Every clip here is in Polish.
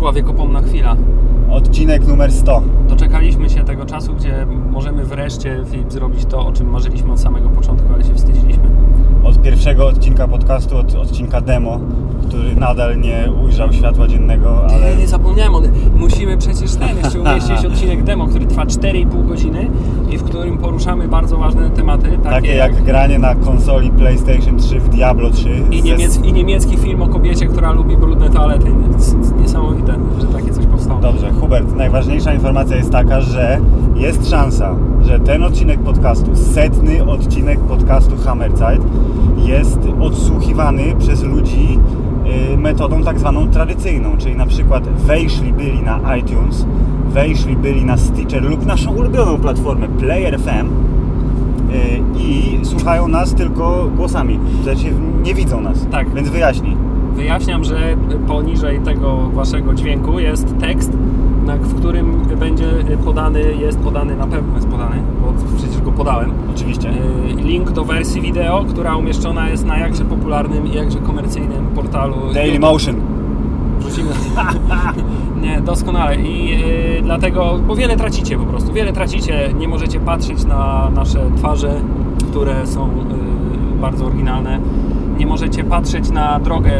Nadejszła wiekopomna chwila. odcinek numer 100. Doczekaliśmy się tego czasu, gdzie możemy wreszcie Filip, zrobić to, o czym marzyliśmy od samego początku, ale się wstydziliśmy. Od pierwszego odcinka podcastu, od odcinka demo, który nadal nie ujrzał światła dziennego, ale Ale nie zapomniałem, on, musimy przecież ten jeszcze umieścić odcinek demo, który trwa 4,5 godziny i w którym poruszamy bardzo ważne tematy, takie, takie jak granie na konsoli PlayStation 3 w Diablo 3. i, ze- niemiec, i niemiecki film o kobiecie, która lubi brudne toalety. Niesamowite, że takie coś powstało. Dobrze, Hubert, najważniejsza informacja jest taka, że jest szansa, że ten odcinek podcastu, setny odcinek podcastu Hammerzeit jest odsłuchiwany przez ludzi y, metodą tak zwaną tradycyjną, czyli na przykład wejszli byli na iTunes, wejszli byli na Stitcher lub naszą ulubioną platformę Player FM y, i słuchają nas tylko głosami, sensie nie widzą nas. Tak. Więc wyjaśnij. Wyjaśniam, że poniżej tego waszego dźwięku jest tekst, na- w którym będzie podany, jest podany, na pewno jest podany, bo przecież go podałem, Oczywiście. yy, link do wersji wideo, która umieszczona jest na jakże popularnym i jakże komercyjnym portalu. Daily Motion. Wrzucimy. Nie, doskonale. I yy, dlatego, bo wiele tracicie po prostu. Wiele tracicie. Nie możecie patrzeć na nasze twarze, które są yy, bardzo oryginalne. Nie możecie patrzeć na drogę,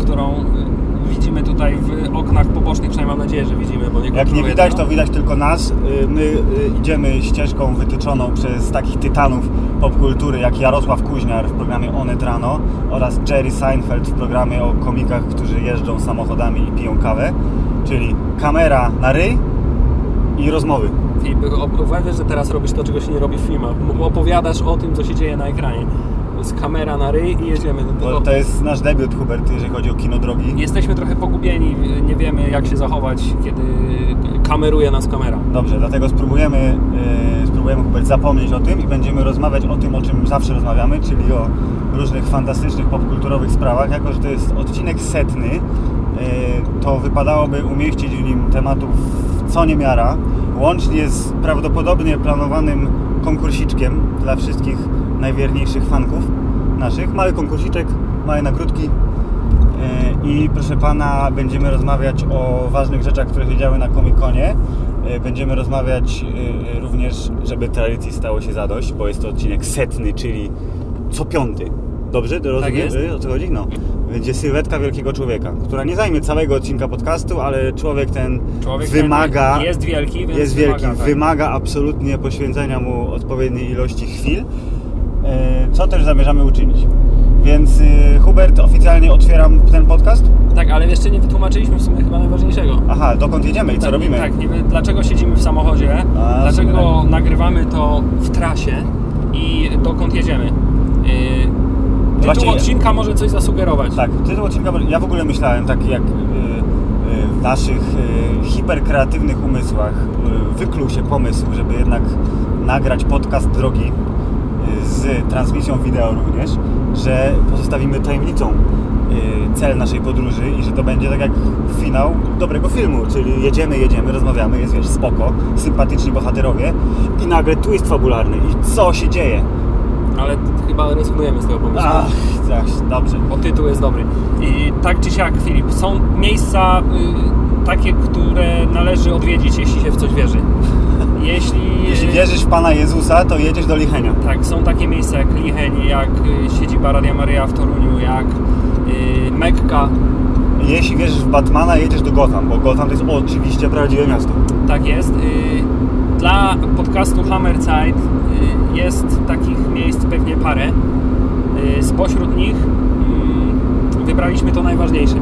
którą yy, widzimy tutaj w oknach pobocznych. Przynajmniej mam nadzieję, że widzimy, bo nie Jak nie widać, to widać tylko nas. Y, My y, idziemy ścieżką wytyczoną przez takich tytanów popkultury jak Jarosław Kuźniar w programie Onet Rano oraz Jerry Seinfeld w programie o komikach, którzy jeżdżą samochodami i piją kawę. Czyli kamera na ryj i rozmowy. Filip, uważasz, że teraz robisz to, czego się nie robi w filmach. Opowiadasz o tym, co się dzieje na ekranie. Jest kamera na ryj i jedziemy. Bo to jest nasz debiut, Hubert, jeżeli chodzi o kino drogi. Jesteśmy trochę pogubieni, nie wiemy jak się zachować, kiedy kameruje nas kamera. Dobrze, dlatego spróbujemy, yy, spróbujemy Hubert zapomnieć o tym i będziemy rozmawiać o tym, o czym zawsze rozmawiamy, czyli o różnych fantastycznych, popkulturowych sprawach. Jako, że to jest odcinek setny, yy, to wypadałoby umieścić w nim tematów co niemiara, łącznie z prawdopodobnie planowanym konkursiczkiem dla wszystkich najwierniejszych fanków naszych. Mały konkursiczek, małe nagródki. E, I proszę pana, będziemy rozmawiać o ważnych rzeczach, które się działy na Comic-Conie. E, Będziemy rozmawiać e, również, żeby tradycji stało się zadość, bo jest to odcinek setny, czyli co piąty. Dobrze? To Tak jest. o co chodzi? No. Będzie sylwetka wielkiego człowieka, która nie zajmie całego odcinka podcastu, ale człowiek ten Człowiek wymaga... ten jest wielki, więc jest wielki, wymaga, tak. wymaga absolutnie poświęcenia mu odpowiedniej ilości chwil, co też zamierzamy uczynić. Więc e, Hubert, oficjalnie otwieram ten podcast. Tak, ale jeszcze nie wytłumaczyliśmy w sumie chyba najważniejszego. Aha, dokąd jedziemy i co tak, robimy? Tak, nie, wiem, dlaczego siedzimy w samochodzie, A, dlaczego super. nagrywamy to w trasie i dokąd jedziemy. Yy, tytuł Właśnie- odcinka może coś zasugerować. Tak, tytuł odcinka, ja w ogóle myślałem, tak jak e, e, w naszych e, hiperkreatywnych umysłach e, wykluł się pomysł, żeby jednak nagrać podcast drogi e, z transmisją wideo również, że pozostawimy tajemnicą e, cel naszej podróży i że to będzie tak jak finał dobrego filmu, czyli jedziemy, jedziemy, rozmawiamy, jest wiesz, spoko, sympatyczni bohaterowie i nagle twist fabularny i co się dzieje? Ale chyba rezygnujemy z tego pomysłu. Ach, tak, dobrze. Bo tytuł jest dobry. I tak czy siak, Filip, są miejsca y, takie, które należy odwiedzić, jeśli się w coś wierzy. Jeśli, Jeśli wierzysz w Pana Jezusa, to jedziesz do Lichenia. Tak, są takie miejsca jak Licheń, jak y, siedziba Radia Maryja w Toruniu, jak y, Mekka. Jeśli wierzysz w Batmana, jedziesz do Gotham, bo Gotham to jest oczywiście prawdziwe miasto. Tak jest. Y, Dla podcastu Hammerzeit jest takich miejsc pewnie parę. Spośród nich mm, wybraliśmy to najważniejsze.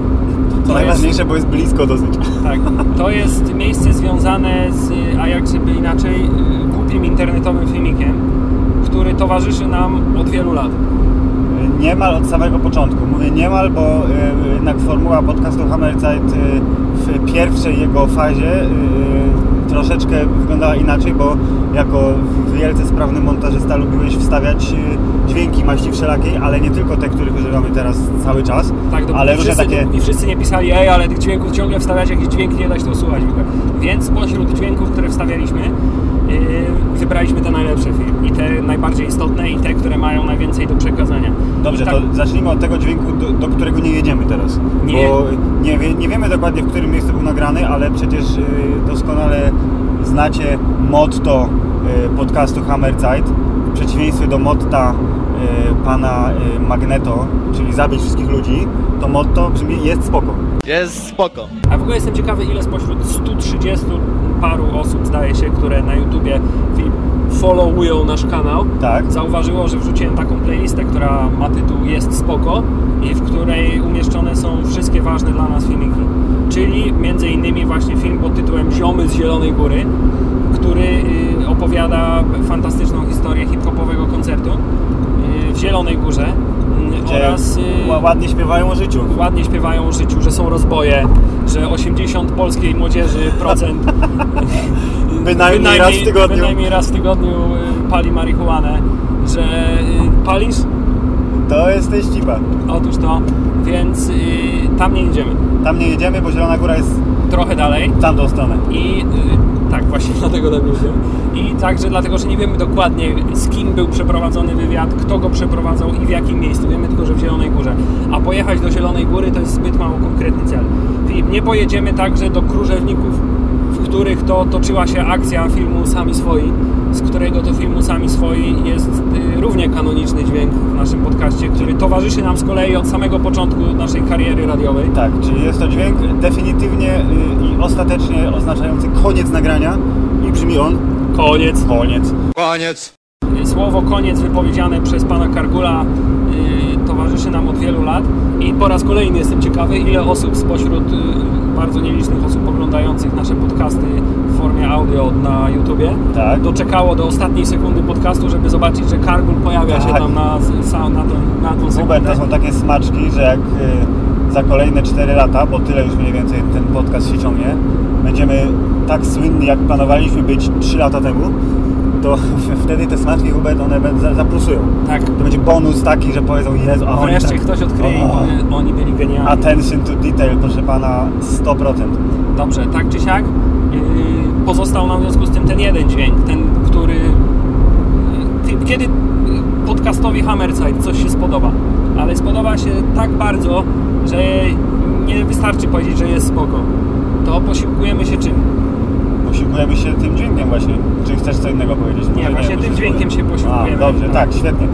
To najważniejsze, bo jest blisko dosyć. Tak, to jest miejsce związane z, a jak żeby inaczej, y, głupim internetowym filmikiem, który towarzyszy nam od wielu lat. Niemal od samego początku. Mówię niemal, bo jednak formuła podcastu Hammerzeit w pierwszej jego fazie troszeczkę wyglądała inaczej, bo jako wielce sprawny montażysta lubiłeś wstawiać y, dźwięki maści wszelakiej, ale nie tylko te, których używamy teraz cały czas, Tak, dopóki ale różne takie... I wszyscy nie pisali, ej, ale tych dźwięków ciągle wstawiać, jakieś dźwięki nie da się to słuchać. Więc pośród dźwięków, które wstawialiśmy, wybraliśmy te najlepsze filmy i te najbardziej istotne i te, które mają najwięcej do przekazania. Dobrze, tak, to zacznijmy od tego dźwięku, do, do którego nie jedziemy teraz. Nie. Bo nie, wie, nie wiemy dokładnie, w którym miejscu był nagrany, ale przecież y, doskonale znacie motto y, podcastu Hammerzeit. W przeciwieństwie do motta pana Magneto, czyli zabić wszystkich ludzi, to motto brzmi jest spoko. Jest spoko. A w ogóle jestem ciekawy, ile spośród 130 paru osób, zdaje się, które na YouTubie followują nasz kanał, Tak. zauważyło, że wrzuciłem taką playlistę, która ma tytuł Jest spoko i w której umieszczone są wszystkie ważne dla nas filmiki. Czyli między innymi właśnie film pod tytułem Ziomy z Zielonej Góry, który y, opowiada fantastyczną historię hip-hopowego koncertu y, w Zielonej Górze oraz y, ła- ładnie śpiewają o życiu. ładnie śpiewają o życiu, że są rozboje, że 80 polskiej młodzieży procent Bynajmniej raz w tygodniu. bynajmniej raz w tygodniu y, pali marihuanę, że y, palisz? To jest teścipa. Otóż to, więc tam nie jedziemy. Tam nie jedziemy, bo Zielona Góra jest Trochę dalej w tamtą stronę. i y, tak właśnie dlatego tam. I także dlatego, że nie wiemy dokładnie z kim był przeprowadzony wywiad, kto go przeprowadzał i w jakim miejscu. Wiemy tylko, że w Zielonej Górze. A pojechać do Zielonej Góry to jest zbyt mało konkretny cel. Filip, nie pojedziemy także do Krużewników, w których to toczyła się akcja filmu Sami Swoi, z którego to filmu Sami Swoi jest y, równie kanoniczny dźwięk w naszym podcaście, który towarzyszy nam z kolei od samego początku naszej kariery radiowej. Tak, czyli jest to dźwięk definitywnie y, i ostatecznie oznaczający koniec nagrania i brzmi on Koniec. koniec. Koniec. Słowo koniec wypowiedziane przez pana Kargula y, towarzyszy nam od wielu lat i po raz kolejny jestem ciekawy, ile osób spośród y, bardzo nielicznych osób oglądających nasze podcasty w formie audio na YouTubie Tak. doczekało do ostatniej sekundy podcastu, żeby zobaczyć, że Kargul pojawia się Tak. tam na, na, na tą sekundę. to są takie smaczki, że jak y, za kolejne 4 lata, bo tyle już mniej więcej ten podcast się ciągnie, będziemy tak słynni, jak planowaliśmy być 3 lata temu, to wtedy te smaczki, Hubert, one zaplusują. Tak. To będzie bonus taki, że powiedzą, Jezu, a oni Wreszcie tak, ktoś odkryje, o, i oni byli genialni. Attention to detail, proszę pana, 100%. Dobrze, tak czy siak yy, pozostał nam w związku z tym ten jeden dźwięk, ten, który yy, kiedy podcastowi Hammerzeit coś się spodoba, ale spodoba się tak bardzo, że nie wystarczy powiedzieć, że jest spoko. To posiłkujemy się czym? Posiłkujemy się tym dźwiękiem właśnie. Czy chcesz co innego powiedzieć? Nie, Może właśnie tym się dźwiękiem się posiłkujemy. A, dobrze, Tak. tak, świetnie.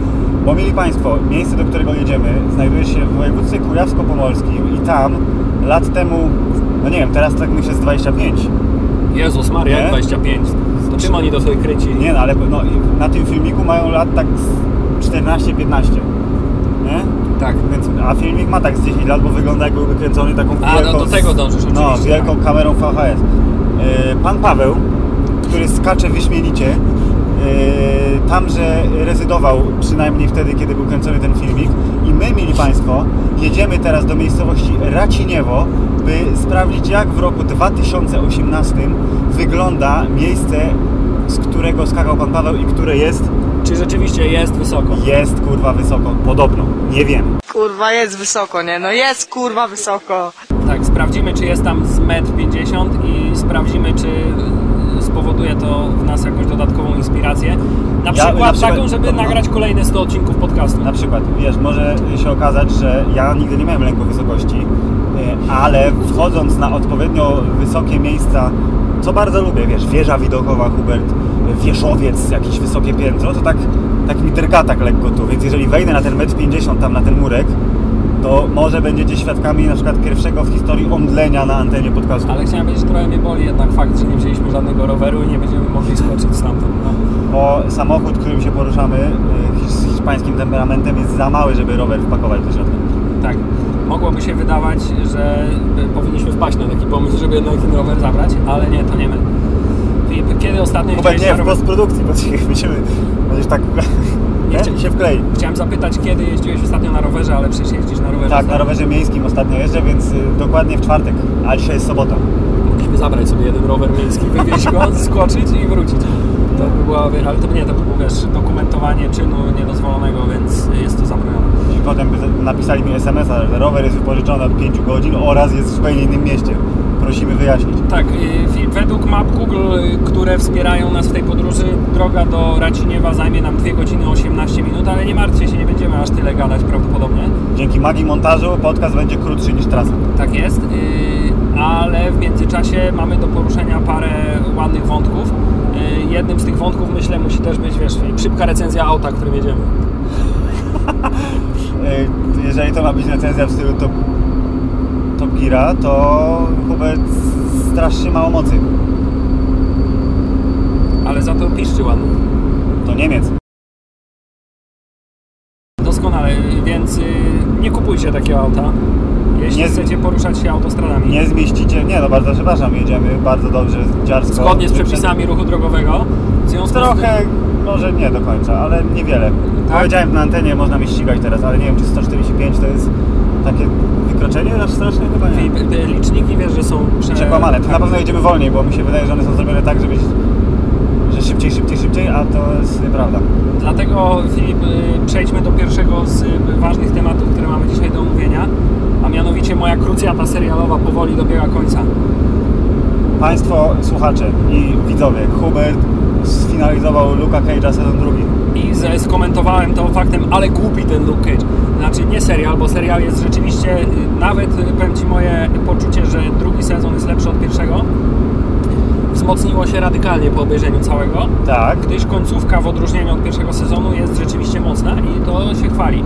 Bo mieli Państwo, miejsce, do którego jedziemy, znajduje się w województwie kujawsko-pomorskim i tam lat temu, no nie wiem, teraz tak myślę z 25. Jezus Maria, Nie? 25. To czym oni do sobie kręcili? Nie no, ale no, na tym filmiku mają lat tak z 14-15. Nie? Tak. Więc, a filmik ma tak z 10 lat, bo wygląda jakby kręcony taką A, no wielką... do tego dążysz, No, wielką tak. kamerą VHS. Yy, Pan Paweł, który skacze wyśmienicie, yy, tamże rezydował przynajmniej wtedy, kiedy był kręcony ten filmik i my, mili Państwo, jedziemy teraz do miejscowości Raciniewo, by sprawdzić jak w roku 2018 wygląda miejsce, z którego skakał Pan Paweł i które jest, Czy rzeczywiście jest wysoko? jest kurwa wysoko, podobno, nie wiem. Kurwa, jest wysoko, nie? No jest kurwa wysoko. Tak, sprawdzimy, czy jest tam z 1,50 m i sprawdzimy, czy y, spowoduje to w nas jakąś dodatkową inspirację. Na Ja- przykład, na przykład- taką, żeby no. nagrać kolejne 100 odcinków podcastu. Na przykład, wiesz, może się okazać, że ja nigdy nie miałem lęku wysokości, e, ale wchodząc na odpowiednio wysokie miejsca, co bardzo lubię, wiesz, wieża widokowa, Hubert, wieżowiec, jakieś wysokie piętro, to tak, tak mi drga tak lekko tu, więc jeżeli wejdę na ten metr 50 tam na ten murek, to może będziecie świadkami na przykład pierwszego w historii omdlenia na antenie podcastu. Ale chciałem powiedzieć, trochę mnie boli jednak fakt, że nie wzięliśmy żadnego roweru i nie będziemy mogli skoczyć stamtąd. No. Bo samochód, którym się poruszamy e, z hiszpańskim temperamentem jest za mały, żeby rower wpakować do środka. Tak. Mogłoby się wydawać, że y, powinniśmy wpaść na taki pomysł, żeby jednak ten rower zabrać, ale nie, to nie my. Kiedy ostatnio jeździłeś nie, w postprodukcji, bo będziemy, będziesz tak, nie? chcia- się wklei. Chciałem zapytać, kiedy jeździłeś ostatnio na rowerze, ale przecież jeździsz na rowerze. Tak, na rowerze miejskim ostatnio jeżdżę, więc y, dokładnie w czwartek, a dzisiaj jest sobota. Mogliśmy zabrać sobie jeden rower miejski, wywieźć go, skoczyć i wrócić. To by była, ale to nie, to by było, wiesz, dokumentowanie czynu niedozwolonego, więc jest to zabronione. I potem by napisali mi SMS-a, że rower jest wypożyczony od 5 godzin oraz jest w zupełnie innym mieście. Prosimy wyjaśnić. Tak, y, według map Google, y, które wspierają nas w tej podróży, droga do Raciniewa zajmie nam 2 godziny 18 minut, ale nie martwcie się, nie będziemy aż tyle gadać prawdopodobnie. Dzięki magii montażu podcast będzie krótszy niż trasa. Tak jest, y, ale w międzyczasie mamy do poruszenia parę ładnych wątków. Jednym z tych wątków myślę musi też być, wiesz, szybka recenzja auta, którym jedziemy. Jeżeli to ma być recenzja w stylu Top, top Geara, to Hubert strasznie mało mocy. Ale za to piszczy ładnie. To Niemiec. Doskonale, więc y, nie kupujcie takiego auta, jeśli Nie- chcecie poruszać się autostradami. Nie zmieścicie, nie no bardzo przepraszam, jedziemy bardzo dobrze, dziarsko. Zgodnie z przepisami ruchu drogowego. Trochę, może nie do końca, ale niewiele. Tak? Powiedziałem na antenie, można mnie ścigać teraz, ale nie wiem czy 145 to jest takie wykroczenie aż straszne chyba nie. liczniki wiesz, że są prze... Przekłamane. To na pewno jedziemy wolniej, bo mi się wydaje, że one są zrobione tak, żeby że szybciej, szybciej, szybciej, a to jest nieprawda. Dlatego Filip, y, przejdźmy do pierwszego z y, ważnych tematów, które mamy dzisiaj do omówienia, a mianowicie moja krucjata serialowa powoli dobiega końca. Państwo słuchacze i widzowie, Hubert sfinalizował Luka Cage'a sezon drugi. I skomentowałem to faktem, ale głupi ten Luke Cage. Znaczy nie serial, bo serial jest rzeczywiście, y, nawet y, powiem Ci moje poczucie, że drugi sezon jest lepszy od pierwszego, wzmocniło się radykalnie po obejrzeniu całego. Tak. gdyż końcówka w odróżnieniu od pierwszego sezonu jest rzeczywiście mocna i to się chwali.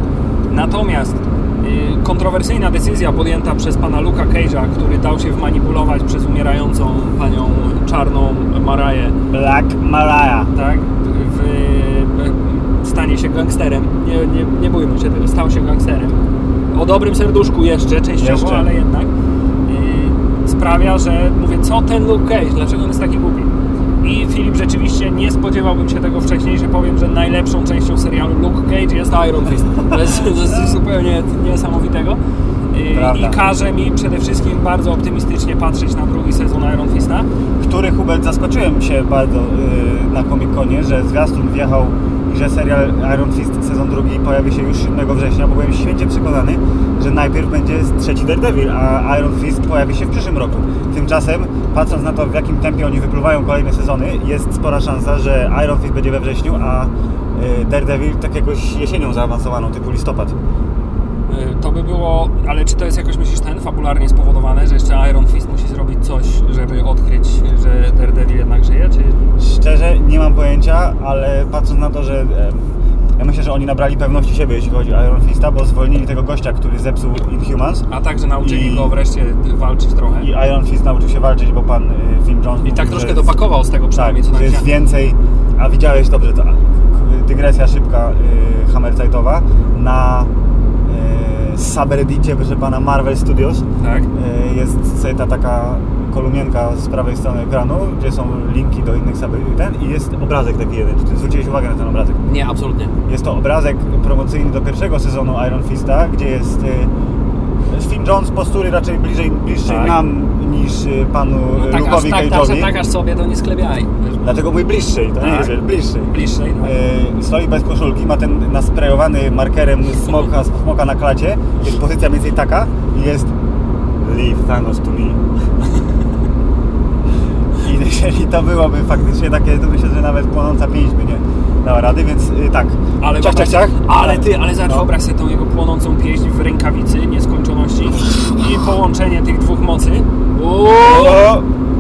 Natomiast y, kontrowersyjna decyzja podjęta przez pana Luka Cage'a, który dał się wmanipulować przez umierającą panią czarną Maraję, Black Mariah. tak, stanie się gangsterem. Nie, nie, nie bójmy się tego, stał się gangsterem. O dobrym serduszku jeszcze, częściowo, Jeszcze. ale jednak y, sprawia, że mówię, co ten Luke Cage, dlaczego on jest taki głupi? I Filip, rzeczywiście nie spodziewałbym się tego wcześniej, że powiem, że najlepszą częścią serialu Luke Cage jest Iron Fist. To jest, to jest zupełnie niesamowitego. Y, Prawda. I każe mi przede wszystkim bardzo optymistycznie patrzeć na drugi sezon Iron Fista. który Hubert zaskoczyłem się bardzo yy, na Comic Conie, że zwiastun wjechał że serial Iron Fist sezon drugi pojawi się już 7 września, bo byłem święcie przekonany, że najpierw będzie trzeci Daredevil, a Iron Fist pojawi się w przyszłym roku. Tymczasem, patrząc na to w jakim tempie oni wypływają kolejne sezony, jest spora szansa, że Iron Fist będzie we wrześniu, a yy, Daredevil tak jakoś jesienią zaawansowaną, typu listopad. Y, To by było, ale czy to jest jakoś myślisz ten fabularnie spowodowane, że jeszcze Iron Fist musi zrobić coś, żeby odkryć, że Daredevil jednak żyje, czy Szczerze nie mam pojęcia, ale patrząc na to, że ja myślę, że oni nabrali pewności siebie, jeśli chodzi o Iron Fista, bo zwolnili tego gościa, który zepsuł Inhumans a także nauczyli I- go wreszcie walczyć trochę. i Iron Fist nauczył się walczyć, bo pan y, Film Jones I mówił, tak że troszkę jest- dopakował z tego tak, przynajmniej, co że tam jest więcej, a widziałeś dobrze, to dygresja szybka y, Hammerzeitowa na subreddicie, proszę pana, Marvel Studios Tak. y, jest sobie ta taka kolumnienka z prawej strony ekranu, gdzie są linki do innych subredditów ten i jest obrazek taki jeden. Czy ty zwróciłeś uwagę na ten obrazek? Nie, absolutnie. Jest to obrazek promocyjny do pierwszego sezonu Iron Fista, gdzie jest Finn Jones postury raczej bliżej, bliższej Tak. nam niż y, panu No, y, tak, aż, Luke'owi tak, tak, tak aż sobie to nie sklepiaj. Dlatego mój bliższej, to nie Tak. jest wiesz, bliższej. Bliższej, tak. Y, stoi bez koszulki, ma ten nasprejowany markerem smoka, smoka na klacie. Jest pozycja mniej więcej taka i jest Leave Thanos to me. I jeżeli to byłoby faktycznie takie, to myślę, że nawet płonąca pięść by nie dała rady, więc y, tak. Ale, ciach, ciach, ciach. ale ty, ale zaraz No. wyobraź sobie tą jego płonącą pieśń w rękawicy nieskończoności i połączenie tych dwóch mocy. Uuu,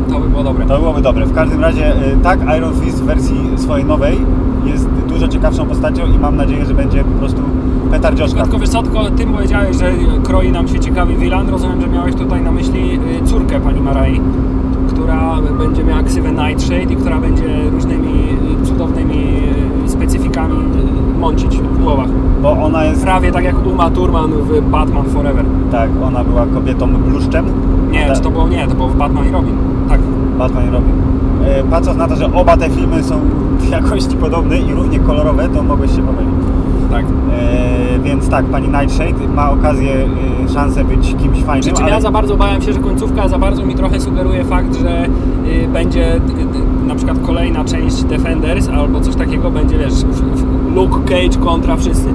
to by było dobre. To byłoby dobre. W każdym razie y, tak, Iron Fist w wersji swojej nowej jest dużo ciekawszą postacią i mam nadzieję, że będzie po prostu petardzioszka. Tylko wiesz co, tylko ty powiedziałeś, że kroi nam się ciekawy Wilan. Rozumiem, że miałeś tutaj na myśli y, córkę pani Marai, która będzie miała ksywę Nightshade i która będzie różnymi y, specyfikami y, mącić w głowach. Bo ona jest, Prawie tak jak Uma Thurman w Batman Forever. tak, ona była kobietą bluszczem. Nie, A czy to było nie, to było w Batman i Robin. Tak. Batman i Robin. E, Patrząc na to, że oba te filmy są jakości podobne i równie kolorowe, to mogłeś się pomylić. Tak. E, więc tak, pani Nightshade ma okazję, e, szansę być kimś fajnym, Przy czym ale ja za bardzo bałem się, że końcówka za bardzo mi trochę sugeruje fakt, że y, będzie przykład kolejna część Defenders albo coś takiego będzie, wiesz, Luke Cage kontra wszyscy.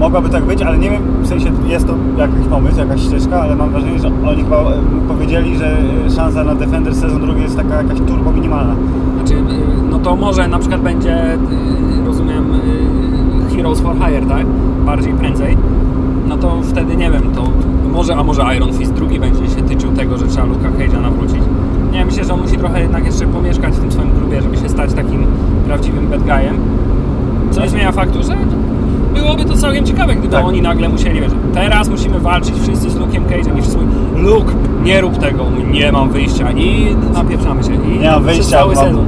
Mogłaby tak być, ale nie wiem, w sensie jest to jakiś pomysł, jakaś ścieżka, ale mam wrażenie, że oni chyba e, powiedzieli, że e, szansa na Defender sezon drugi jest taka jakaś turbo minimalna. Znaczy, y, no to może na przykład będzie, rozumiem, Heroes for Hire, tak? Bardziej prędzej. No to wtedy nie wiem, to może, a może Iron Fist drugi będzie się tyczył tego, że trzeba Luka Cage'a nawrócić. Nie, myślę, że on musi trochę jednak jeszcze pomieszkać w tym swoim klubie, żeby się stać takim prawdziwym bad guyem. Co nie zmienia faktu, że byłoby to całkiem ciekawe, gdyby Tak. oni nagle musieli, wiesz, teraz musimy walczyć wszyscy z Luke'em Cage'em i wszyscy mówią, Luke, nie rób tego, nie mam wyjścia i napieprzamy się. I Nie mam wyjścia, cały mam, sezon.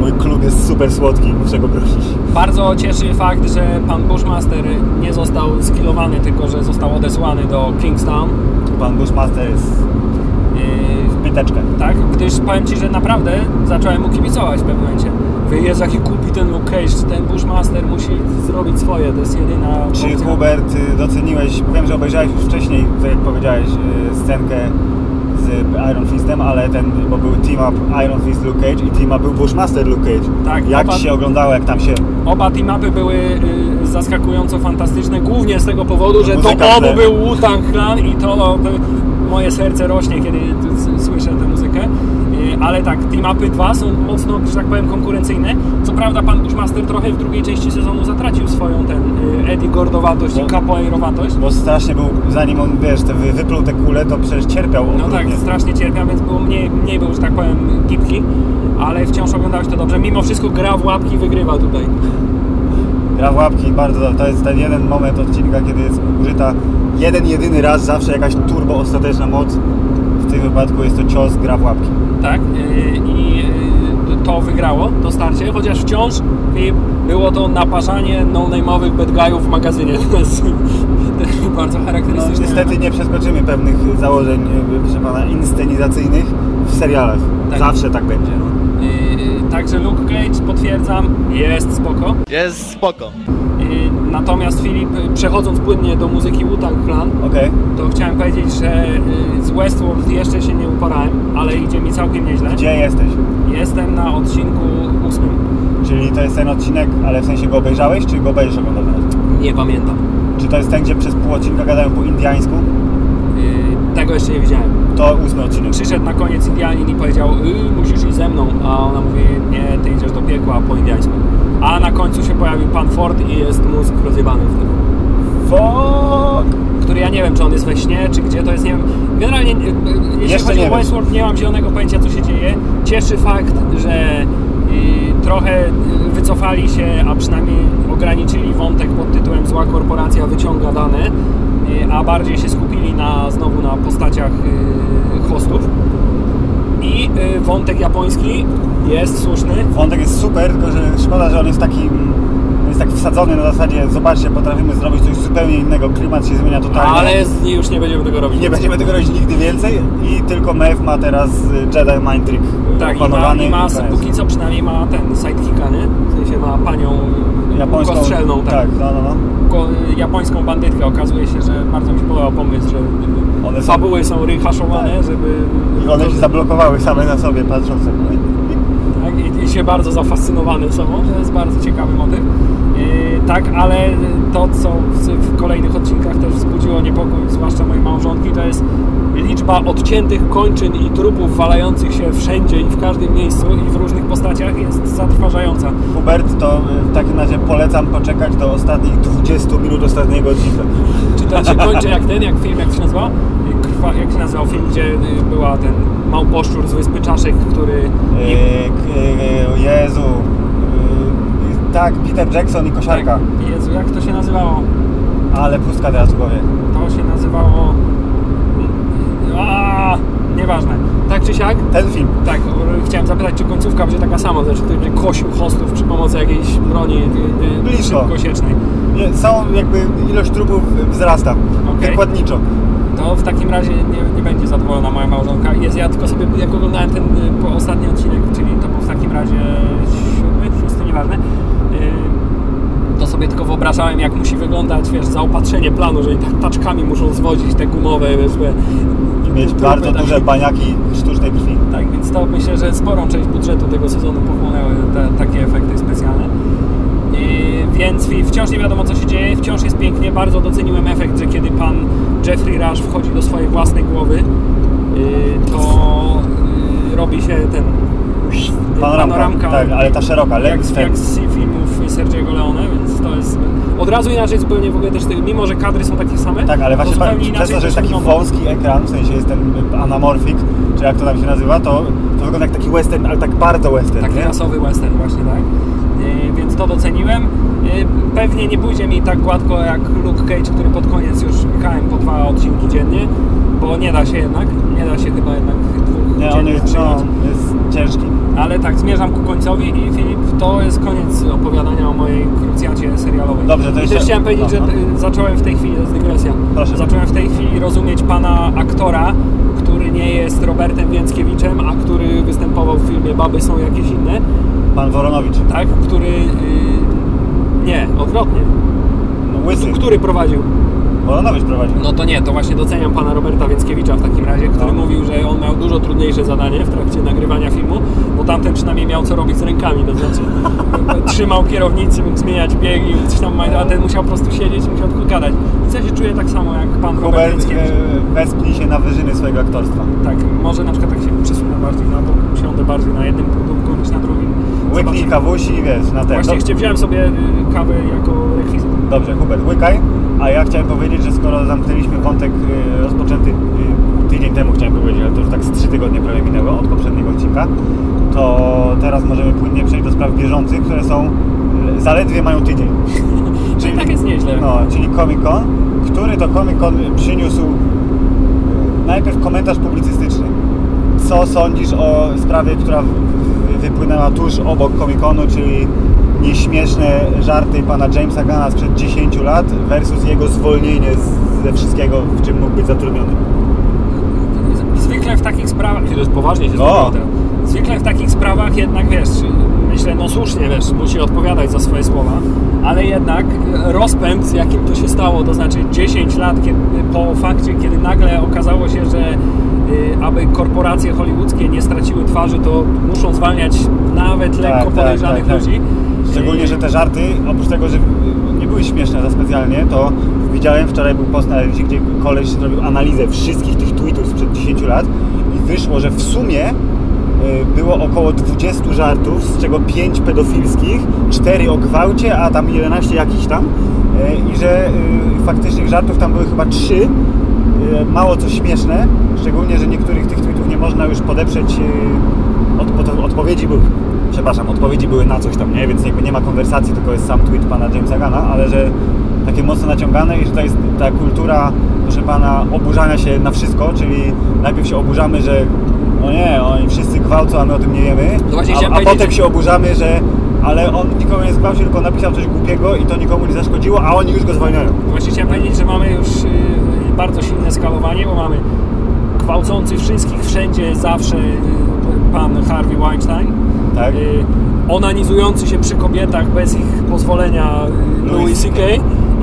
mój klub jest super słodki, muszę go prosić. Bardzo cieszy fakt, że pan Bushmaster nie został skillowany, tylko że został odesłany do Kingstown. Pan Bushmaster jest Tak, gdyż powiem Ci, że naprawdę zacząłem mu kibicować w pewnym momencie. Mówię, Jezu, jaki kupi ten Luke Cage, ten Bushmaster musi zrobić swoje, to jest jedyna Czy opcja. Hubert y, doceniłeś, wiem, że obejrzałeś już wcześniej, tak jak powiedziałeś, y, scenkę z Iron Fistem, ale ten, bo był team up Iron Fist Luke Cage i team up był Bushmaster Luke Cage. Tak, Jak oba- się oglądało, jak tam się... Oba team-upy były y, zaskakująco fantastyczne, głównie z tego powodu, że to obu był Wu-Tang Clan i to moje serce rośnie, kiedy s- słyszę tę muzykę. Y, ale tak, team-upy 2 są mocno, że tak powiem, konkurencyjne. Co prawda pan Bushmaster trochę w drugiej części sezonu zatracił swoją ten y, Eddie Gordowatość i Bo- capoeirowatość. Bo strasznie był, zanim on, wiesz, te wy- wypluł te kule, to przecież cierpiał No tak, strasznie cierpiał, więc było mniej, mniej był, że tak powiem, gibki, ale wciąż oglądałeś to dobrze. Mimo wszystko gra w łapki wygrywa tutaj. Gra w łapki, bardzo dobrze. To jest ten jeden moment odcinka, kiedy jest użyta jeden, jedyny raz, zawsze jakaś turbo ostateczna moc. W tym wypadku jest to cios, gra w łapki. Tak? Yy, I yy, to wygrało, to starcie, chociaż wciąż yy, było to naparzanie no-name'owych bad guyów w magazynie. To jest bardzo No, charakterystyczne. niestety nie przeskoczymy pewnych założeń, proszę pana, inscenizacyjnych w serialach. Tak. Zawsze tak będzie. No. Także Luke Cage, potwierdzam, jest spoko. Jest spoko. Yy, Natomiast Filip, yy, przechodząc płynnie do muzyki Wu-Tang Clan, Okej. to chciałem powiedzieć, że yy, z Westworld jeszcze się nie uporałem, ale idzie mi całkiem nieźle. Gdzie jesteś? Jestem na odcinku ósmym. Czyli to jest ten odcinek, ale w sensie go obejrzałeś, czy go oglądał teraz? Nie pamiętam. Czy to jest ten, gdzie przez pół odcinka gadają po indiańsku? Yy, Tego jeszcze nie widziałem. To ósmy odcinek. Przyszedł na koniec Indianin i powiedział, y, musisz iść ze mną, a ona mówi, nie, ty idziesz do piekła po indiańsku. A na końcu się pojawił pan Ford i jest mózg rozjebany w tym. Fuck! Który ja nie wiem, czy on jest we śnie, czy gdzie to jest, nie wiem. Generalnie, y, y, jeśli Jeszcze chodzi nie o wiem. Westworld, nie mam zielonego pojęcia, co się dzieje. Cieszy fakt, że trochę y, wycofali się, a przynajmniej ograniczyli wątek pod tytułem Zła korporacja wyciąga dane, a bardziej się skupili na, znowu na postaciach hostów. I y, wątek japoński jest słuszny. Wątek jest super, tylko że szkoda, że on jest taki, mm, jest tak wsadzony na zasadzie, zobaczcie, potrafimy zrobić coś zupełnie innego, klimat się zmienia totalnie. Ale z- już nie będziemy tego robić. Nie będziemy tego robić nigdy więcej i tylko Mew ma teraz y, Jedi Mind Trick Tak, i ma, i ma póki co przynajmniej ma ten sidekicka, nie? W sensie ma panią japońską kostrzelną, tak. tak, no, no, no. Ko- japońską bandytkę. Okazuje się, że bardzo mi się podobał pomysł, że One fabuły są rehaszowane, Tak. żeby... I one się zablokowały same na sobie, patrząc jak Tak, i, i się bardzo zafascynowane są. To jest bardzo ciekawy motyw. Yy, tak, ale to, co w, w kolejnych odcinkach też wzbudziło niepokój, zwłaszcza mojej małżonki, to jest liczba odciętych kończyn i trupów walających się wszędzie i w każdym miejscu i w różnych postaciach jest zatrważająca. Hubert, to y, w takim razie polecam poczekać do ostatnich 20 minut ostatniego odcinka. Czy to się kończy jak ten, jak film, jak się nazywa? Y, Krwa, jak się nazywał film, gdzie y, była ten małposzczur z Wyspy Czaszek, który... Yy, Jezu. Yy, tak, Peter Jackson i kosiarka. Tak, Jezu, jak to się nazywało? Ale pustka teraz w głowie. To się nazywało... A, nieważne. Tak czy siak, Ten film. tak, o, chciałem zapytać, czy końcówka będzie taka sama, znaczy ktoś będzie kosił hostów przy pomocy jakiejś broni y, y, Blisko. szybkosiecznej. Nie, są jakby ilość trupów wzrasta. Okej. Wykładniczo. To w takim razie nie, nie będzie zadowolona moja małżonka. Jest ja tylko sobie, jak oglądałem ten y, po- ostatni odcinek, czyli to był w takim razie siódmy, szósty, nieważne, y, to sobie tylko wyobrażałem, jak musi wyglądać, wiesz, zaopatrzenie planu, że i tak taczkami muszą zwodzić te gumowe, wiesz, Mieć bardzo takie. duże baniaki sztucznej krwi. Tak, więc to myślę, że sporą część budżetu tego sezonu pochłonęły takie efekty specjalne. I Więc wciąż nie wiadomo co się dzieje, wciąż jest pięknie. Bardzo doceniłem efekt, że kiedy pan Jeffrey Rush wchodzi do swojej własnej głowy, yy, to yy, robi się ten Panoramka, tak, ale ta szeroka, jak, lens jak z Sergiego Leone, więc to jest od razu inaczej zupełnie w ogóle też, mimo że kadry są takie same, Tak, ale właśnie pa- przez to, że jest taki wąski ekran, w sensie jest ten anamorfik, czy jak to tam się nazywa, to, to wygląda jak taki western, ale tak bardzo western, Taki nie? rasowy western właśnie, tak. Yy, więc to doceniłem. Yy, pewnie nie pójdzie mi tak gładko jak Luke Cage, który pod koniec już kałem po dwa odcinki dziennie, bo nie da się jednak, nie da się chyba jednak dwóch Nie, on jest, no, jest ciężki. Ale tak, zmierzam ku końcowi i Filip, to jest koniec opowiadania o mojej krucjacie serialowej. Dobrze, to I jeszcze- też chciałem powiedzieć, że y, zacząłem w tej chwili, to jest dygresja, Proszę. zacząłem w tej chwili rozumieć pana aktora, który nie jest Robertem Więckiewiczem, a który występował w filmie Baby są jakieś inne, Pan Woronowicz, tak, który... y, nie, odwrotnie. no, łysy, Który prowadził? Prowadził. No to nie, to właśnie doceniam pana Roberta Więckiewicza w takim razie, który No. mówił, że on miał dużo trudniejsze zadanie w trakcie nagrywania filmu, bo tamten przynajmniej miał co robić z rękami, to znaczy trzymał kierownicy, mógł zmieniać biegi, coś tam, a ten musiał po prostu siedzieć i musiał tylko gadać. I ja się czuję tak samo jak pan Robert Hubert Więckiewicz. e, wespnij się na wyżyny swojego aktorstwa. Tak, może na przykład tak się przesunę bardziej na bok, siądę bardziej na jednym półdółku niż na drugim. Łyknij kawusi i wiesz, na ten. Właśnie chcie- wziąłem sobie y, kawę jako rekwizyt. Dobrze, Hubert, łykaj. A ja chciałem powiedzieć, że skoro zamknęliśmy wątek y, rozpoczęty y, tydzień temu, chciałem powiedzieć, ale to już tak z trzy tygodnie prawie minęło od poprzedniego odcinka, to teraz możemy płynnie przejść do spraw bieżących, które są y, zaledwie mają tydzień. Czyli tak jest nieźle. No, czyli Comic Con, który to Comic Con przyniósł najpierw komentarz publicystyczny. Co sądzisz o sprawie, która wypłynęła tuż obok Comic Conu, czyli nieśmieszne żarty pana Jamesa Gana sprzed 10 lat versus jego zwolnienie ze wszystkiego, w czym mógł być zatrudniony. Zwykle w takich sprawach, to jest poważnie się No. Zwykle w takich sprawach jednak wiesz, myślę, no słusznie wiesz, musi odpowiadać za swoje słowa, ale jednak rozpęd, z jakim to się stało, to znaczy 10 lat kiedy, po fakcie, kiedy nagle okazało się, że y, aby korporacje hollywoodzkie nie straciły twarzy, to muszą zwalniać nawet lekko Tak, tak, podejrzanych tak, tak. ludzi. Szczególnie, że te żarty, oprócz tego, że nie były śmieszne za specjalnie, to widziałem wczoraj był post na Reddit, gdzie koleś zrobił analizę wszystkich tych tweetów sprzed 10 lat i wyszło, że w sumie y, było około 20 żartów, z czego 5 pedofilskich, 4 o gwałcie, a tam 11 jakichś tam y, i że y, faktycznych żartów tam były chyba 3 y, mało co śmieszne, szczególnie, że niektórych tych tweetów nie można już podeprzeć od, od, odpowiedzi były przepraszam, odpowiedzi były na coś tam, nie? Więc jakby nie ma konwersacji, tylko jest sam tweet pana Jamesa Gana, ale że takie mocno naciągane i że to jest ta kultura, proszę pana, oburzania się na wszystko, czyli najpierw się oburzamy, że no nie, oni wszyscy gwałcą, a my o tym nie wiemy, No a, a potem się oburzamy, że ale on nikogo nie zgwałcił, tylko napisał coś głupiego i to nikomu nie zaszkodziło, a oni już go zwalniają. Właśnie chciałem powiedzieć, że mamy już y, bardzo silne skalowanie, bo mamy gwałcący wszystkich wszędzie, zawsze y, pan Harvey Weinstein, Tak? onanizujący się przy kobietach bez ich pozwolenia y, Louis C.K.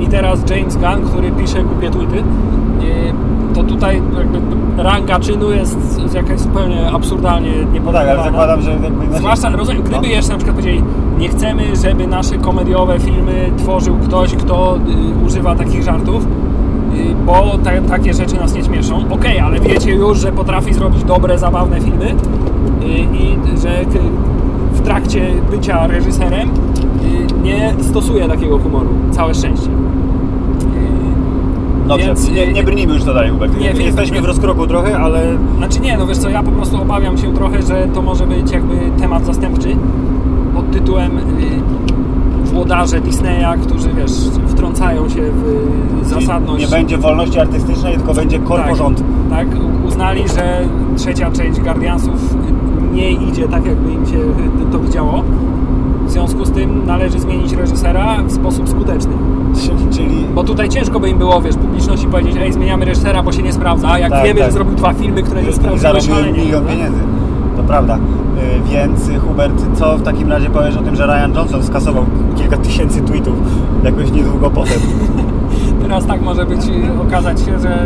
I teraz James Gunn, który pisze głupie tweety. To tutaj jakby ranga czynu jest jakaś zupełnie absurdalnie No tak, ale niepodobna. zakładam, że jakby... Zwłaszcza, rozumiem, gdyby No. jeszcze na przykład powiedzieli, nie chcemy, żeby nasze komediowe filmy tworzył ktoś, kto y, używa takich żartów, y, bo ta, takie rzeczy nas nie śmieszą. Okej, ale wiecie już, że potrafi zrobić dobre, zabawne filmy y, i że trakcie bycia reżyserem y, nie stosuje takiego humoru. Całe szczęście. Y, Dobrze, więc, nie, y, nie brnijmy już dalej, Hubert. Nie, Jesteśmy nie. w rozkroku trochę, ale Znaczy nie, no wiesz co, ja po prostu obawiam się trochę, że to może być jakby temat zastępczy pod tytułem włodarze Disneya, którzy wiesz, wtrącają się w zasadność. nie będzie wolności artystycznej, tylko będzie korporząd. Tak, tak, uznali, że trzecia część Guardiansów nie idzie tak, jakby im się to widziało. W związku z tym należy zmienić reżysera w sposób skuteczny. Czyli Bo tutaj ciężko by im było, wiesz, publiczności powiedzieć, ej, zmieniamy reżysera, bo się nie sprawdza, a jak Tak, wiemy, tak. że zrobił dwa filmy, które nie sprawdziły szalenie. milion prawda? pieniędzy. To prawda. Y, Więc y, Hubert, co w takim razie powiesz o tym, że Ryan Johnson skasował kilka tysięcy tweetów jakoś niedługo potem? Teraz tak może być, y, okazać się, że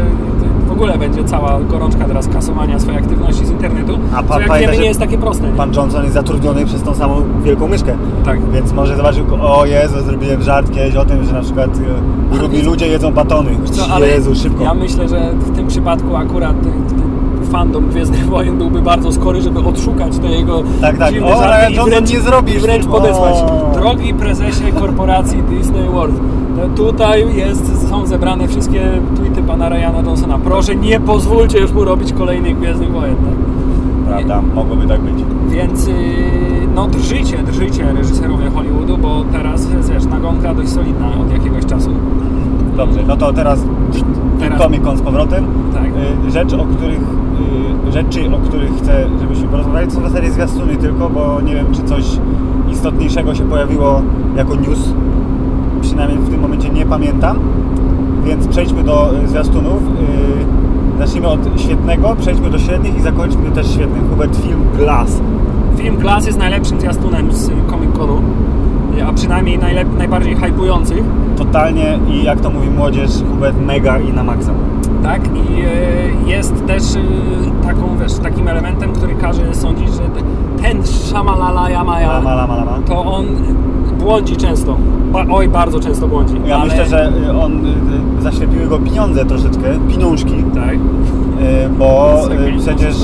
w ogóle będzie cała gorączka teraz kasowania swojej aktywności z internetu, A co pan jak pamięta, wiemy nie jest takie proste. Nie? Pan Johnson jest zatrudniony przez tą samą wielką myszkę. Tak. Więc może zobaczył, o Jezu, zrobiłem żart kiedyś o tym, że na przykład grubi ludzie jedzą batony. Co, ale Jezu, szybko. Ja myślę, że w tym przypadku akurat y, y, fandom Gwiezdnych Wojen byłby bardzo skory, żeby odszukać te jego Tak, tak. dziwne O, żarty i wręcz, nie zrobi i wręcz podesłać. O. Drogi prezesie korporacji Disney World, tutaj jest, są zebrane wszystkie tweety pana Ryana Johnsona. Proszę, nie pozwólcie już mu robić kolejnych Gwiezdnych Wojen. Tak? Prawda, mogłoby tak być. Więc yy, no drżycie, drżycie reżyserowie Hollywoodu, bo teraz wiesz, nagonka dość solidna od jakiegoś czasu. Dobrze, no to teraz, Teraz- Comic Con z powrotem. Tak. Y, Rzecz, o których, y, rzeczy, o których chcę, żebyśmy porozmawiali, to są w zasadzie zwiastuny tylko, bo nie wiem, czy coś istotniejszego się pojawiło jako news. Przynajmniej w tym momencie nie pamiętam. Więc przejdźmy do y, zwiastunów. Y, Zacznijmy od świetnego, przejdźmy do średnich i zakończmy też świetnym. Hubert, film Glass. Film Glass jest najlepszym zwiastunem z Comic-Conu, a przynajmniej najbardziej hypujących, Totalnie i jak to mówi młodzież, Hubert mega i na maksa. Tak? I e, jest też e, taką, wiesz, takim elementem, który każe sądzić, że te- ten Shamalala Yamaya, Lama, lama, lama. to on błądzi często. Ba- oj, bardzo często błądzi. Ja ale- myślę, że y, on zaślepiły go pieniądze troszeczkę, pieniążki, Tak. bo przecież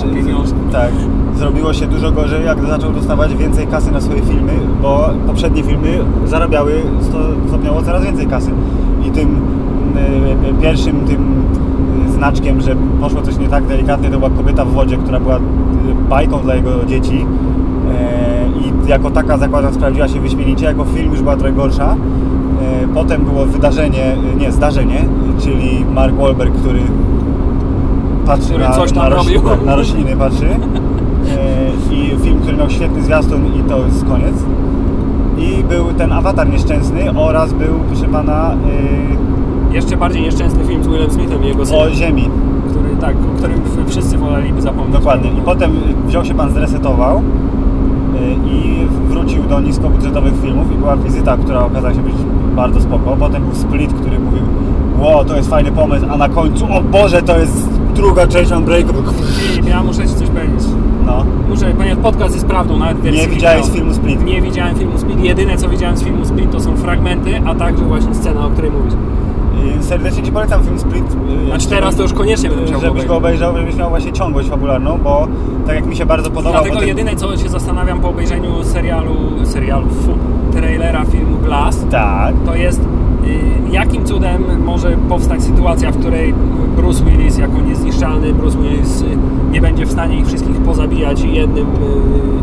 tak, zrobiło się dużo gorzej, jak zaczął dostawać więcej kasy na swoje filmy, bo poprzednie filmy zarabiały sto, stopniowo coraz więcej kasy. I tym pierwszym tym znaczkiem, że poszło coś nie tak delikatnie, to była kobieta w wodzie, która była y, bajką dla jego dzieci. E, I jako taka zakładam sprawdziła się wyśmienicie, jako film już była trochę gorsza. E, Potem było wydarzenie, nie, zdarzenie, czyli Mark Wahlberg, który patrzy Który na, coś tam na, na rośliny patrzy. E, I film, który miał świetny zwiastun i to jest koniec. I był ten awatar nieszczęsny oraz był, proszę pana, Jeszcze bardziej nieszczęsny film z Willem Smithem i jego synem, o ziemi. który, tak, o którym wszyscy woleliby zapomnieć. Dokładnie. I potem wziął się pan, zresetował y, i wrócił do niskobudżetowych filmów i była wizyta, która okazała się być bardzo spoko. Potem był Split, który mówił Ło, to jest fajny pomysł, a na końcu, o Boże, to jest druga część Unbreakable. Ja muszę Ci coś powiedzieć. No. Muszę, ponieważ podcast jest prawdą, nawet Nie widziałeś wideo. filmu Split. Nie widziałem filmu Split. Jedyne co widziałem z filmu Split to są fragmenty, a także właśnie scena, o której mówisz. Serdecznie Ci polecam film Split. y, Znaczy teraz to już koniecznie będę musiał Żebyś go obejrzał, żebyś miał właśnie ciągłość fabularną, bo tak jak mi się bardzo podobał... Dlatego jedyne co się zastanawiam po obejrzeniu serialu, serialu, fu, trailera filmu Glass, Tak. to jest y, jakim cudem może powstać sytuacja, w której Bruce Willis jako niezniszczalny Bruce Willis y, nie będzie w stanie ich wszystkich pozabijać jednym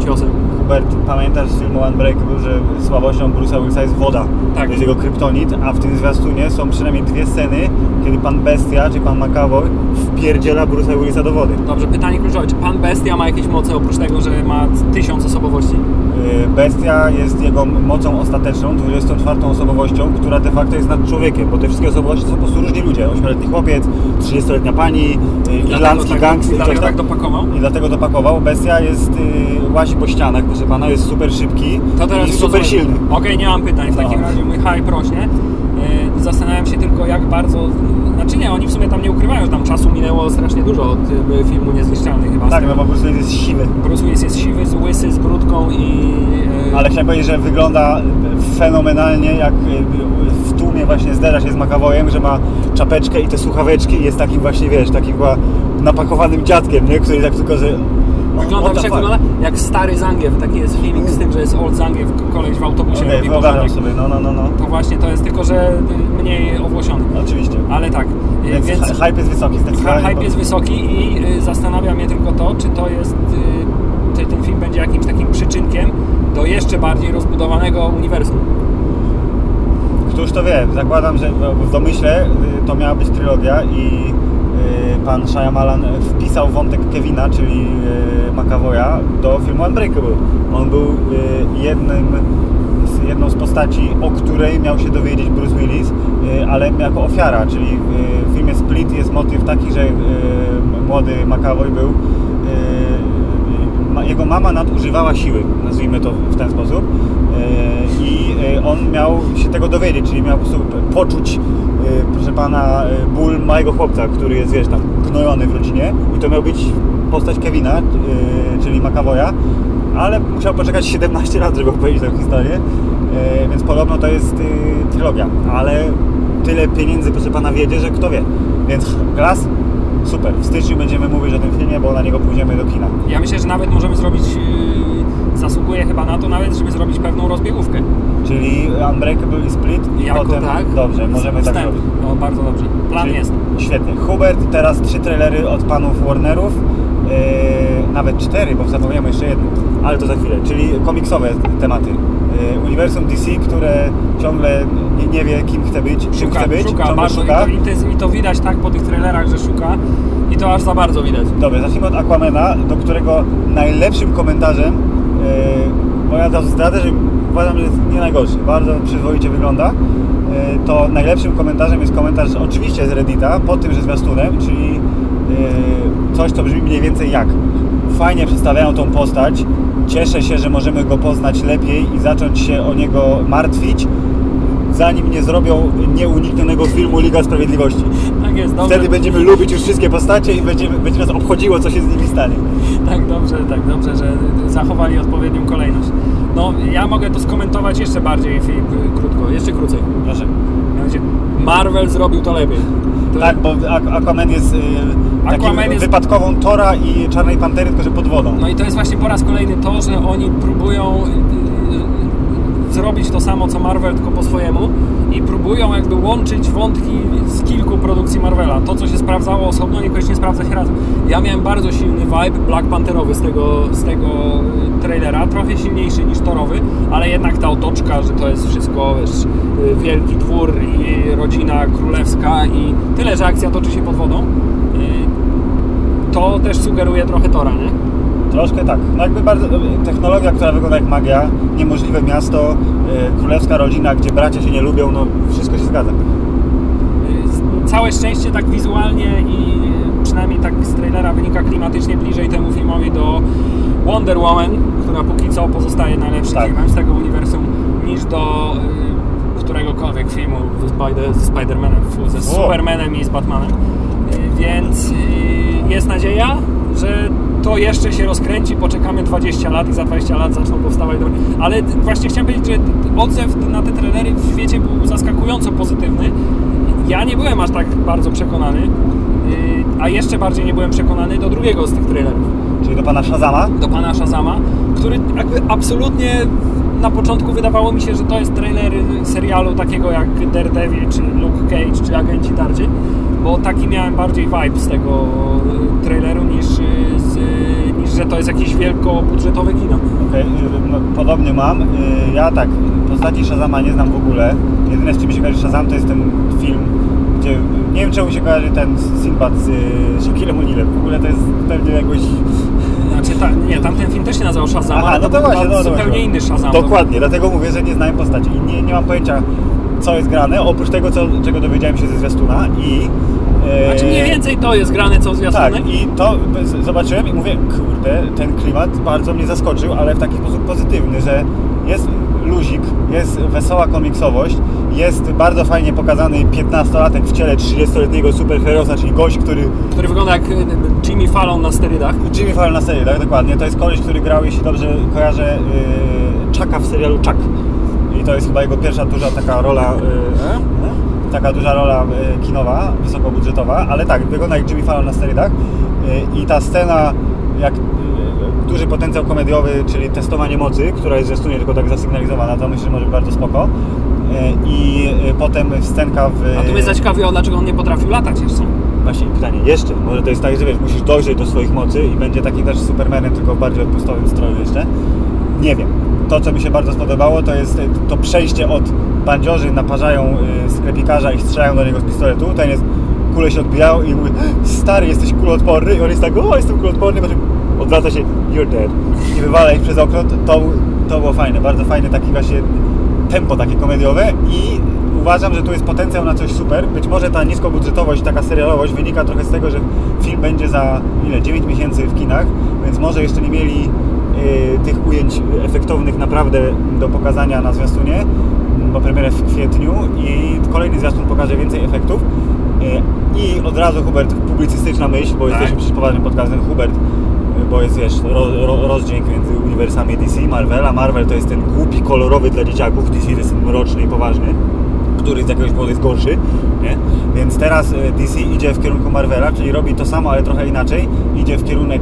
ciosem. Hubert, pamiętasz z filmu Unbreakable, że słabością Bruce'a Willisa jest woda. Tak. To jest jego kryptonit, a w tym zwiastunie są przynajmniej dwie sceny, kiedy pan Bestia, czy pan McAvoy wpierdziela Bruce'a Willisa do wody. Dobrze, pytanie kluczowe. Czy pan Bestia ma jakieś moce oprócz tego, że ma tysiąc osobowości? Yy, Bestia jest jego mocą ostateczną, 24 osobowością, która de facto jest nad człowiekiem, bo te wszystkie osobowości to są po prostu różni ludzie. 8-letni chłopiec, 30-letnia pani, irlandzki tak, gangster, dlatego coś tak dopakował? I dlatego dopakował. Bestia jest, yy, łazi po ścianach, proszę pana, jest super szybki To teraz i super silny. Okej, nie mam pytań. W No. takim razie mój hype rośnie. Yy, Zastanawiam się tylko, jak bardzo. Znaczy nie, oni w sumie tam nie ukrywają, że tam czasu minęło strasznie dużo od y, filmu Niezniszczalny chyba. Tak, no bo Bruce Willis jest siwy. Bruce Willis jest siwy, z łysy, z brudką i. yy, Ale chciałem powiedzieć, że wygląda fenomenalnie, jak w tłumie właśnie zderza się z McAvoyem, że ma czapeczkę i te słuchaweczki i jest takim właśnie, wiesz, takim chyba napakowanym dziadkiem, nie? Który tak tylko, że... Wygląda, wiesz, jak wygląda jak stary Zangiew. Taki jest filmik z tym, że jest old Zangiew, koleś w autobusie Okej, robi porządek. sobie, no, no, no, no. To właśnie to jest tylko, że y, mniej owłosiony. Oczywiście. Ale tak, y, Więc, więc hy- hype jest wysoki zdecydowanie. hype jest wysoki i y, zastanawia mnie tylko to, czy to jest, czy ten film będzie jakimś takim przyczynkiem do jeszcze bardziej rozbudowanego uniwersum. Któż to wie? Zakładam, że w domyśle to miała być trylogia i pan Shyamalan wpisał wątek Kevina, czyli y, McAvoya, do filmu Unbreakable. On był y, jednym jedną z postaci, o której miał się dowiedzieć Bruce Willis, ale jako ofiara, czyli w filmie Split jest motyw taki, że młody McAvoy był jego mama nadużywała siły, nazwijmy to w ten sposób. I y, on miał się tego dowiedzieć, czyli miał po prostu poczuć, y, proszę pana, y, ból małego chłopca, który jest, wiesz, tam gnojony w rodzinie. I to miał być postać Kevina, czyli McAvoya, ale musiał poczekać 17 lat, żeby opowiedzieć tę historię, więc podobno to jest trylogia, ale tyle pieniędzy, proszę pana, wiedzie, że kto wie, więc Glass, super, w styczniu będziemy mówić o tym filmie, bo na niego pójdziemy do kina. Ja myślę, że nawet możemy zrobić, zasługuje chyba na to nawet, żeby zrobić pewną rozbiegówkę. Czyli Unbreakable i Split i Jako potem... tak? Dobrze, możemy tak Wstęp. zrobić. No bardzo dobrze. Plan Czyli- jest. Świetnie. Hubert, teraz trzy trailery od panów Warnerów. Yy, nawet cztery, bo zapomniałem jeszcze jedno. Ale to za chwilę. Czyli komiksowe tematy. Yy, uniwersum DC, które ciągle nie, nie wie, kim chce być, czym Szuka, chce być, szuka ciągle bardzo szuka. I, to, i, to, jest- i to widać tak po tych trailerach, że szuka i to aż za bardzo widać. Dobra, zacznijmy od Aquamana, do którego najlepszym komentarzem, yy, bo ja to zdradzę, że uważam, że jest nie najgorszy, bardzo przyzwoicie wygląda, yy, to najlepszym komentarzem jest komentarz oczywiście z Reddita, pod tym, że zwiastunem, czyli yy, coś, co brzmi mniej więcej jak. Fajnie przedstawiają tą postać, cieszę się, że możemy go poznać lepiej i zacząć się o niego martwić, zanim nie zrobią nieuniknionego filmu Liga Sprawiedliwości. Tak jest, dobrze. Wtedy będziemy lubić już wszystkie postacie i będziemy, będzie nas obchodziło, co się z nimi stanie. Tak dobrze, tak dobrze, że zachowali odpowiednią kolejność. No, ja mogę to skomentować jeszcze bardziej Filip, krótko, jeszcze krócej. Proszę. Mianowicie, Marvel zrobił to lepiej. To, Tak, bo Aqu- Aquaman jest y, takim Aquaman jest- wypadkową Tora i Czarnej Pantery, tylko że pod wodą. No i to jest właśnie po raz kolejny to, że oni próbują zrobić to samo co Marvel, tylko po swojemu i próbują jakby łączyć wątki z kilku produkcji Marvela. To, co się sprawdzało osobno, niekoniecznie sprawdza się razem. Ja miałem bardzo silny vibe Black Pantherowy z tego, z tego trailera, trochę silniejszy niż Torowy, ale jednak ta otoczka, że to jest wszystko, wiesz, wielki dwór i rodzina królewska i tyle, że akcja toczy się pod wodą. Yy, to też sugeruje trochę Tora, nie? Troszkę tak. No jakby bardzo, technologia, która wygląda jak magia, niemożliwe miasto, y, królewska rodzina, gdzie bracia się nie lubią, no wszystko się zgadza. Całe szczęście tak wizualnie i przynajmniej tak z trailera wynika klimatycznie bliżej temu filmowi do Wonder Woman, która póki co pozostaje najlepszym Tak. filmem z tego uniwersum, niż do y, któregokolwiek filmu ze, Spider, ze Spider-Manem, ze. Supermanem i z Batmanem. Y, Więc y, jest nadzieja, że to jeszcze się rozkręci, poczekamy 20 lat i za 20 lat zaczną powstawać dobre. Ale właśnie chciałem powiedzieć, że odzew na te trailery w świecie był zaskakująco pozytywny. Ja nie byłem aż tak bardzo przekonany, yy, a jeszcze bardziej nie byłem przekonany do drugiego z tych trailerów, Czyli do pana Shazama. do pana Shazama, który jakby absolutnie na początku wydawało mi się, że to jest trailer serialu takiego jak Daredevil, czy Luke Cage, czy Agenci Tarczy, bo taki miałem bardziej vibe z tego yy, traileru niż, yy, z, yy, niż że to jest jakieś wielkobudżetowe kino. Okej, y, no, podobnie mam. Ja tak, postaci Shazama nie znam w ogóle. Jedyne z czym się kojarzy Shazam to jest ten film, gdzie nie wiem czemu się kojarzy ten Sinbad z Shaquillem O'Nealem. W ogóle to jest pewnie jakoś... Znaczy, ta, nie, tamten film też się nazywał Shazam, Aha, ale no to był właśnie, no, to zupełnie właśnie. inny Shazam. Dokładnie, dlatego mówię, że nie znałem postaci i nie, nie mam pojęcia co jest grane, oprócz tego, co, czego dowiedziałem się ze zwiastuna i... e, Znaczy mniej więcej to jest grane co w zwiastunem. Tak, i to zobaczyłem i mówię, kurde, ten klimat bardzo mnie zaskoczył, ale w taki sposób pozytywny, że jest luzik, jest wesoła komiksowość, jest bardzo fajnie pokazany 15-latek w ciele 30-letniego superherosa, czyli gość, który Który wygląda jak y, Jimmy Fallon na sterydach. Jimmy Fallon na tak dokładnie. To jest koleś, który grał, jeśli dobrze kojarzę, yy, Chucka w serialu Chuck. I to jest chyba jego pierwsza duża taka rola, yy, taka duża rola yy, kinowa, wysokobudżetowa, ale tak, wygląda jak Jimmy Fallon na sterydach. Yy, I ta scena, jak yy, duży potencjał komediowy, czyli testowanie mocy, która jest zresztą nie tylko tak zasygnalizowana, to myślę, że może być bardzo spoko. I potem scenka w... A tu mnie zaciekawiło, dlaczego on nie potrafił latać jeszcze. Właśnie pytanie, jeszcze, może to jest tak, że wiesz, musisz dojrzeć do swoich mocy i będzie taki też Supermanem, tylko w bardziej odpustowym stroju jeszcze. Nie wiem. To, co mi się bardzo spodobało, to jest to przejście od bandziorzy naparzają y, sklepikarza i strzelają do niego z pistoletu. Ten jest, kule się odbijają i mówi, stary, jesteś kuloodporny. I on jest tak, o, jestem kuloodporny, potem odwraca się, you're dead. I wywala ich przez okno. To- To, było fajne, bardzo fajne, taki właśnie tempo takie komediowe i uważam, że tu jest potencjał na coś super. Być może ta niskobudżetowość, taka serialowość wynika trochę z tego, że film będzie za ile? 9 miesięcy w kinach, więc może jeszcze nie mieli y, tych ujęć efektownych naprawdę do pokazania na zwiastunie, bo premierę w kwietniu i kolejny zwiastun pokaże więcej efektów. Y, I od razu Hubert, publicystyczna myśl, bo Tak. jesteśmy przecież poważnym podcastem, Hubert, y, bo jest wiesz, ro, ro, rozdźwięk między uniwersami DC i Marvela. Marvel to jest ten głupi, kolorowy dla dzieciaków, DC to jest ten mroczny i poważny który z jakiegoś powodu jest gorszy, nie? Więc teraz e, DC idzie w kierunku Marvela, czyli robi to samo, ale trochę inaczej. Idzie w kierunek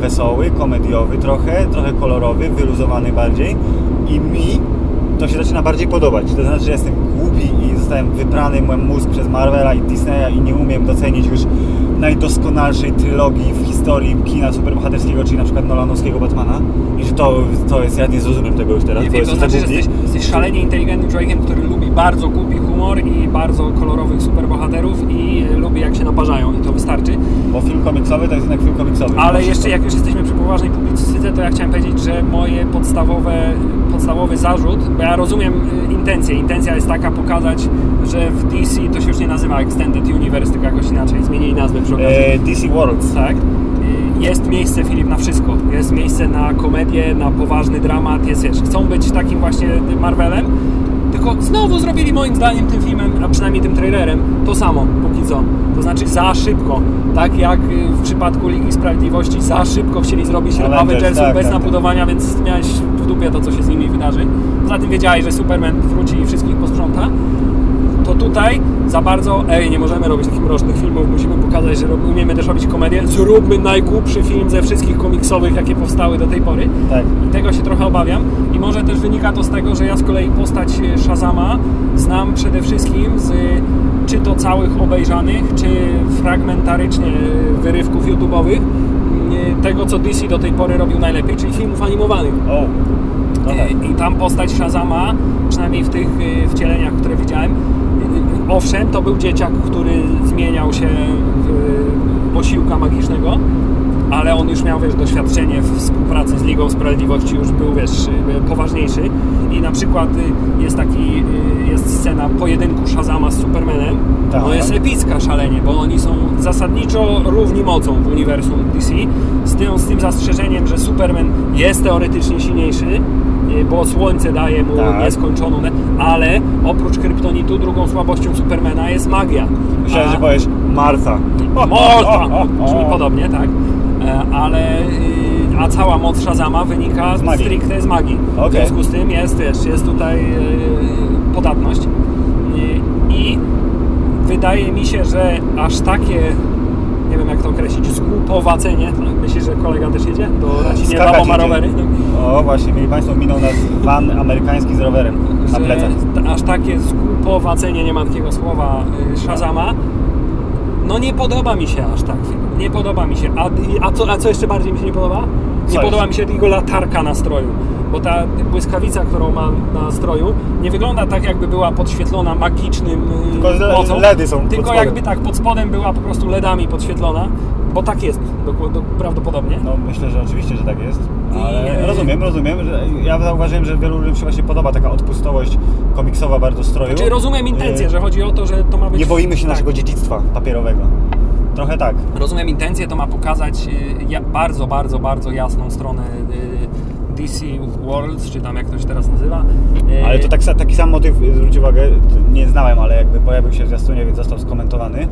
wesoły, komediowy trochę, trochę kolorowy, wyluzowany bardziej i mi to się zaczyna bardziej podobać. To znaczy, że jestem głupi i zostałem wyprany mój mózg przez Marvela i Disneya i nie umiem docenić już najdoskonalszej trylogii w historii kina superbohaterskiego, czyli na przykład Nolanowskiego Batmana i że to, to jest, ja nie zrozumiem tego już teraz, Nie wiem, to jestem znaczy, że jesteś, jesteś szalenie inteligentnym człowiekiem, który lubi bardzo głupi humor i bardzo kolorowych superbohaterów i lubi jak się naparzają i to wystarczy. Bo film komiksowy to jest jednak film komiksowy. Ale jeszcze jak już jesteśmy przy poważnej publicystyce, to ja chciałem powiedzieć, że moje podstawowe, podstawowy zarzut, bo ja rozumiem y, intencję. Intencja jest taka pokazać, że w DC to się już nie nazywa Extended Universe, tylko jakoś inaczej. Zmienili nazwę przy okazji. e, DC Worlds. Tak. Y, Jest miejsce, Filip, na wszystko. Jest miejsce na komedię, na poważny dramat. Jest, wiesz, chcą być takim właśnie Marvelem, tylko znowu zrobili moim zdaniem tym filmem, a przynajmniej tym trailerem, to samo, póki co. To znaczy za szybko. Tak jak y, w przypadku Ligi Sprawiedliwości, za szybko chcieli zrobić Avengers, Avengersów tak, bez tak, tak. nabudowania, więc miałeś w dupie to, co się z nimi wydarzy. Poza tym wiedziałeś, że Superman wróci i wszystkich posprząta tutaj za bardzo, ej, nie możemy robić takich mrocznych filmów, musimy pokazać, że umiemy też robić komedię. Zróbmy najgłupszy film ze wszystkich komiksowych, jakie powstały do tej pory. Tak. I tego się trochę obawiam. I może też wynika to z tego, że ja z kolei postać e, Shazama znam przede wszystkim z czy to całych obejrzanych, czy fragmentarycznie e, wyrywków YouTube'owych e, tego, co DC do tej pory robił najlepiej, czyli filmów animowanych. O, no tak. I tam postać Shazama, przynajmniej w tych wcieleniach, które widziałem, owszem, to był dzieciak, który zmieniał się w y, osiłka magicznego, ale on już miał, wiesz, doświadczenie w współpracy z Ligą Sprawiedliwości, już był, wiesz, poważniejszy. I na przykład y, jest taki, y, jest scena pojedynku Shazama z Supermanem, Tak. no jest epicka szalenie, bo oni są zasadniczo równi mocą w uniwersum DC, z tym, z tym zastrzeżeniem, że Superman jest teoretycznie silniejszy, bo słońce daje mu Tak. nieskończoną, ale oprócz kryptonitu drugą słabością Supermana jest magia. Myślałem, A- że powiesz Martha. Morta! Brzmi podobnie, tak. E, Ale, y, a cała moc Shazama wynika Z magii. stricte z magii. W Okej. związku z tym jest, wiesz, jest tutaj y, podatność. Y, I wydaje mi się, że aż takie, nie wiem jak to określić, zgłupowacenie, myślisz, że kolega też jedzie do Skakać bo ma rowery? O, właśnie, mieli Państwo, minął nas van amerykański z rowerem na plecach. aż takie zgłupowacenie, nie ma takiego słowa, y, Shazama, no nie podoba mi się aż tak. Nie podoba mi się. A, a, co, a co jeszcze bardziej mi się nie podoba? Nie podoba mi się jego latarka na stroju. Bo ta błyskawica, którą ma na stroju, nie wygląda tak, jakby była podświetlona magicznym y, Tylko mocą. LEDy są Tylko jakby tak pod spodem była po prostu LEDami podświetlona, bo tak jest do, do, prawdopodobnie. No myślę, że oczywiście, że tak jest. Ale I- rozumiem, rozumiem. Ja zauważyłem, że wielu ludziom się właśnie podoba taka odpustowość komiksowa bardzo stroju. Znaczy rozumiem intencję, Y, że chodzi o to, że to ma być... Nie boimy się tak. naszego dziedzictwa papierowego. Trochę tak. Rozumiem intencję, to ma pokazać y, bardzo, bardzo, bardzo jasną stronę y, DC Worlds, czy tam jak to się teraz nazywa. Y, Ale to tak, taki sam motyw, zwróć uwagę, nie znałem, ale jakby pojawił się w zwiastunie, więc został skomentowany.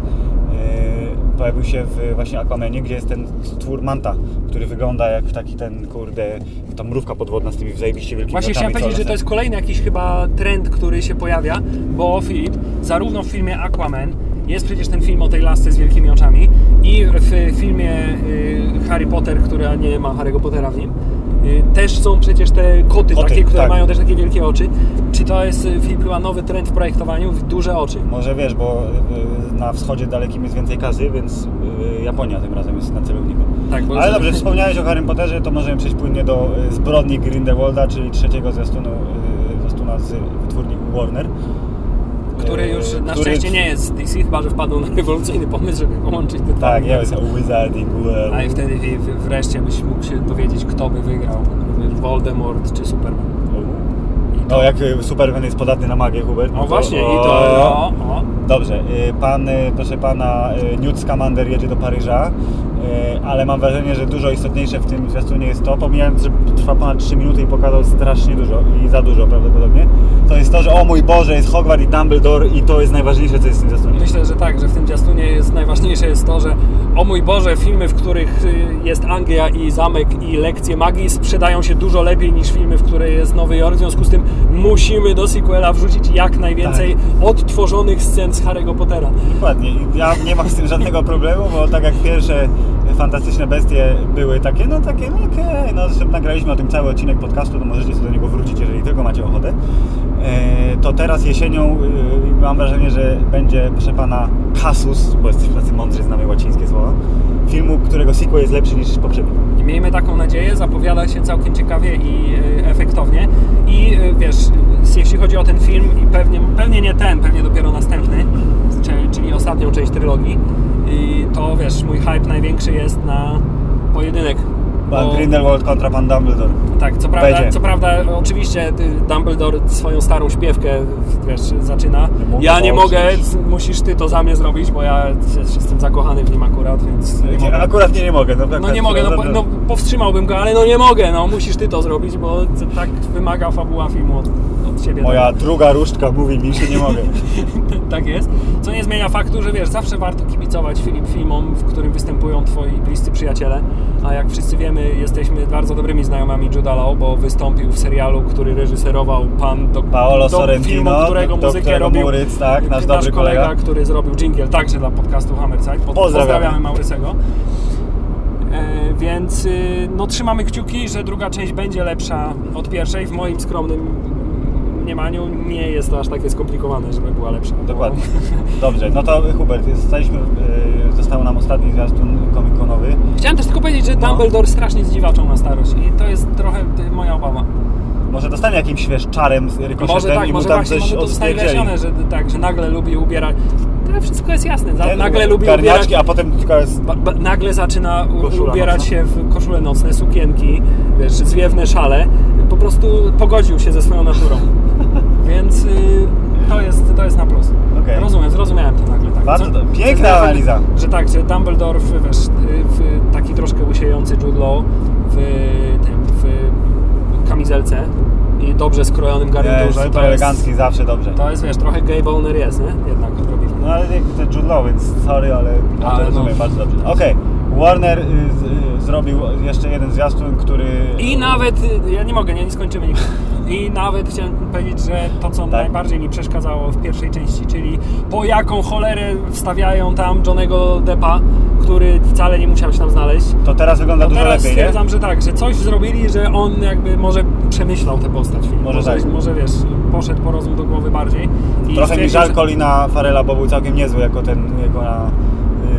Pojawił się w właśnie Aquamanie, gdzie jest ten stwór Manta, który wygląda jak taki ten, kurde, ta mrówka podwodna z tymi zajebiście wielkimi Właśnie chciałem powiedzieć, że to jest kolejny jakiś chyba trend, który się pojawia, bo Filip, zarówno w filmie Aquaman, jest przecież ten film o tej lasce z wielkimi oczami i w filmie y, Harry Potter, która nie ma Harry'ego Pottera w nim, y, też są przecież te koty, Koty, takie, które tak. mają też takie wielkie oczy. Czy to jest, y, Filip, chyba nowy trend w projektowaniu? Duże oczy. Może wiesz, bo na wschodzie dalekim jest więcej kasy, więc Japonia tym razem jest na celowniku. Tak, Ale dobrze, wspomniałeś o Harrym Potterze, to możemy przejść płynnie do zbrodni Grindelwalda, czyli trzeciego zwiastunu, y, zwiastuna z wytwórni Warner. Który już na który- szczęście nie jest z DC, chyba że wpadł na rewolucyjny pomysł, żeby połączyć te Tak, uniwersy. jest Wizarding World. A i wtedy w- w- wreszcie byś mógł się dowiedzieć, kto by wygrał. Voldemort czy Superman. I No, jak Superman jest podatny na magię, Hubert. No to- właśnie, i o, to... O, o. Dobrze, y, pan, y, proszę pana, y, Newt Scamander jedzie do Paryża ale mam wrażenie, że dużo istotniejsze w tym zwiastunie jest to, pomijając, że trwa ponad 3 minuty i pokazał strasznie dużo i za dużo prawdopodobnie, to jest to, że o mój Boże, jest Hogwarts i Dumbledore i to jest najważniejsze, co jest w tym zwiastunie. Myślę, że tak, że w tym zwiastunie jest najważniejsze jest to, że o mój Boże, filmy, w których y, jest Anglia i zamek i lekcje magii sprzedają się dużo lepiej niż filmy, w których jest Nowy Jork. W związku z tym musimy do sequela wrzucić jak najwięcej odtworzonych scen z Harry'ego Pottera. Dokładnie. Ja nie mam z tym żadnego problemu, bo tak jak pierwsze fantastyczne bestie były takie, no takie, no okej, no zresztą nagraliśmy o tym cały odcinek podcastu, to możecie sobie do niego wrócić, jeżeli tylko macie ochotę. E, To teraz jesienią y, mam wrażenie, że będzie, proszę pana, kasus, bo jesteśmy tacy mądrzy, znamy łacińskie słowa, filmu, którego sequel jest lepszy niż poprzedni. I Miejmy taką nadzieję, zapowiada się całkiem ciekawie i y, efektownie. I y, wiesz, jeśli chodzi o ten film, i pewnie, pewnie nie ten, pewnie dopiero następny, czy- czyli ostatnią część trylogii, to wiesz, mój hype największy jest na pojedynek. Pan Bo- Grindelwald kontra pan Dumbledore. Tak, co prawda, Będzie. co prawda oczywiście Dumbledore swoją starą śpiewkę wiesz, zaczyna. Nie ja nie mogę, musisz ty to za mnie zrobić, bo ja jestem zakochany w nim akurat, więc nie mogę. Akurat nie, nie mogę. No, No akurat- nie mogę, no, po- no powstrzymałbym go, ale no nie mogę, no musisz ty to zrobić, bo tak wymaga fabuła filmu ciebie. Moja druga różdżka mówi mi, że nie mogę. tak jest. Co nie zmienia faktu, że wiesz, zawsze warto kibicować film, filmom, w którym występują twoi bliscy przyjaciele, a jak wszyscy wiemy, jesteśmy bardzo dobrymi znajomami Juda Law, bo wystąpił w serialu, który reżyserował pan do, Paolo do Sorrentino, filmu, którego do muzykę którego robił Mauryc, tak, nasz dobry kolega, kolega. który zrobił jingle także dla podcastu Hammerside. Pod- Pozdrawiamy. Pozdrawiamy Maurycego. E, więc y, no, trzymamy kciuki, że druga część będzie lepsza od pierwszej. W moim skromnym mniemaniu nie jest to aż takie skomplikowane, żeby była lepsza. Dokładnie. Dobrze, no to Hubert, zostaliśmy, yy, został nam ostatni zwiastun komikonowy. Chciałem też tylko powiedzieć, że No. Dumbledore strasznie zdziwaczą na starość i to jest trochę moja obawa. Może dostanie jakimś wiesz, czarem z rykoszetem Może tak, i mu może tam właśnie coś może to zostanie wyjaśnione, że tak, że nagle lubi ubierać. To wszystko jest jasne. Za- Nagle lubi ubierać a potem tylko jest... Ba, ba, nagle zaczyna u, ubierać nocna. się w koszule nocne, sukienki, wiesz, zwiewne szale. Po prostu pogodził się ze swoją naturą. Więc y, to, jest, to jest na plus. Okej. Rozumiem, zrozumiałem to nagle. Tak. Bardzo piękna analiza. Że tak, że Dumbledore, w, wiesz, y, w taki troszkę łysiejący Jude Law w, tym, w kamizelce i dobrze skrojonym garniturze. super elegancki, zawsze dobrze. To jest, wiesz, trochę gay boner jest, nie? Jednak odrobinę. No ale nie, to Jude Law, więc sorry, ale, ale to rozumiem no. bardzo dobrze. Okej, Warner y, y, zrobił jeszcze jeden zwiastun, który... I nawet, ja nie mogę, nie, nie skończymy nigdy. I nawet chciałem powiedzieć, że to, co najbardziej mi przeszkadzało w pierwszej części, czyli po jaką cholerę wstawiają tam Johnego Deppa, który wcale nie musiał się tam znaleźć. To teraz wygląda No dużo teraz lepiej, nie? stwierdzam, że tak, że coś zrobili, że on jakby może przemyślał tę postać. Może tak. Może wiesz, poszedł po rozum do głowy bardziej. I Trochę mi żal Colina Farela, bo był całkiem niezły jako ten jako na,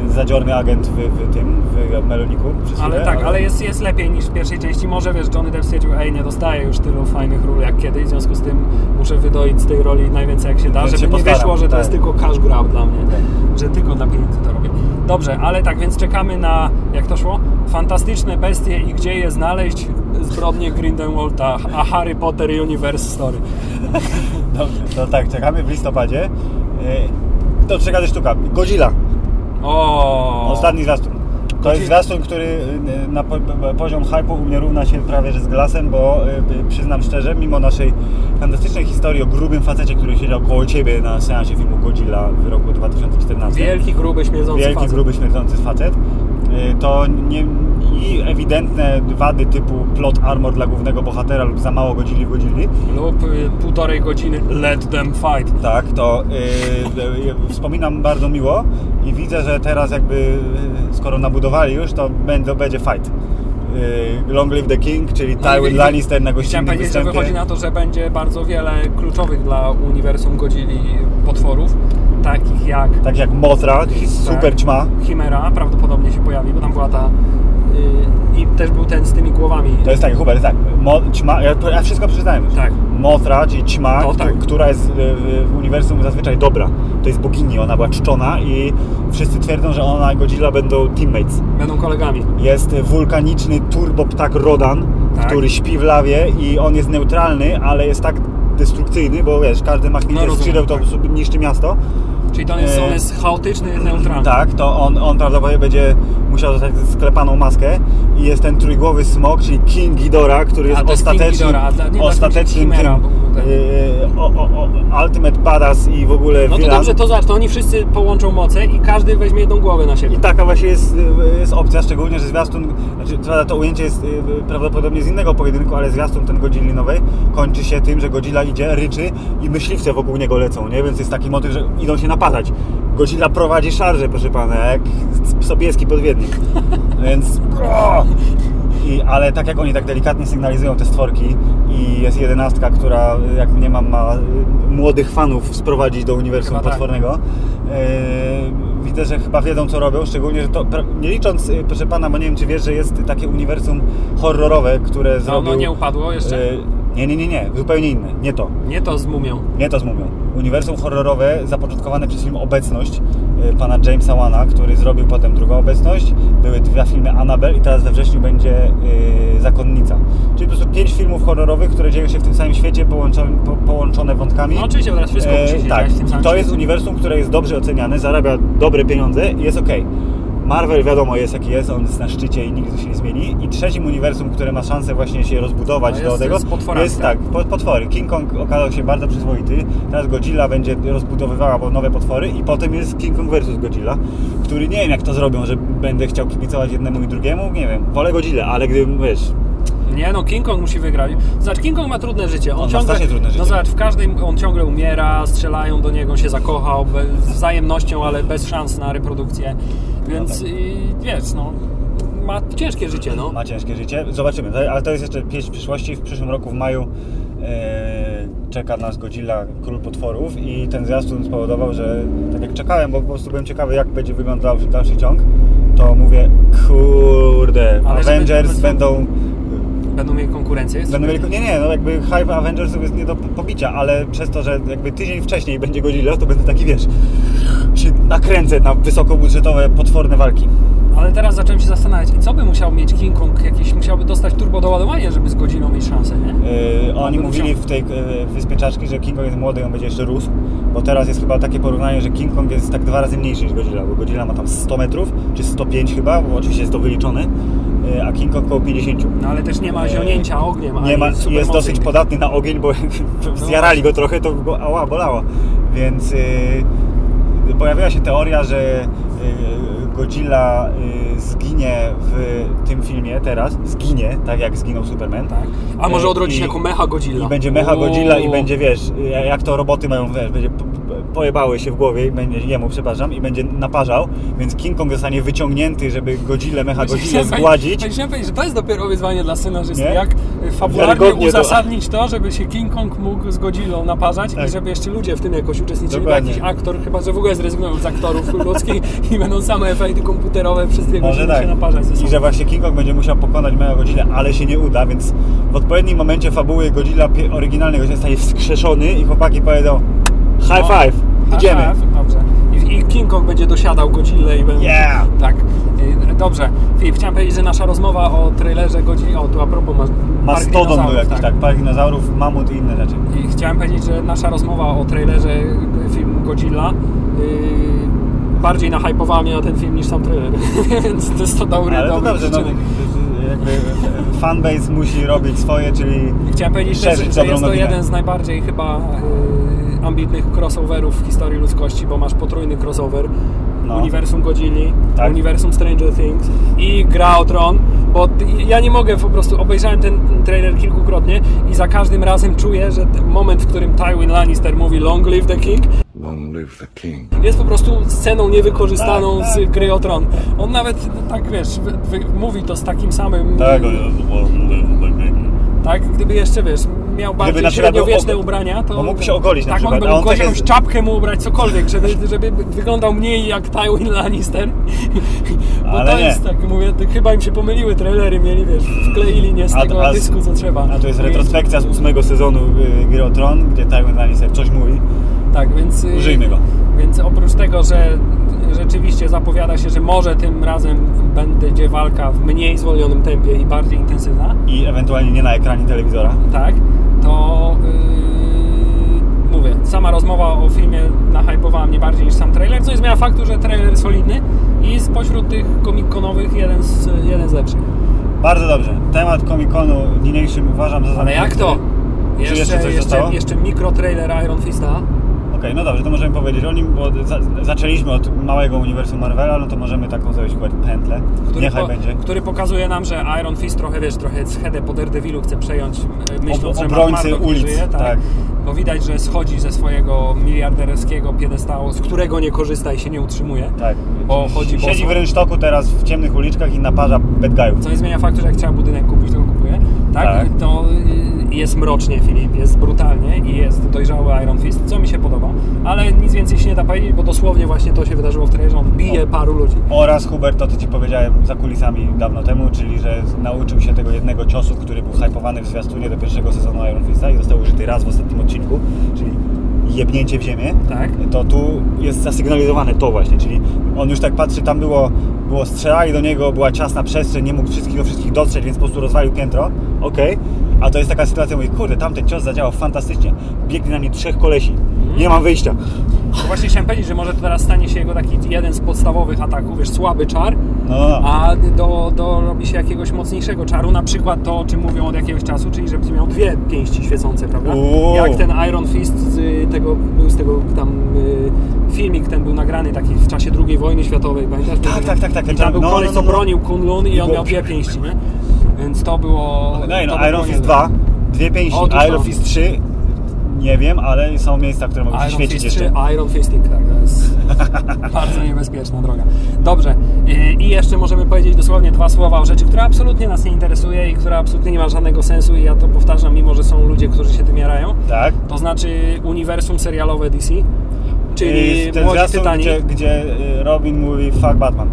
y, zadziorny agent w, w tym, w Meloniku. przez Ale chwilę, tak, ale jest, jest lepiej niż w pierwszej części. Może wiesz, Johnny Depp stwierdził, ej, nie dostaję już tylu fajnych ról jak kiedyś, w związku z tym muszę wydoić z tej roli najwięcej jak się da, żeby się nie postaram, wyszło, że to tak. jest tylko cash grab dla mnie, Tak. że tylko dla pieniędzy to robię. Dobrze, ale tak, więc czekamy na, jak to szło? Fantastyczne bestie i gdzie je znaleźć? Zbrodnie Grindelwalda, a Harry Potter Universe Story. Dobrze, to tak, czekamy w listopadzie. Y, To czeka też sztuka. Godzilla. O, Ostatni zwiastun. To jest zwiastun, który y, na po, po- poziom hypu u mnie równa się prawie że z Glassem, bo y, y, przyznam szczerze, mimo naszej fantastycznej historii o grubym facecie, który siedział koło Ciebie na seansie filmu Godzilla w roku 2014. Wielki, gruby, śmierdzący Wielki, facet. gruby, śmierdzący facet. Y, To nie, i ewidentne wady typu plot armor dla głównego bohatera lub za mało godzili w godzili. Lub y, półtorej godziny let them fight. Tak, to y, y, wspominam bardzo miło i widzę, że teraz jakby y, skoro nabudowali już, to będzie, będzie fight. Y, Long Live the King, czyli No Tywin Lannister na Chciałem gościnnym powiedzieć, że wychodzi na to, że będzie bardzo wiele kluczowych dla uniwersum Godzilli potworów, takich jak Tak jak Mothra, super ćma. Chimera, prawdopodobnie się pojawi, bo tam była ta... y, I też był ten z tymi głowami. To jest tak, Hubert, tak. Mo, ćma, ja, ja wszystko przeczytałem. Tak. Mothra, czyli ćma, To tak. która jest y, w, uniwersum zazwyczaj dobra. To jest bogini, ona była czczona i wszyscy twierdzą, że ona i Godzilla będą teammates. Będą kolegami. Jest wulkaniczny turboptak Rodan, Tak. który śpi w lawie i on jest neutralny, ale jest tak destrukcyjny, bo wiesz, każdy machnięcie No, rozumiem, skrzydeł to tak. niszczy miasto. Czyli to jest, E, on jest chaotyczny, neutralny. Tak, to on, on prawdopodobnie będzie musiał dostać sklepaną maskę i jest ten trójgłowy smok, czyli King Ghidorah, który jest jest King ostatecznym, ostatecznym tym, yy, o, o, o, Ultimate Badass i w ogóle No to villain. dobrze, to zobacz, to oni wszyscy połączą moce i każdy weźmie jedną głowę na siebie. I taka właśnie jest, jest opcja, szczególnie, że zwiastun, znaczy to ujęcie jest y, prawdopodobnie z innego pojedynku, ale zwiastun ten Godzilli nowej kończy się tym, że Godzilla idzie, ryczy i myśliwce wokół niego lecą, nie? Więc jest taki motyw, że idą się napadać. Godzilla prowadzi szarże, proszę pana, jak Sobieski podwiednik. Więc... O! I, ale tak jak oni tak delikatnie sygnalizują te stworki i jest jedenastka, która jak mnie mam ma y, młodych fanów sprowadzić do uniwersum Chyba tak. potwornego. Yy, widzę, że chyba wiedzą co robią, szczególnie, że to, nie licząc, y, proszę pana, bo nie wiem czy wiesz, że jest takie uniwersum horrorowe, które No, zrobił... no nie upadło jeszcze? yy, nie, nie, nie, nie, zupełnie inne, nie to. Nie to z mumią. Nie to z mumią. Uniwersum horrorowe zapoczątkowane przez film Obecność y, pana Jamesa Wana, który zrobił potem drugą Obecność. Były dwa filmy Annabelle i teraz we wrześniu będzie y, Zakonnica. Czyli po prostu pięć filmów horrorowych, które dzieją się w tym samym świecie, połączone, po, połączone wątkami. No oczywiście, teraz wszystko E, musi się tak. w tym samym To jest uniwersum, które jest dobrze oceniane, zarabia dobre pieniądze i jest ok. Marvel wiadomo jest jaki jest, on jest na szczycie i nigdy się nie zmieni. I trzecim uniwersum, które ma szansę właśnie się rozbudować No do jest tego, z potworami, jest tak? tak, po- potwory. King Kong okazał się bardzo przyzwoity, teraz Godzilla będzie rozbudowywała bo nowe potwory i potem jest King Kong vs Godzilla, który nie wiem jak to zrobią, że będę chciał kibicować jednemu i drugiemu, nie wiem, wolę Godzilla, ale gdybym, wiesz, Nie no, King Kong musi wygrać. Zobacz, King Kong ma trudne życie. On, On ma ciągle, strasznie trudne życie. No zobacz, w każdym, on ciągle umiera, strzelają do niego, się zakochał, z wzajemnością, ale bez szans na reprodukcję. Więc No tak. i, wiesz, no, ma ciężkie życie, no. ma ciężkie życie. Zobaczymy, ale to jest jeszcze pieśń przyszłości. W przyszłym roku w maju e, czeka nas Godzilla, Król Potworów i ten zwiastun spowodował, że tak jak czekałem, bo po prostu byłem ciekawy jak będzie wyglądał dalszy ciąg, to mówię, kurde, Ale Avengers żeby- będą... Będą mieli konkurencję. Będą mieli, nie, nie, no jakby hype Avengersów jest nie do pobicia, ale przez to, że jakby tydzień wcześniej będzie Godzilla, to będę taki, wiesz, się nakręcę na wysokobudżetowe, potworne walki. Ale teraz zacząłem się zastanawiać, i co by musiał mieć King Kong? Jakieś musiałby dostać turbo doładowanie, żeby z godziną mieć szansę, nie? Yy, oni mówili musiał- w tej yy, wyspie Czaszki, że King Kong jest młody i on będzie jeszcze rósł, bo teraz jest chyba takie porównanie, że King Kong jest tak dwa razy mniejszy niż Godzilla, bo Godzilla ma tam 100 metrów, czy 105 chyba, bo oczywiście jest to wyliczone, yy, a King Kong około 50. No ale też nie ma zionęcia ogniem, Nie ma, jest dosyć podatny na ogień, bo zjarali go trochę, to go ała, bolało. Więc pojawiła się teoria, że Godzilla yy, zginie w tym filmie teraz, zginie, tak jak zginął Superman. Tak. A może Yy, odrodzi się i- jako mecha Godzilla. I będzie mecha Godzilla i będzie, wiesz, jak to roboty mają, wiesz, będzie pojebały się w głowie i będzie jemu, przepraszam, i będzie naparzał, więc King Kong zostanie wyciągnięty, żeby Godzilla, mecha Godzilla zgładzić. Chciałem powiedzieć, że to jest dopiero wyzwanie dla scenarzysty. Nie? Jak fabularnie Wiarygodnie to- uzasadnić to, żeby się King Kong mógł z Godzillą naparzać Tak. i żeby jeszcze ludzie w tym jakoś uczestniczyli, Dokładnie. jakiś aktor, chyba że w ogóle zrezygnują z aktorów ludzkich i będą same efekty komputerowe przez dwie godziny tak. się naparzać ze I sobą. że właśnie King Kong będzie musiał pokonać mega Godzilla, ale się nie uda, więc w odpowiednim momencie fabuły Godzilla Godzilla zostaje wskrzeszony i chłopaki powiedzą high five, idziemy. Aha, dobrze. I, I King Kong będzie dosiadał Godzilla i będzie... Yeah! Tak. Y, Dobrze. Filip, chciałem powiedzieć, że nasza rozmowa o trailerze Godzilla... O, tu a propos ma, park Mastodon był jakiś, tak, park dinozaurów, mamut i inne rzeczy. I chciałem powiedzieć, że nasza rozmowa o trailerze filmu Godzilla yy, bardziej nahypowała mnie na ten film niż sam trailer. Więc to jest to dobry, Ale to dobrze, no, jakby fanbase musi robić swoje, czyli Chciałem powiedzieć że dobrą jest to jeden z najbardziej chyba yy, ambitnych crossoverów w historii ludzkości, bo masz potrójny crossover. No. Uniwersum Godzilli, Tak. Uniwersum Stranger Things i gra o Tron, bo ja nie mogę po prostu, obejrzałem ten trailer kilkukrotnie i za każdym razem czuję, że ten moment, w którym Tywin Lannister mówi Long live the King, Long live the king. jest po prostu sceną niewykorzystaną Tak, z tak, gry o Tron. On nawet, tak wiesz, wy, wy, mówi to z takim samym... Tak, Tak, gdyby jeszcze, wiesz, miał bardziej przykład średniowieczne og- ubrania, to... bo mógłby się ogolić na Tak, przykład, mógł tak jakąś jest- czapkę mu ubrać, cokolwiek, żeby, żeby wyglądał mniej jak Tywin Lannister. Bo Ale to nie. jest, tak mówię, chyba im się pomyliły trailery, mieli, wiesz, wkleili nie z A- tego a dysku, co trzeba. A to jest retrospekcja z ósmego sezonu y, Gry o Tron, gdzie Tywin Lannister coś mówi. Tak, więc... y, Użyjmy go. Więc oprócz tego, że rzeczywiście zapowiada się, że może tym razem będzie walka w mniej zwolnionym tempie i bardziej intensywna, I ewentualnie nie na ekranie telewizora. tak, to mówię, sama rozmowa o filmie nahypowała mnie bardziej niż sam trailer, co nie zmienia faktu, że trailer solidny i spośród tych komik-konowych jeden z, jeden z lepszych. Bardzo dobrze. Temat Comic-Conu niniejszym uważam za Ale zamknięty. jak to? Jeszcze, jeszcze coś jeszcze, jeszcze mikro-trailer Iron Fista. Okej, no dobrze, to możemy powiedzieć o nim, bo za, zaczęliśmy od małego uniwersum Marvela, no to możemy taką zrobić pętlę. który, Niechaj po- będzie. który pokazuje nam, że Iron Fist trochę, wiesz, trochę schedę po Daredevilu chce przejąć, e, myśląc, Ob- że Mark ulic, żyje, tak. tak. Bo widać, że schodzi ze swojego miliarderskiego piedestału, z którego nie korzysta i się nie utrzymuje. Tak. Bo chodzi Siedzi boso. w rynsztoku teraz w ciemnych uliczkach i naparza bad guyów. Co nie zmienia faktu, że jak trzeba budynek kupić, to go kupuje. Tak? Tak. To y, jest mrocznie, Filip, jest brutalnie i jest dojrzały Iron Fist, co mi się podoba. Ale nic więcej się nie da powiedzieć, bo dosłownie właśnie to się wydarzyło w trailerze. On bije paru ludzi. Oraz Hubert, to co Ci powiedziałem za kulisami dawno temu, czyli że nauczył się tego jednego ciosu, który był hypowany w zwiastunie do pierwszego sezonu Iron Fista i został użyty raz w ostatnim odcinku, czyli jebnięcie w ziemię. Tak. To tu jest zasygnalizowane to właśnie, czyli on już tak patrzy, tam było, było strzelali do niego, była ciasna przestrzeń, nie mógł wszystkich do wszystkich dotrzeć, więc po prostu rozwalił piętro, okej. A to jest taka sytuacja, mówi, kurde, tamten cios zadziałał fantastycznie, biegnie na mnie trzech kolesi, nie mam wyjścia. To właśnie chciałem powiedzieć, że może to teraz stanie się jego taki jeden z podstawowych ataków, wiesz, słaby czar, No, a do, do robi się jakiegoś mocniejszego czaru, na przykład to, o czym mówią od jakiegoś czasu, czyli żeby miał dwie pięści świecące, prawda? Uuu. Jak ten Iron Fist z tego, był z tego tam y, filmik, ten był nagrany taki w czasie II wojny światowej, pamiętasz? Tak, tak, tak, tak, I tak, tam był no, koleś, no, co no, no. bronił Kunlun i on miał dwie pięści, nie? Więc to było... No, no Iron Fist niezłe. 2, dwie pięści. Iron Fist 3, nie wiem, ale są miejsca, które mogą się świecić Fist jeszcze. 3, Iron Fisting, tak, to jest bardzo niebezpieczna droga. Dobrze, I- i jeszcze możemy powiedzieć dosłownie dwa słowa o rzeczy, która absolutnie nas nie interesuje i która absolutnie nie ma żadnego sensu i ja to powtarzam, mimo że są ludzie, którzy się tym jarają. Tak. To znaczy uniwersum serialowe DC, czyli I ten Młodzi zwiastun, Tytani. gdzie, gdzie y, Robin mówi fuck Batman.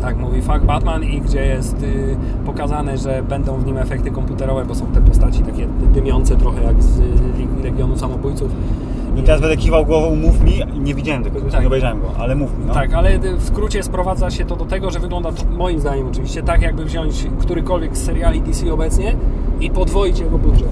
Tak, mówi fuck Batman i gdzie jest y, pokazane, że będą w nim efekty komputerowe, bo są te postaci takie dymiące trochę jak z y, Legionu Samobójców. I teraz będę kiwał głową, mów mi, nie widziałem tego, Tak. nie obejrzałem go, ale mów mi, no. Tak, ale w skrócie sprowadza się to do tego, że wygląda to, moim zdaniem oczywiście, tak jakby wziąć którykolwiek z seriali DC obecnie i podwoić jego budżet.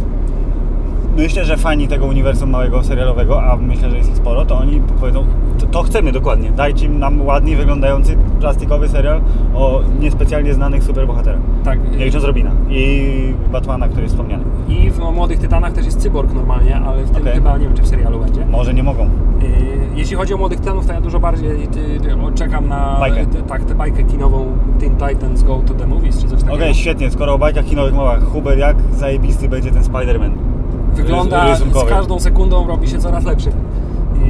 Myślę, że fani tego uniwersum małego serialowego, a myślę, że jest ich sporo, to oni powiedzą, to, to chcemy dokładnie, dajcie nam ładnie wyglądający plastikowy serial o niespecjalnie znanych superbohaterach. Tak. Nie licząc Robina i Batmana, który jest wspomniany. I w Młodych Tytanach też jest cyborg normalnie, ale w tym Okej. chyba nie wiem, czy w serialu będzie. Może nie mogą. Yy, Jeśli chodzi o Młodych Tytanów, to ja dużo bardziej y, y, czekam na Bajkę. tak, tę bajkę kinową Teen Titans Go to the Movies, czy coś Okej, takiego. świetnie, skoro o bajkach kinowych mowa, Huber, jak zajebisty będzie ten Spider-Man? Wygląda z każdą sekundą robi się coraz lepszy.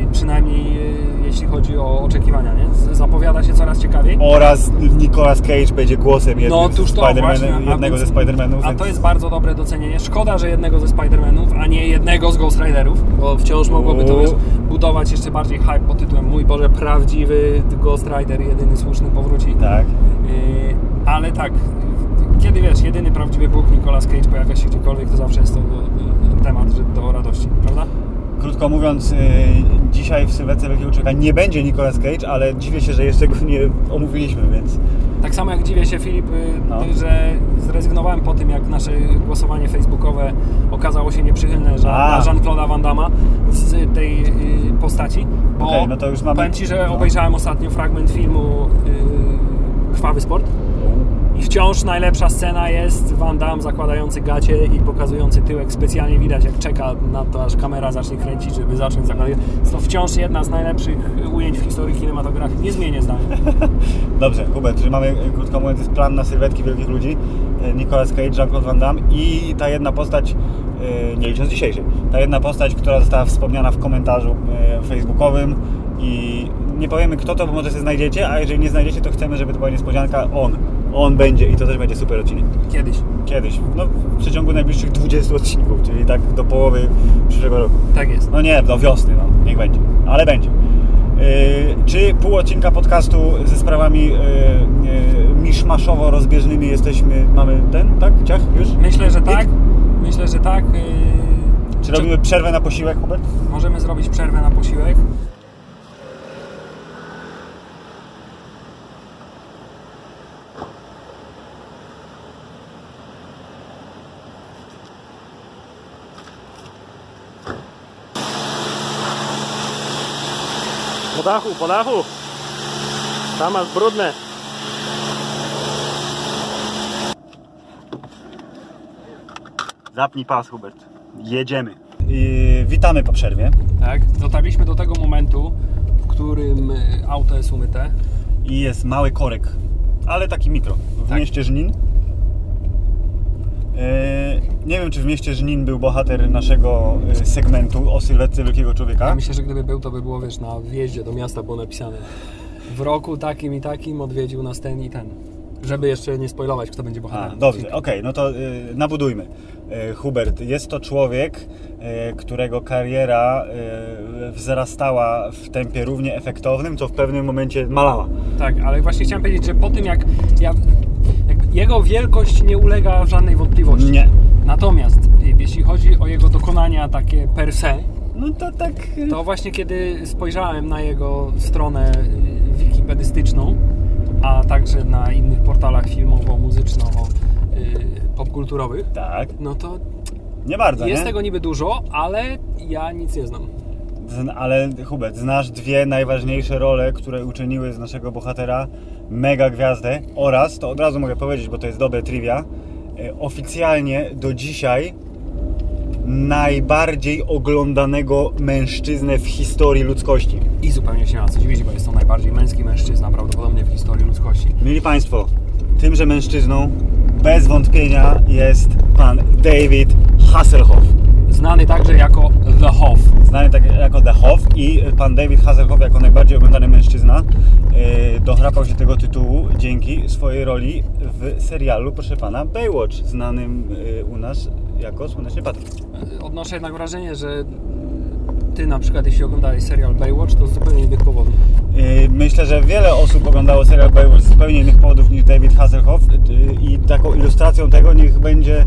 I przynajmniej y, jeśli chodzi o oczekiwania, nie? Zapowiada się coraz ciekawiej. Oraz Nicolas Cage będzie głosem jednym No tuż to właśnie. a jednego więc- ze Spider-Manów. A więc- to jest bardzo dobre docenienie. Szkoda, że jednego ze Spider-Manów, a nie jednego z Ghost Riderów, bo wciąż mogłoby to wiesz, budować jeszcze bardziej hype pod tytułem Mój Boże, prawdziwy Ghost Rider, jedyny słuszny powróci. Tak. Yy, ale tak, kiedy wiesz, jedyny prawdziwy Bóg Nicolas Cage pojawia się gdziekolwiek, to zawsze jest to y, temat że do radości, prawda? Krótko mówiąc, y, dzisiaj w Sylwetce Wielkiego Człowieka nie będzie Nicolas Cage, ale dziwię się, że jeszcze go nie omówiliśmy, więc... Tak samo jak dziwię się, Filip, y, No. że zrezygnowałem po tym, jak nasze głosowanie facebookowe okazało się nieprzychylne że Jean-Claude'a Van Damme z tej y, postaci, bo Okej, no to już mamy- powiem Ci, że no. obejrzałem ostatnio fragment filmu y, Krwawy Sport i wciąż najlepsza scena jest Van Damme zakładający gacie i pokazujący tyłek. Specjalnie widać, jak czeka na to, aż kamera zacznie kręcić, żeby zacząć zakładać. Jest to wciąż jedna z najlepszych ujęć w historii kinematografii. Nie zmienię zdania. Dobrze, Hubert, czyli mamy, y, krótko mówiąc, jest plan na sylwetki wielkich ludzi. Y, Nicolas Cage, Jean-Claude Van Damme i ta jedna postać, y, nie licząc dzisiejszej, ta jedna postać, która została wspomniana w komentarzu facebookowym i nie powiemy kto to, bo może się znajdziecie, a jeżeli nie znajdziecie, to chcemy, żeby to była niespodzianka. On. On będzie i to też będzie super odcinek. Kiedyś. Kiedyś, no w przeciągu najbliższych 20 odcinków, czyli tak do połowy przyszłego roku. Tak jest. No nie, do wiosny, no, niech będzie, ale będzie. Yy, czy pół odcinka podcastu ze sprawami yy, yy, miszmaszowo rozbieżnymi jesteśmy, mamy ten, tak? Ciach już? Myślę, że tak. Myślę, że tak. Yy, Czy robimy przerwę na posiłek, Hubert? Możemy zrobić przerwę na posiłek. Dachu, po dachu. Tam masz brudne. Zapnij pas, Hubert. Jedziemy. I witamy po przerwie. Tak, dotarliśmy do tego momentu, w którym y, auto jest umyte. I jest mały korek, ale taki mikro. W Tak. mieście Żnin. E, nie wiem, czy w mieście Żnin był bohater naszego e, segmentu o sylwetce wielkiego człowieka. Ja myślę, że gdyby był, to by było, wiesz, na wjeździe do miasta było napisane w roku takim i takim odwiedził nas ten i ten. Żeby jeszcze nie spoilować, kto będzie A, bohaterem. dobrze, okej, no to y, nabudujmy. Y, Hubert, jest to człowiek, y, którego kariera wzrastała w tempie równie efektownym, co w pewnym momencie malała. Tak, ale właśnie chciałem powiedzieć, że po tym jak, ja, jak jego wielkość nie ulega żadnej wątpliwości. Nie. Natomiast y, jeśli chodzi o jego dokonania takie per se, No to tak... y, to właśnie kiedy spojrzałem na jego stronę y, wikipedystyczną, a także na innych portalach filmowo-muzyczno-popkulturowych, Tak, no to nie bardzo, jest nie? tego niby dużo, ale ja nic nie znam. Zn- Ale Hubert, znasz dwie najważniejsze role, które uczyniły z naszego bohatera mega gwiazdę oraz, to od razu mogę powiedzieć, bo to jest dobre trivia, e, oficjalnie do dzisiaj najbardziej oglądanego mężczyznę w historii ludzkości. I zupełnie się ma co dziwić, bo jest to najbardziej męski mężczyzna prawdopodobnie w historii ludzkości. Mili Państwo, tymże mężczyzną bez wątpienia jest pan David Hasselhoff. Znany także jako The Hoff. Znany tak jako The Hoff i pan David Hasselhoff jako najbardziej oglądany mężczyzna yy, dochrapał się tego tytułu dzięki swojej roli w serialu, proszę pana, Baywatch, znanym yy, u nas jako Słoneczny Patryk. Odnoszę jednak wrażenie, że ty na przykład jeśli oglądałeś serial Baywatch, to z zupełnie innych powodów. Myślę, że wiele osób oglądało serial Baywatch z zupełnie innych powodów niż David Hasselhoff i taką ilustracją tego niech będzie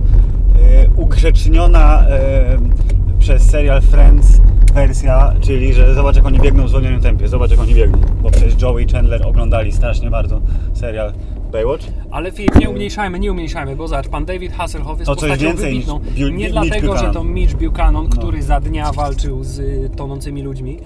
ugrzeczniona yy, przez serial Friends wersja, czyli że zobacz jak oni biegną w zwolnionym tempie, zobacz jak oni biegną, bo przecież Joey i Chandler oglądali strasznie bardzo serial Baywatch. Ale Filip, nie umniejszajmy, nie umniejszajmy, bo zobacz, pan David Hasselhoff jest coś postacią niż wybitną. Biu- nie Mitch dlatego, Buchanan. że to Mitch Buchanan, No. który za dnia walczył z tonącymi ludźmi,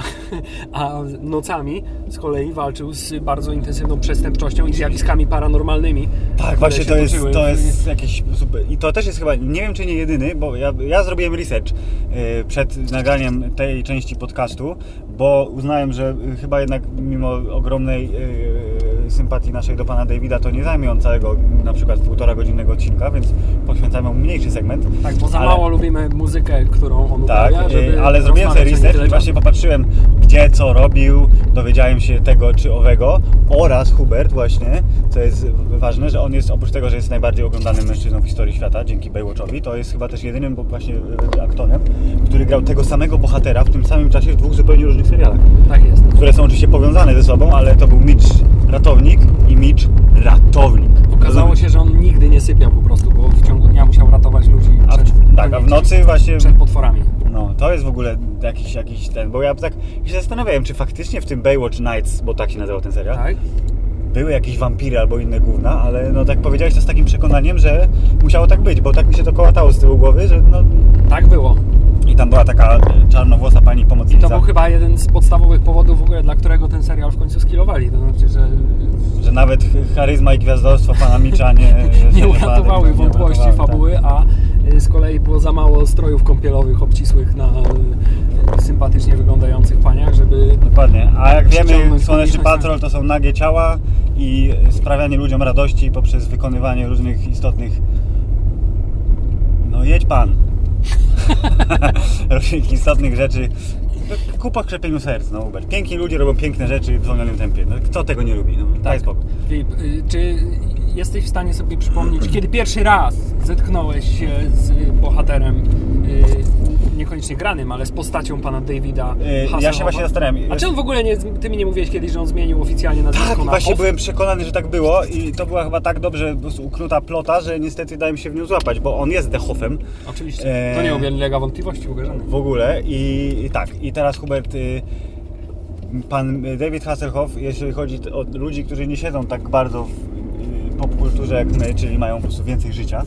a nocami z kolei walczył z bardzo intensywną przestępczością i zjawiskami paranormalnymi. Tak, właśnie to jest, to jest jakiś super. I to też jest chyba, nie wiem czy nie jedyny, bo ja, ja zrobiłem research yy, przed nagraniem tej części podcastu, bo uznałem, że chyba jednak mimo ogromnej yy, sympatii naszej do pana Davida, to nie zajmie on całego na przykład półtora godzinnego odcinka, więc poświęcamy mu mniejszy segment. Tak, bo za Ale- mało lubimy muzykę, którą on Tak, uprawia, żeby ale zrobiłem sobie research i właśnie popatrzyłem, gdzie co robił, dowiedziałem się tego czy owego oraz Hubert właśnie, co jest ważne, że on jest oprócz tego, że jest najbardziej oglądanym mężczyzną w historii świata dzięki Baywatchowi, to jest chyba też jedynym bo właśnie e, aktorem, który grał tego samego bohatera w tym samym czasie w dwóch zupełnie różnych serialach, Tak jest. które są oczywiście powiązane ze sobą, ale to był Mitch ratownik i Mitch ratownik. Okazało się, że on nigdy nie sypiał po prostu, bo w ciągu dnia musiał ratować ludzi A przed, tak, a w nocy właśnie- przed potworami. No, to jest w ogóle jakiś, jakiś ten, bo ja tak się zastanawiałem, czy faktycznie w tym Baywatch Nights, bo tak się nazywał ten serial, Tak? były jakieś wampiry albo inne gówna, ale no tak powiedziałeś to z takim przekonaniem, że musiało tak być, bo tak mi się to kołatało z tyłu głowy, że no Tak było. I tam była taka e, czarnowłosa pani I pomocnica, to był chyba jeden z podstawowych powodów w ogóle, dla którego ten serial w końcu skillowali. To znaczy, że że nawet ch- charyzma i gwiazdorstwo pana Micza nie... nie uratowały nie wątpliwości uratowały, tak. fabuły, a y, z kolei było za mało strojów kąpielowych obcisłych na y, sympatycznie wyglądających paniach, żeby Dokładnie, a jak wiemy Słoneczny publiczność. Patrol to są nagie ciała i sprawianie ludziom radości poprzez wykonywanie różnych istotnych... No jedź pan! różnych istotnych rzeczy ku pokrzepieniu serc, no Hubert. Piękni ludzie robią piękne rzeczy w zwolnionym tempie. No, kto tego nie lubi? No, daj spokój. Filip, y, czy jesteś w stanie sobie przypomnieć, kiedy pierwszy raz zetknąłeś się z bohaterem, y, niekoniecznie granym, ale z postacią pana Davida Y, ja się Hasselhoffa? właśnie zastanawiam. A czy on w ogóle nie, ty mi nie mówiłeś kiedyś, że on zmienił oficjalnie nazwisko Tak, na właśnie Hoff? byłem przekonany, że tak było i to była chyba tak dobrze uknuta plota, że niestety dałem się w nią złapać, bo on jest Dechofem Oczywiście, Eee. to nie ulega wątpliwości uwierzonych. w ogóle i, i tak. I teraz Hubert, y, pan David Hasselhoff, jeśli chodzi o ludzi, którzy nie siedzą tak bardzo w popkulturze jak my, czyli mają po prostu więcej życia,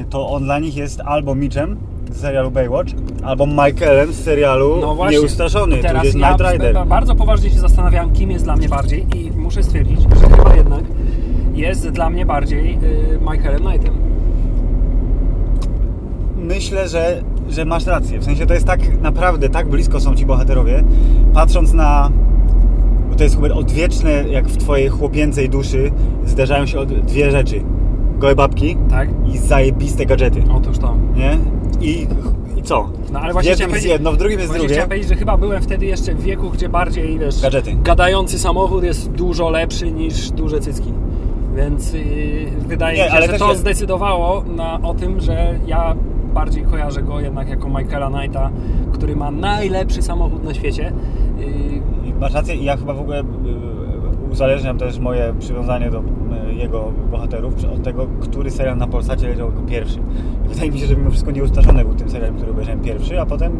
y, to on dla nich jest albo Mitchem, z serialu Baywatch, albo Michaelem z serialu No właśnie. Nieustraszony, Teraz tudzież ja Night Rider. ba- bardzo poważnie się zastanawiałem, kim jest dla mnie bardziej i muszę stwierdzić, że chyba jednak jest dla mnie bardziej y, Michaelem Knightem. Myślę, że, że masz rację. W sensie to jest tak naprawdę, tak blisko są ci bohaterowie, patrząc na. Bo to jest chyba odwieczne, jak w twojej chłopięcej duszy zderzają się od dwie rzeczy. Gołe babki Tak? i zajebiste gadżety, Otóż to. nie? I, i co? No ale w właśnie jednym chciałem jest jedno, w drugim jest drugie. chciałem powiedzieć, że chyba byłem wtedy jeszcze w wieku, gdzie bardziej, wiesz, Gadżety. gadający samochód jest dużo lepszy niż duże cycki. Więc yy, wydaje Nie, mi się, ale że to ja- zdecydowało na, o tym, że ja bardziej kojarzę go jednak jako Michaela Knighta, który ma najlepszy samochód na świecie. Yy, Masz rację i ja chyba w ogóle y, uzależniam też moje przywiązanie do y, jego bohaterów od tego, który serial na Polsacie leciał jako pierwszy. I wydaje mi się, że mimo wszystko Nieustraszony był tym serialem, który obejrzałem pierwszy, a potem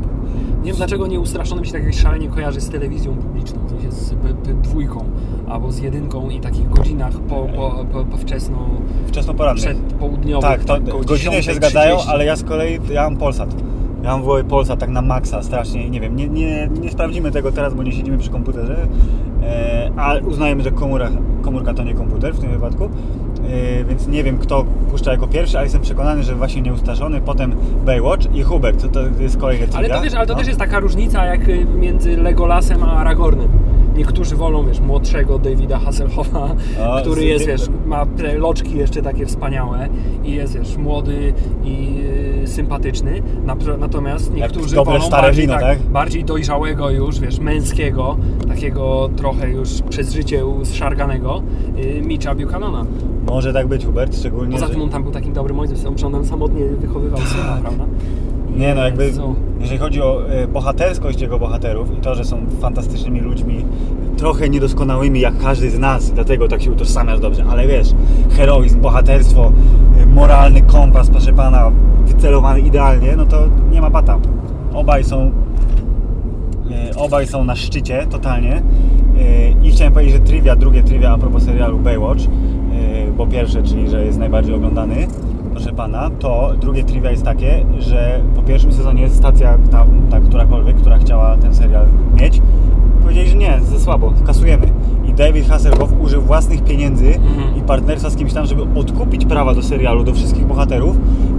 Nie wiem dlaczego nieustraszony mi się tak szalenie kojarzy z telewizją publiczną, w sensie z dwójką albo z jedynką i takich godzinach po, po, po, po wczesno wczesnoporannych. przedpołudniowych. Tak, to około godziny się 10:30. zgadzają, ale ja z kolei ja mam Polsat. Ja mam w głowie Polsat tak na maksa, strasznie, nie wiem, nie, nie, nie sprawdzimy tego teraz, bo nie siedzimy przy komputerze, e, a uznajemy, że komórka, komórka to nie komputer w tym wypadku, e, więc nie wiem kto puszcza jako pierwszy, ale jestem przekonany, że właśnie Nieustraszony, potem Baywatch i Hubert, to, to jest kolejny Ale to, wiesz, ale to No. też jest taka różnica jak y, między Legolasem a Aragornem. Niektórzy wolą, wiesz, młodszego Davida Hasselhoffa, A, który jest, wiesz, ma te loczki jeszcze takie wspaniałe i jest, wiesz, młody i y, sympatyczny. Natomiast niektórzy dobre wolą bardziej, wino, tak? bardziej dojrzałego już, wiesz, męskiego, takiego trochę już przez życie zszarganego y, Mitcha Buchanana. Może tak być Hubert, szczególnie, Poza że... tym on tam był takim dobrym ojcem, on tam samotnie wychowywał syna, prawda? Nie no, jakby jeżeli chodzi o e, bohaterskość jego bohaterów i to, że są fantastycznymi ludźmi, trochę niedoskonałymi jak każdy z nas, dlatego tak się utożsamiasz dobrze, ale wiesz, heroizm, bohaterstwo, e, moralny kompas, proszę pana, wycelowany idealnie, no to nie ma bata. Obaj są e, obaj są na szczycie totalnie. I chciałem powiedzieć, że trivia, drugie trivia a propos serialu Baywatch, bo pierwsze, czyli że jest najbardziej oglądany, proszę pana, to drugie trivia jest takie, że po pierwszym sezonie stacja, ta, ta którakolwiek, która chciała ten serial mieć, powiedzieli, że nie, za słabo, kasujemy. I David Hasselhoff użył własnych pieniędzy Mhm. i partnerstwa z kimś tam, żeby odkupić prawa do serialu, do wszystkich bohaterów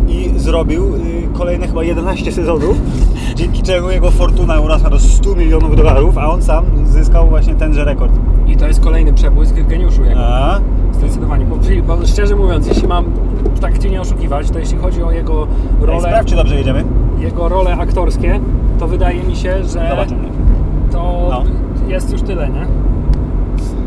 i zrobił y, kolejne chyba 11 sezonów, dzięki czemu jego fortuna urosła do 100 milionów dolarów, a on sam zyskał właśnie tenże rekord. I to jest kolejny przebłysk geniuszu jego. A? Zdecydowanie, bo, bo szczerze mówiąc, jeśli mam tak Cię nie oszukiwać, to jeśli chodzi o jego Ej, role, sprawdź, czy dobrze jedziemy. jego role aktorskie, to wydaje mi się, że Zobaczymy. to No. jest już tyle, nie?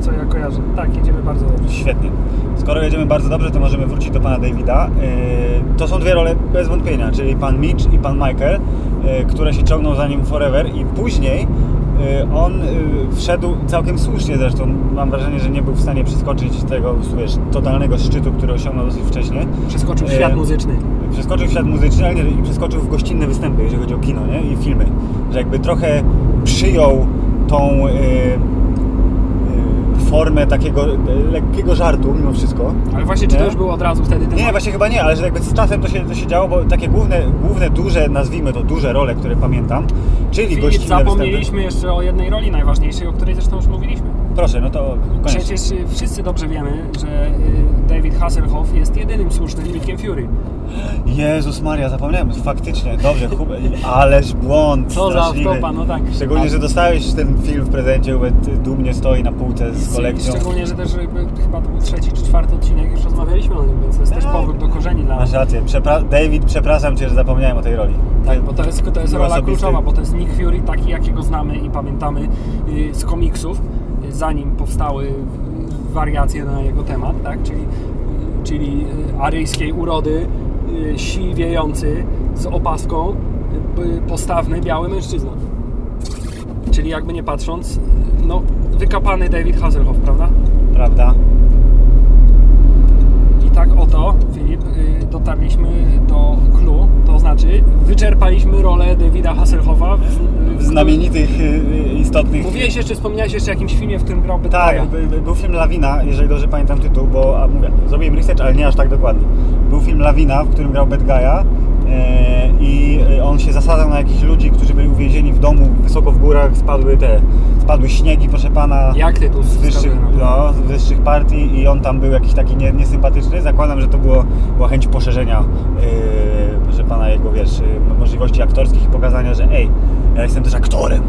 Co ja kojarzę. Tak, jedziemy bardzo dobrze. Świetnie. Skoro jedziemy bardzo dobrze, to możemy wrócić do pana Davida. Yy, To są dwie role bez wątpienia, czyli pan Mitch i pan Michael, yy, które się ciągną za nim forever i później on yy, wszedł całkiem słusznie zresztą. Mam wrażenie, że nie był w stanie przeskoczyć tego wiesz, totalnego szczytu, który osiągnął dosyć wcześnie. Przeskoczył w E, świat muzyczny. Przeskoczył w świat muzyczny, ale nie, i przeskoczył w gościnne występy, jeżeli chodzi o kino nie? i filmy. Że jakby trochę przyjął tą formę takiego lekkiego żartu mimo wszystko. Ale właśnie, czy to Nie? już było od razu wtedy? Nie, właśnie chyba nie, ale że jakby z czasem to się, to się działo, bo takie główne, główne duże, nazwijmy to duże role, które pamiętam, czyli Filip, gościnne zapomnieliśmy występy. jeszcze o jednej roli najważniejszej, o której zresztą już mówiliśmy. Proszę, no to koniecznie. Przecież y, wszyscy dobrze wiemy, że y, David Hasselhoff jest jedynym słusznym Nickiem Fury. Jezus Maria, zapomniałem, faktycznie, dobrze, Hubert, ależ błąd Co za straszliwy. wtopa, no tak. Szczególnie, że dostałeś ten film w prezencie, Hubert dumnie stoi na półce z kolekcją. Szczególnie, że też y, chyba to był trzeci czy czwarty odcinek, już rozmawialiśmy o nim, więc to jest też Tak. powrót do korzeni dla Masz rację, Przepra- David, przepraszam Cię, że zapomniałem o tej roli. Tak, bo to jest, to jest rola osobisty. kluczowa, bo to jest Nick Fury taki, jakiego znamy i pamiętamy z komiksów, zanim powstały wariacje na jego temat, tak? czyli, czyli aryjskiej urody, y, siwiejący z opaską, y, postawny, biały mężczyzna. Czyli jakby nie patrząc, y, no wykapany David Hasselhoff, prawda? Prawda? I tak oto, Filip, y, dotarliśmy do clue, to znaczy wyczerpaliśmy rolę Davida Hasselhoffa w, W znamienitych, y, y, istotnych... Mówiłeś jeszcze, wspomniałeś jeszcze o jakimś filmie, w którym grał Bad Tak, był film Lawina, jeżeli dobrze pamiętam tytuł, bo a mówię, zrobiłem research, ale nie aż tak dokładnie. Był film Lawina, w którym grał Bad Guy'a i e, on się zasadzał na jakichś ludzi, którzy byli uwięzieni w domu wysoko w górach, spadły te, spadły śniegi, proszę pana. Jak ty tu z wyższych, no. z wyższych partii i on tam był jakiś taki nie, niesympatyczny. Zakładam, że to było, była chęć poszerzenia, yy, proszę pana, jego wiesz, możliwości aktorskich i pokazania, że ej, ja jestem też aktorem,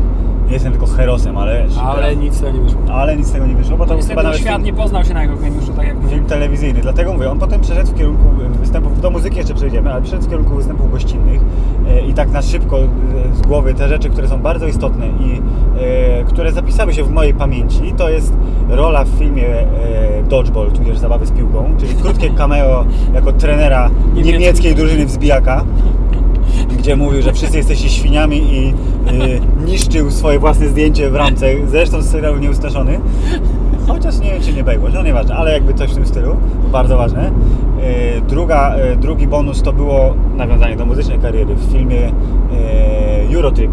nie jestem tylko herosem, ale Ale nic z tego nie wyszło. ale nic z tego nie wyszło, bo to Niestety chyba nawet świat film, nie poznał się na jego geniuszu, tak jak film telewizyjny, dlatego mówię, on potem przeszedł w kierunku występów, do muzyki jeszcze przejdziemy, ale przeszedł w kierunku występów gościnnych e, i tak na szybko e, z głowy te rzeczy, które są bardzo istotne i e, które zapisały się w mojej pamięci, to jest rola w filmie Dodgeball, tudzież Zabawy z piłką, czyli krótkie cameo jako trenera Niemiecki. niemieckiej drużyny wzbijaka gdzie mówił, że wszyscy jesteście świniami i y, niszczył swoje własne zdjęcie w ramce, zresztą z Nieustraszony. Chociaż nie wiem, czy nie Baywatch, no nieważne, ale jakby coś w tym stylu, bardzo ważne. Y, druga, y, drugi bonus to było nawiązanie do muzycznej kariery w filmie y, Eurotrip.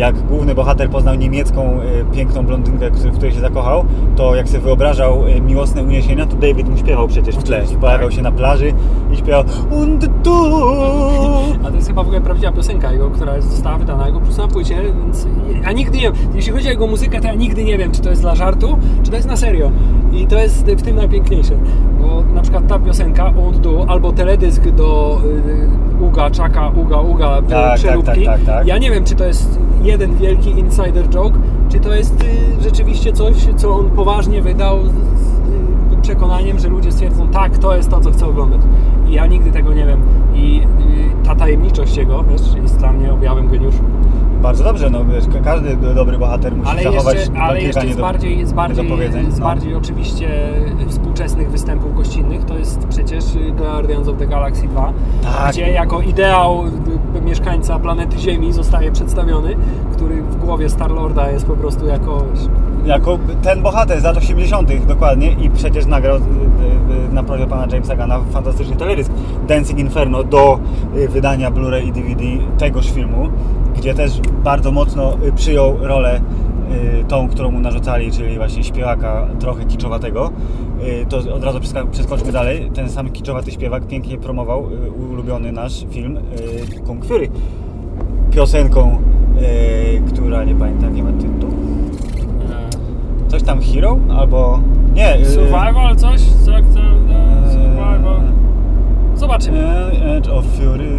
Jak główny bohater poznał niemiecką y, piękną blondynkę, w której się zakochał, to jak sobie wyobrażał y, miłosne uniesienia, to David mu śpiewał przecież w tle. Oczywiście, pojawiał tak. się na plaży i śpiewał Und du A to jest chyba w ogóle prawdziwa piosenka jego, która została wydana jego prostu na płycie, więc... A nigdy nie wiem, jeśli chodzi o jego muzykę, to ja nigdy nie wiem, czy to jest dla żartu, czy to jest na serio. I to jest w tym najpiękniejsze, bo na przykład ta piosenka Und Du, albo teledysk do y, Uga, Czaka, Uga, Uga, Tak, tak, przeróbki. tak, tak, tak. Ja nie wiem, czy to jest jeden wielki insider joke, czy to jest y, rzeczywiście coś, co on poważnie wydał z, y, przekonaniem, że ludzie stwierdzą, tak, to jest to, co chcę oglądać. I ja nigdy tego nie wiem. I y, ta tajemniczość jego wiesz, jest dla mnie objawem geniuszu. Bardzo dobrze, no wiesz, ka- każdy do- dobry bohater musi Ale zachować jeszcze, ale jeszcze z bardziej, z bardziej, z No. bardziej oczywiście współczesnych występów gościnnych to jest przecież Guardians of the Galaxy 2, Tak. gdzie jako ideał y, mieszkańca planety Ziemi zostaje przedstawiony, który w głowie Star-Lorda jest po prostu jako Jako ten bohater z lat 80. dokładnie i przecież nagrał na prośbę pana Jamesa Gana fantastyczny teledysk Dancing Inferno do wydania Blu-ray i DVD tegoż filmu, gdzie też bardzo mocno y, przyjął rolę y, tą, którą mu narzucali, czyli właśnie śpiewaka trochę kiczowatego. Y, To od razu przeskoczmy dalej. Ten sam kiczowaty śpiewak pięknie promował ulubiony nasz film Kung Fury. Piosenką, która nie pamiętam, nie ma tytułu. Coś tam Hero? Albo... Nie. Survival coś? Tak, tak, tak, survival. Zobaczymy. e, Edge of Fury,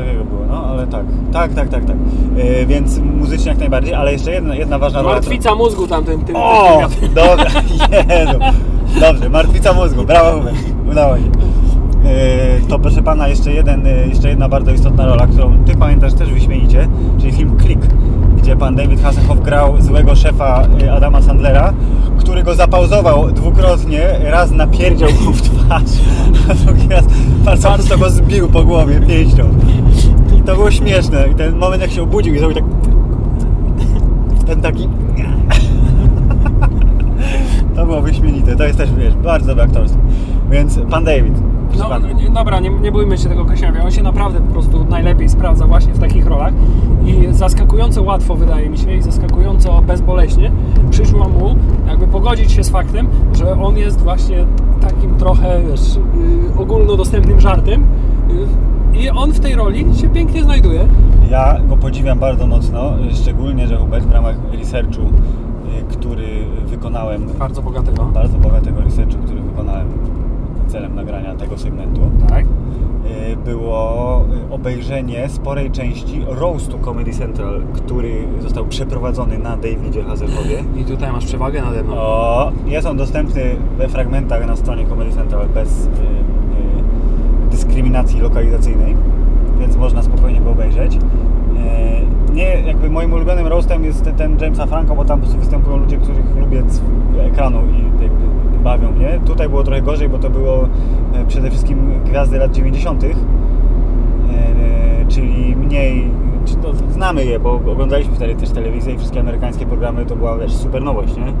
takiego było, no ale tak. Tak, tak, tak, tak. E, więc muzycznie jak najbardziej, ale jeszcze jedna, jedna ważna rola. Martwica mózgu tamten, tym, O! tym, Dobra, Jezu. Dobrze, martwica mózgu, brawo Hubert, udało się. E, To proszę pana, jeszcze, jeden, e, jeszcze jedna bardzo istotna rola, którą ty pamiętasz też wyśmienicie, czyli film Click, gdzie pan David Hasselhoff grał złego szefa e, Adama Sandlera, który go zapauzował dwukrotnie, raz napierdział mu w twarz, a drugi raz bardzo mocno go zbił po głowie pięścią. I to było śmieszne. I ten moment jak się obudził i zrobił tak... Ten taki... To było wyśmienite. To jest też, wiesz, bardzo dobre aktorstwo. Więc pan David. No, dobra, nie, nie bójmy się tego Kaśniawia. On się naprawdę po prostu najlepiej sprawdza właśnie w takich rolach i zaskakująco łatwo wydaje mi się i zaskakująco bezboleśnie przyszło mu jakby pogodzić się z faktem, że on jest właśnie takim trochę wiesz, yy, ogólnodostępnym żartem yy, i on w tej roli się pięknie znajduje. Ja go podziwiam bardzo mocno, szczególnie, że Hubert w ramach researchu, y, który wykonałem, Bardzo bogatego. bardzo bogatego researchu, który wykonałem celem nagrania tego segmentu, Tak. y, było y, obejrzenie sporej części roastu Comedy Central, który został przeprowadzony na Davidzie Hasselhoffie. I tutaj masz przewagę nade mną. O, jest on dostępny we fragmentach na stronie Comedy Central bez y, y, dyskryminacji lokalizacyjnej, więc można spokojnie go obejrzeć. Y, nie, jakby moim ulubionym roastem jest ten, Jamesa Franco, bo tam po prostu występują ludzie, których lubię z ekranu i bawią mnie. Tutaj było trochę gorzej, bo to było e, przede wszystkim gwiazdy lat 90. E, czyli mniej, znamy je, bo oglądaliśmy wtedy też telewizję i wszystkie amerykańskie programy to była wiesz, super nowość, nie?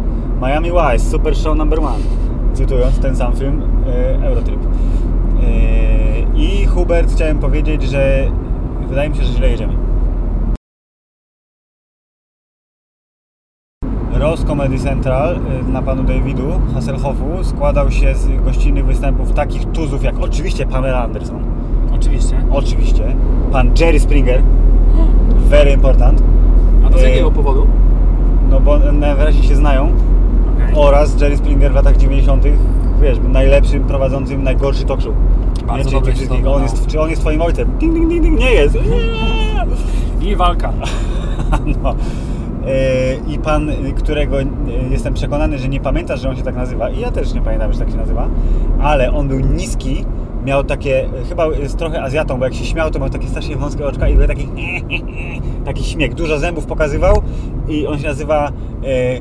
Miami Vice, super show number one, cytując ten sam film e, Eurotrip. E, I Hubert chciałem powiedzieć, że wydaje mi się, że źle jedziemy. Roast Comedy Central y, na panu Davidu Hasselhoffu składał się z gościnnych występów takich tuzów jak oczywiście Pamela Anderson, Oczywiście. oczywiście, pan Jerry Springer, very important, A to z E, jakiego powodu? no bo najwyraźniej się znają, Okej. oraz Jerry Springer w latach 90., wiesz, najlepszym prowadzącym najgorszy talk show. Bardzo nie, czy, czy, on jest, wydało. czy on jest twoim ojcem? Ding, ding, ding, ding, nie jest. I walka. No. E, I pan, y, którego y, jestem przekonany, że nie pamiętasz, że on się tak nazywa, i ja też nie pamiętam, że tak się nazywa, ale on był niski, miał takie, chyba jest trochę Azjatą, bo jak się śmiał, to miał takie strasznie wąskie oczka i był taki, taki śmiech, dużo zębów pokazywał i on się nazywa e, e,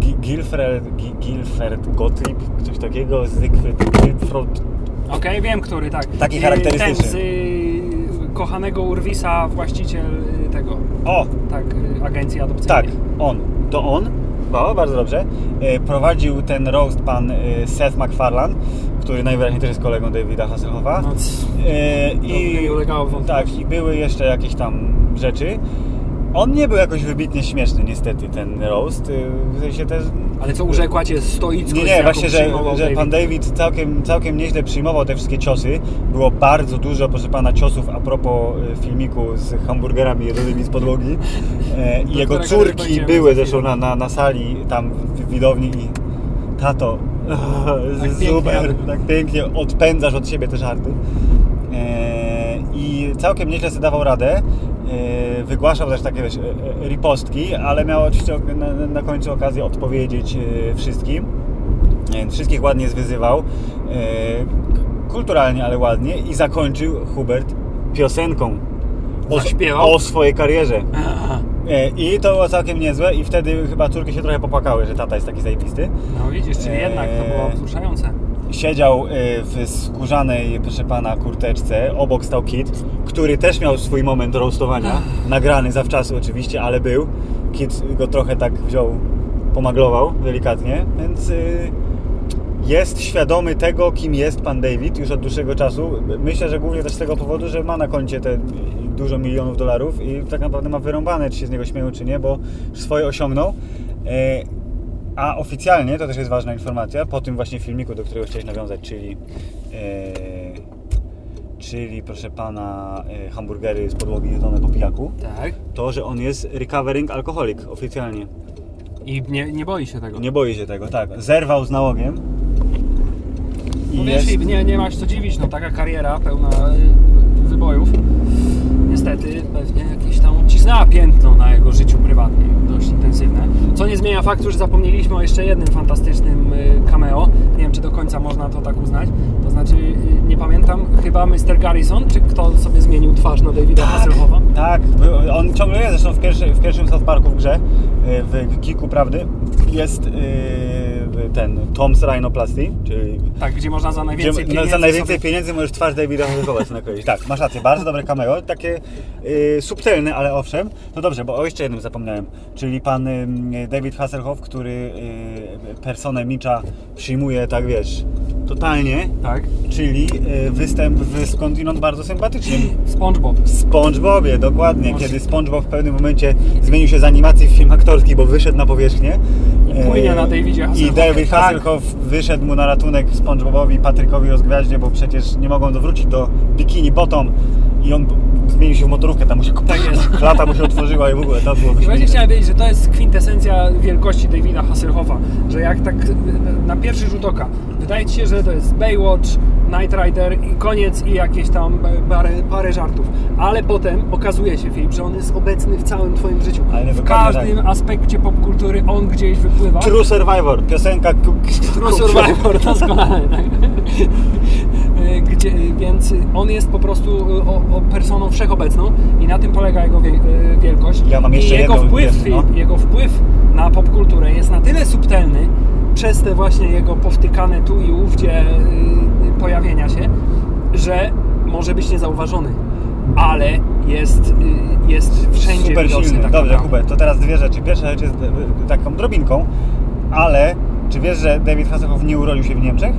Gi- Gilfred, Gi- Gilfred Gottlieb, coś takiego, Zygfryd, Okej, wiem, który, tak. Taki charakterystyczny. Y, kochanego Urwisa, właściciel y, tego, o, tak, y, agencji adopcyjnej. Tak, on. To on. O, bardzo dobrze. E, Prowadził ten roast pan Seth MacFarlane, który najwyraźniej też jest kolegą Davida Hasselhoffa. No, c- to nie ulegało wątpliwości. Tak, i były jeszcze jakieś tam rzeczy. On nie był jakoś wybitnie śmieszny niestety, ten roast. E, W sensie też... ale co, urzekła cię stoickość, Nie, nie, właśnie, że, że pan David całkiem, całkiem nieźle przyjmował te wszystkie ciosy. Było bardzo dużo, proszę pana, ciosów a propos e, filmiku z hamburgerami jedzonymi z podłogi. E, I jego córki były zresztą na, na, na sali tam w widowni i tato, Tak super, pięknie. tak pięknie odpędzasz od siebie te żarty. E, I całkiem nieźle sobie dawał radę. E, Wygłaszał też takie wiesz, e, e, ripostki, ale miał oczywiście na, na końcu okazję odpowiedzieć wszystkim. Wszystkich ładnie zwyzywał. Kulturalnie, ale ładnie. I zakończył Hubert piosenką o, Zaśpiewał? o swojej karierze. Aha. I to było całkiem niezłe i wtedy chyba córki się trochę popłakały, że tata jest taki zajebisty. No widzisz, czyli jednak to było wzruszające. Siedział w skórzanej, proszę pana, kurteczce. Obok stał Kit, który też miał swój moment roastowania. Nagrany zawczasu oczywiście, ale był. Kit go trochę tak wziął, pomaglował delikatnie, więc y, jest świadomy tego, kim jest pan David już od dłuższego czasu. Myślę, że głównie też z tego powodu, że ma na koncie te dużo milionów dolarów i tak naprawdę ma wyrąbane, czy się z niego śmieją, czy nie, bo swoje osiągnął. E, A oficjalnie, to też jest ważna informacja, po tym właśnie filmiku, do którego chciałeś nawiązać, czyli e, czyli proszę pana e, hamburgery z podłogi jedzone po pijaku, Tak. to, że on jest recovering alkoholik oficjalnie. I nie, nie boi się tego. Nie boi się tego, tak. Zerwał z nałogiem. No I wiesz, jest... Nie, nie masz co dziwić, no taka kariera pełna y, wybojów. Niestety pewnie jakieś tam odcisnęła piętno na jego życiu prywatnym, dość intensywne. Co nie zmienia faktu, że zapomnieliśmy o jeszcze jednym fantastycznym y, cameo. Nie wiem, czy do końca można to tak uznać. To znaczy, y, nie pamiętam, chyba Mr. Garrison, czy kto sobie zmienił twarz na Davida Hasselhoffa? Tak, był- on ciągle jest, zresztą w, pierwszy, w pierwszym South Parku w grze, y, w Kiku Prawdy, jest y, ten Tom's Rhinoplasty, czyli Tak, gdzie można za najwięcej gdzie, pieniędzy za najwięcej sobie... pieniędzy możesz twarz Davida Hasselhoffa nakroić. Tak, masz rację, bardzo dobre cameo, takie y, subtelne, ale owszem. No dobrze, bo o jeszcze jednym zapomniałem, czyli pan y, David Hasselhoff, który y, personę Mitcha przyjmuje, tak wiesz, totalnie, Tak. czyli y, występ w skądinąd bardzo sympatycznym SpongeBob. w SpongeBobie, dokładnie, Może- kiedy SpongeBob w pewnym momencie zmienił się z animacji w film aktorski, bo wyszedł na powierzchnię. I płynie E, na Davidzie I David Tak. Hasselhoff wyszedł mu na ratunek SpongeBobowi Patrykowi Rozgwiaździe, bo przecież nie mogą dowrócić do bikini bottom i on zmienił się w motorówkę, tam mu się Tak jest. klata mu się otworzyła i w ogóle to było I właśnie chciałem powiedzieć, że to jest kwintesencja wielkości Davida Hasselhoffa, że jak tak na pierwszy rzut oka wydaje Ci się, że to jest Baywatch, Knight Rider i koniec i jakieś tam parę, parę żartów, ale potem okazuje się, Filip, że on jest obecny w całym Twoim życiu. W dokładnie każdym tak. aspekcie popkultury on gdzieś wypływa. True Survivor, piosenka True Survivor, doskonale, tak. E, Gdzie, więc on jest po prostu e, o, o personą wszechobecną i na tym polega jego wie, e, wielkość. Ja mam jeszcze I jego wpływ, wiesz, no. jego wpływ na popkulturę jest na tyle subtelny przez te właśnie jego powtykane tu i ówdzie y, pojawienia się, że może być niezauważony. Ale jest, jest wszędzie Super widoczny silny. tak Dobrze. Hubert, to teraz dwie rzeczy. Pierwsza rzecz jest e, taką drobinką, ale czy wiesz, że David Hasselhoff nie urodził się w Niemczech?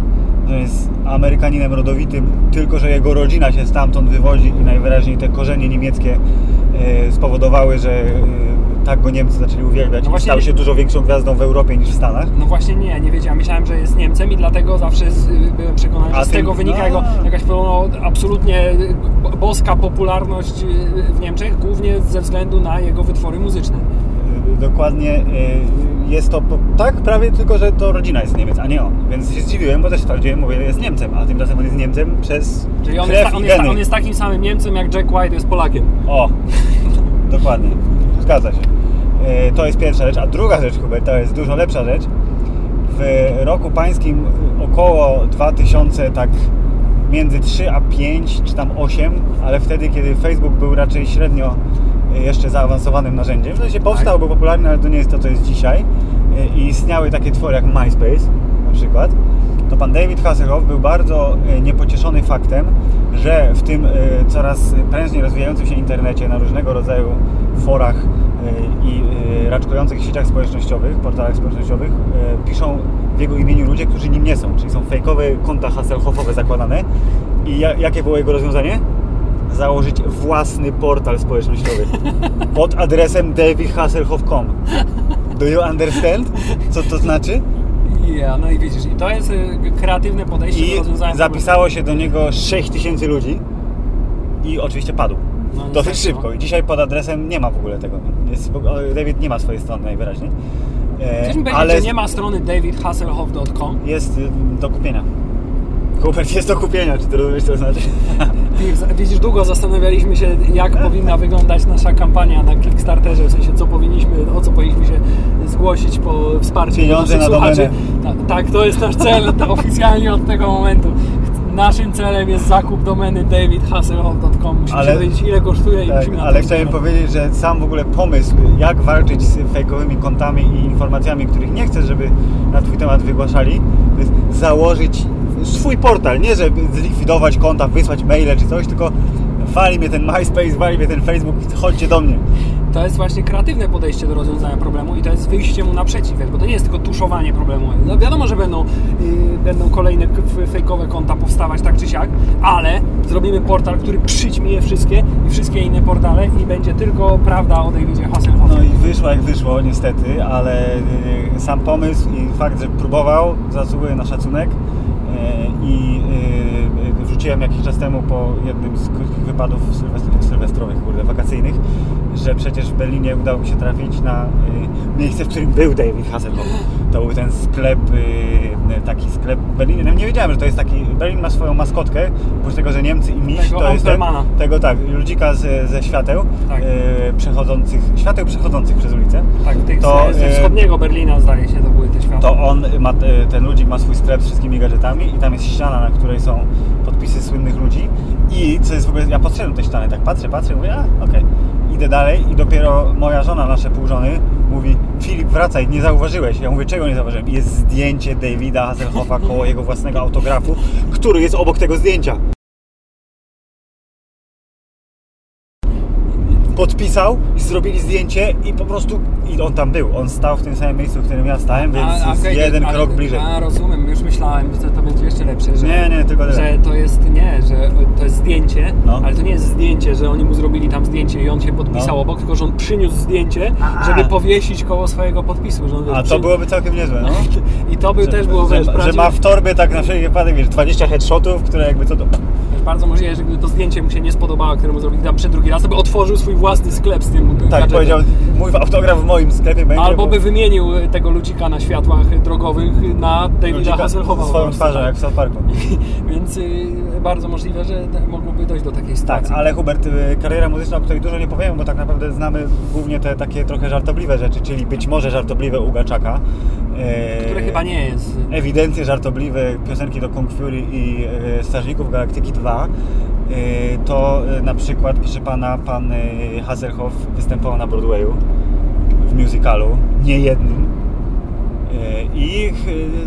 Że jest Amerykaninem rodowitym, tylko że jego rodzina się stamtąd wywodzi i najwyraźniej te korzenie niemieckie e, spowodowały, że e, tak go Niemcy zaczęli uwielbiać No i stał się dużo większą gwiazdą w Europie niż w Stanach. No właśnie nie, nie wiedziałem. Myślałem, że jest Niemcem i dlatego zawsze z, byłem przekonany, A że z ty- tego wynika no. jego jakaś no, absolutnie b- boska popularność y, w Niemczech, głównie ze względu na jego wytwory muzyczne. Y, Dokładnie y, jest to tak prawie tylko, że to rodzina jest Niemiec, a nie on. Więc się zdziwiłem, bo też sprawdziłem, mówię, jest Niemcem, a tymczasem on jest Niemcem przez Czyli on jest, ta- on, jest, on jest takim samym Niemcem jak Jack White jest Polakiem. O, dokładnie. Zgadza się. E, To jest pierwsza rzecz. A druga rzecz, Hubert, to jest dużo lepsza rzecz. W roku pańskim około 2000, tak między 3 a 5, czy tam 8, ale wtedy, kiedy Facebook był raczej średnio e, jeszcze zaawansowanym narzędziem. W sensie powstał, był popularny, ale to nie jest to, co jest dzisiaj. E, I istniały takie twory jak MySpace na przykład. To pan David Hasselhoff był bardzo e, niepocieszony faktem, że w tym e, coraz prężniej rozwijającym się internecie, na różnego rodzaju forach e, i e, raczkujących sieciach społecznościowych, portalach społecznościowych, e, piszą w jego imieniu ludzie, którzy nim nie są, czyli są fejkowe konta Hasselhoffowe zakładane. I ja, jakie było jego rozwiązanie? Założyć własny portal społecznościowy pod adresem davidhasselhoff.com. Do you understand? Co to znaczy? Ja, no i widzisz, i to jest y, kreatywne podejście do I rozwiązania zapisało się do niego 6 tysięcy ludzi i oczywiście padł. No, Dosyć niestety, szybko. no. I dzisiaj pod adresem nie ma w ogóle tego. Jest, David nie ma swojej strony najwyraźniej. E, Chcesz mi powiedzieć, ale nie ma strony davidhasselhoff.com? jest y, do kupienia. Hubert jest do kupienia, czy ty rozumiesz co to znaczy? Widzisz, długo zastanawialiśmy się, jak powinna wyglądać nasza kampania na Kickstarterze, w sensie co powinniśmy, o co powinniśmy się zgłosić po wsparciu Pieniądze na domenę. Tak, tak, to jest nasz cel oficjalnie od tego momentu. Naszym celem jest zakup domeny davidhasselhoff.com. Musimy Ale- się dowiedzieć, ile kosztuje i Tak, musimy na ale chciałem zbierać. powiedzieć, że sam w ogóle pomysł, jak walczyć z fejkowymi kontami i informacjami, których nie chcesz, żeby na Twój temat wygłaszali, to jest założyć swój portal. Nie, żeby zlikwidować konta, wysłać maile czy coś, tylko wali mnie ten MySpace, wali mnie ten Facebook, chodźcie do mnie. To jest właśnie kreatywne podejście do rozwiązania problemu i to jest wyjście mu naprzeciw, bo to nie jest tylko tuszowanie problemu. No wiadomo, że będą, yy, będą kolejne fejkowe konta powstawać tak czy siak, ale zrobimy portal, który przyćmi je wszystkie i wszystkie inne portale i będzie tylko prawda o Davidzie Hasselhoffie. No i wyszło jak wyszło niestety, ale y, sam pomysł i fakt, że próbował zasługuje na szacunek i y, y, wrzuciłem jakiś czas temu po jednym z krótkich wypadów sylwestr- sylwestrowych, kurde, wakacyjnych, że przecież w Berlinie udało mi się trafić na y, miejsce, w którym był David Hasselhoff. To był ten sklep, y, taki sklep w Berlinie. No nie wiedziałem, że to jest taki, Berlin ma swoją maskotkę, oprócz tego, że Niemcy i miś, Tego to jest ten, tego tak, ludzika ze, ze świateł Tak. y, przechodzących, świateł przechodzących przez ulicę. tak, tych to, ze, ze wschodniego Berlina zdaje się, to były te światła. To on, ma, ten ludzik ma swój sklep z wszystkimi gadżetami i tam jest ściana, na której są podpisy słynnych ludzi i co jest w ogóle, ja podszedłem do tej ściany, tak patrzę, patrzę, mówię, a okej. Idę dalej i dopiero moja żona, nasze pół żony, mówi Filip wracaj, nie zauważyłeś. Ja mówię, czego nie zauważyłem? Jest zdjęcie Davida Hasselhoffa koło jego własnego autografu, który jest obok tego zdjęcia. Podpisał, zrobili zdjęcie i po prostu i on tam był. On stał w tym samym miejscu, w którym ja stałem, więc A- jest jeden ale- krok bliżej. A, rozumiem, już myślałem, że to będzie jeszcze lepsze, że, Nie, nie, tylko tyle. że to jest, nie, że to jest zdjęcie, No. ale to nie jest zdjęcie, że oni mu zrobili tam zdjęcie i on się podpisał No. obok, tylko że on przyniósł zdjęcie, A. żeby powiesić koło swojego podpisu. Że on, A to przy- byłoby całkiem niezłe, no. I to by Że- też było, że, wiesz, że ma w torbie tak na wszelki wypadek, wiesz, 20 headshotów, które jakby co to... bardzo możliwe, że gdyby to zdjęcie mu się nie spodobało, które mu zrobili tam przed drugi raz, to by otworzył swój własny sklep z tym Tak, gadżetem. powiedział, mój autograf w moim sklepie będzie... Albo bo- by wymienił tego ludzika na światłach drogowych na Davida Hasselhoffa. Swoją twarzą, tak. jak w South Parku. Więc y, bardzo możliwe, że mogłoby dojść do takiej Tak, sytuacji. ale Hubert, y, kariera muzyczna, o której dużo nie powiemy, bo tak naprawdę znamy głównie te takie trochę żartobliwe rzeczy, czyli być może żartobliwe u Gaczaka. E, Które chyba nie jest. Ewidentnie żartobliwe piosenki do Kung Fury i e, Strażników Galaktyki 2. E, to na przykład, proszę pana, pan Hasselhoff występował na Broadwayu w musicalu, nie jednym. I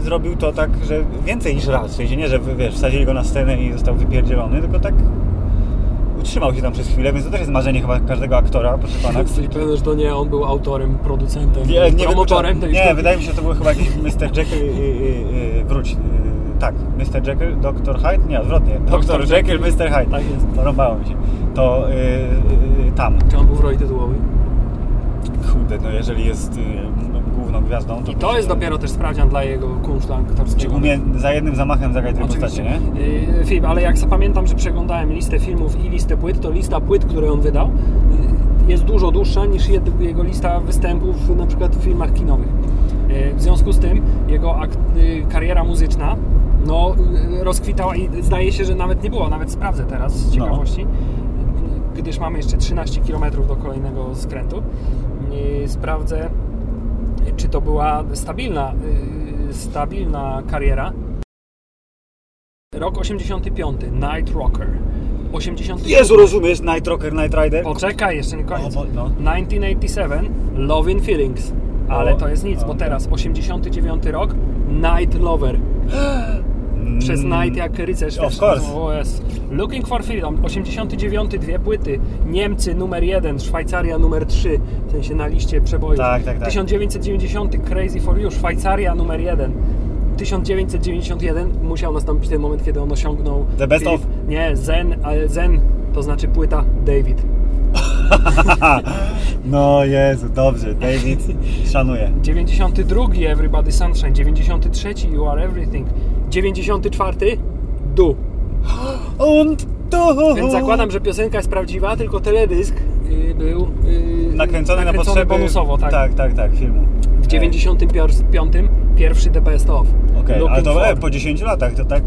zrobił to tak, że więcej niż raz. W sensie nie, że wiesz, wsadzili go na scenę i został wypierdzielony, tylko tak utrzymał się tam przez chwilę, więc to też jest marzenie chyba każdego aktora, proszę pana. Jesteś pewien, że to nie on był autorem, producentem, Nie, nie promotorem tej Nie, wydaje mi się, że to był chyba jakiś Mr. Jekyll i, i, i, wróć. y, Tak, Mr. Jekyll, Dr. Hyde? Nie, odwrotnie. Dr. Dr. Jekyll. Mr. Hyde. Tak jest. Porąbało mi się. To y, y, y, tam. Czy on był w roli tytułowej? Kurde, no jeżeli jest y, główną gwiazdą, to... I to jest dopiero też sprawdzian dla jego kunsztu Czy aktorskiego. umie za jednym zamachem zagrać dwie postacie, nie? Yy, Film, ale jak zapamiętam, że przeglądałem listę filmów i listę płyt, to lista płyt, które on wydał, yy, jest dużo dłuższa niż jego lista występów na przykład w filmach kinowych. Yy, W związku z tym jego yy, kariera muzyczna no, rozkwitała i zdaje się, że nawet nie było, nawet sprawdzę teraz z ciekawości, yy, gdyż mamy jeszcze 13 km do kolejnego skrętu. Sprawdzę, czy to była stabilna, yy, stabilna kariera. Rok 85, Night Rocker. 87. Jezu, rozumiesz? Night Rocker, Night Rider? Poczekaj, jeszcze nie koniec. O, bo- no. 1987, Loving Feelings. Ale to jest nic, bo teraz 89 rok, Night Lover. Przez Night jak rycerz. Of course. Jest. Looking for Freedom, 89, dwie płyty. Niemcy numer 1, Szwajcaria numer 3, w sensie na liście przebojów. Tak, tak, tak. 1990 Crazy for You, Szwajcaria numer 1. 1991 musiał nastąpić ten moment, kiedy on osiągnął. The best Filip- of? Nie, Zen, ale Zen to znaczy płyta David. No Jezu, dobrze, David, szanuję. 92 Everybody Sunshine, 93 You Are Everything, 94 Du. Und du. Więc zakładam, że piosenka jest prawdziwa, tylko teledysk y, był y, Nakręcony, na potrzeby... bonusowo, tak. Tak, tak, tak, filmu. W 95 pierwszy The Best Of. Okej, ale Looking to e, po 10 latach to tak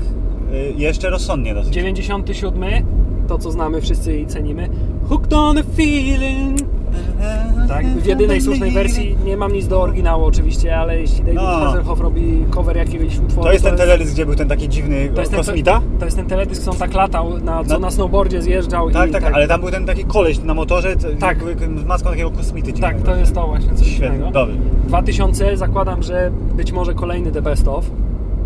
y, jeszcze rozsądnie dosyć. 97 to co znamy wszyscy i cenimy. Hooked on a feeling. Tak, w jedynej słusznej wersji nie mam nic do oryginału oczywiście, ale jeśli David No. Hasselhoff robi cover jakiegoś utworu, To jest ten teledysk, gdzie był ten taki dziwny to jest ten, kosmita? To jest ten teledysk, co on tak latał, na, co Na- na snowboardzie zjeżdżał Tak, i tak, ale tam był ten taki koleś na motorze Tak. z maską takiego kosmity Tak, to jest to właśnie coś Świetnie, innego. dobry. 2000 zakładam, że być może kolejny The Best Of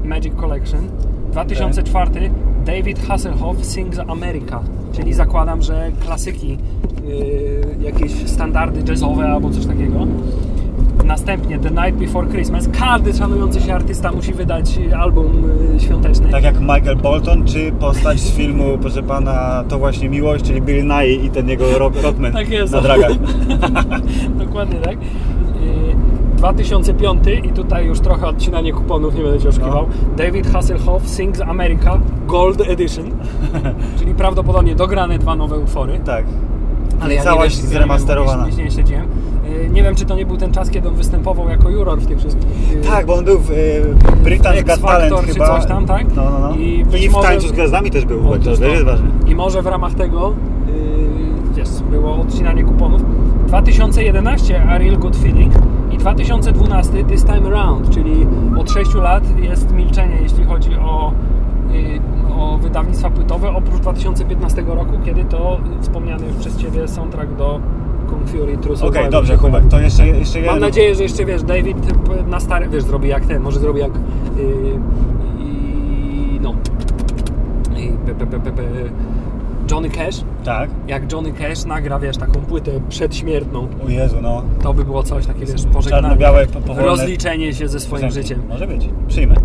Magic Collection. 2004 David Hasselhoff Sings America, czyli zakładam, że klasyki, yy, jakieś standardy jazzowe albo coś takiego. Następnie The Night Before Christmas. Każdy szanujący się artysta musi wydać album yy, świąteczny. Tak jak Michael Bolton, czy postać z filmu, proszę pana, To właśnie miłość, czyli Bill Nye i ten jego rock, rockman Tak jest. na dragach. Dokładnie tak. Yy, 2005 i tutaj już trochę odcinanie kuponów, nie będę Cię oszukiwał. No. David Hasselhoff Sings America Gold Edition, czyli prawdopodobnie dograne dwa nowe utwory. Tak. Ale ja Całość nie wiem, zremasterowana. Nie, nie, nie śledziłem. Nie wiem, czy to nie był ten czas, kiedy on występował jako juror w tych wszystkich. yy, Tak, bo on był w y, Britain's Got Talent czy chyba. coś tam, tak? No, no, no. I I, w może- Tańcu z Gwiazdami też był, to, też jest ważne. I może w ramach tego wiesz, było odcinanie kuponów. 2011 A Real Good Feeling i 2012 This Time Around, czyli od 6 lat jest milczenie, jeśli chodzi o, yy, o wydawnictwa płytowe, oprócz 2015 roku, kiedy to yy, wspomniany już przez Ciebie soundtrack do Kung Fury True Okej, Survival dobrze. Hubert, to jeszcze, jeszcze jeden... Mam nadzieję, że jeszcze wiesz, David na stary, wiesz, zrobi jak ten, może zrobi jak yy, i no. Pe, pe, pe, pe, Johnny Cash, Tak. jak Johnny Cash nagra, wiesz, taką płytę przedśmiertną, O Jezu, no. to by było coś takie, wiesz, pożegnanie, po- powolne rozliczenie się ze swoim piosenki. życiem. Może być, przyjmę.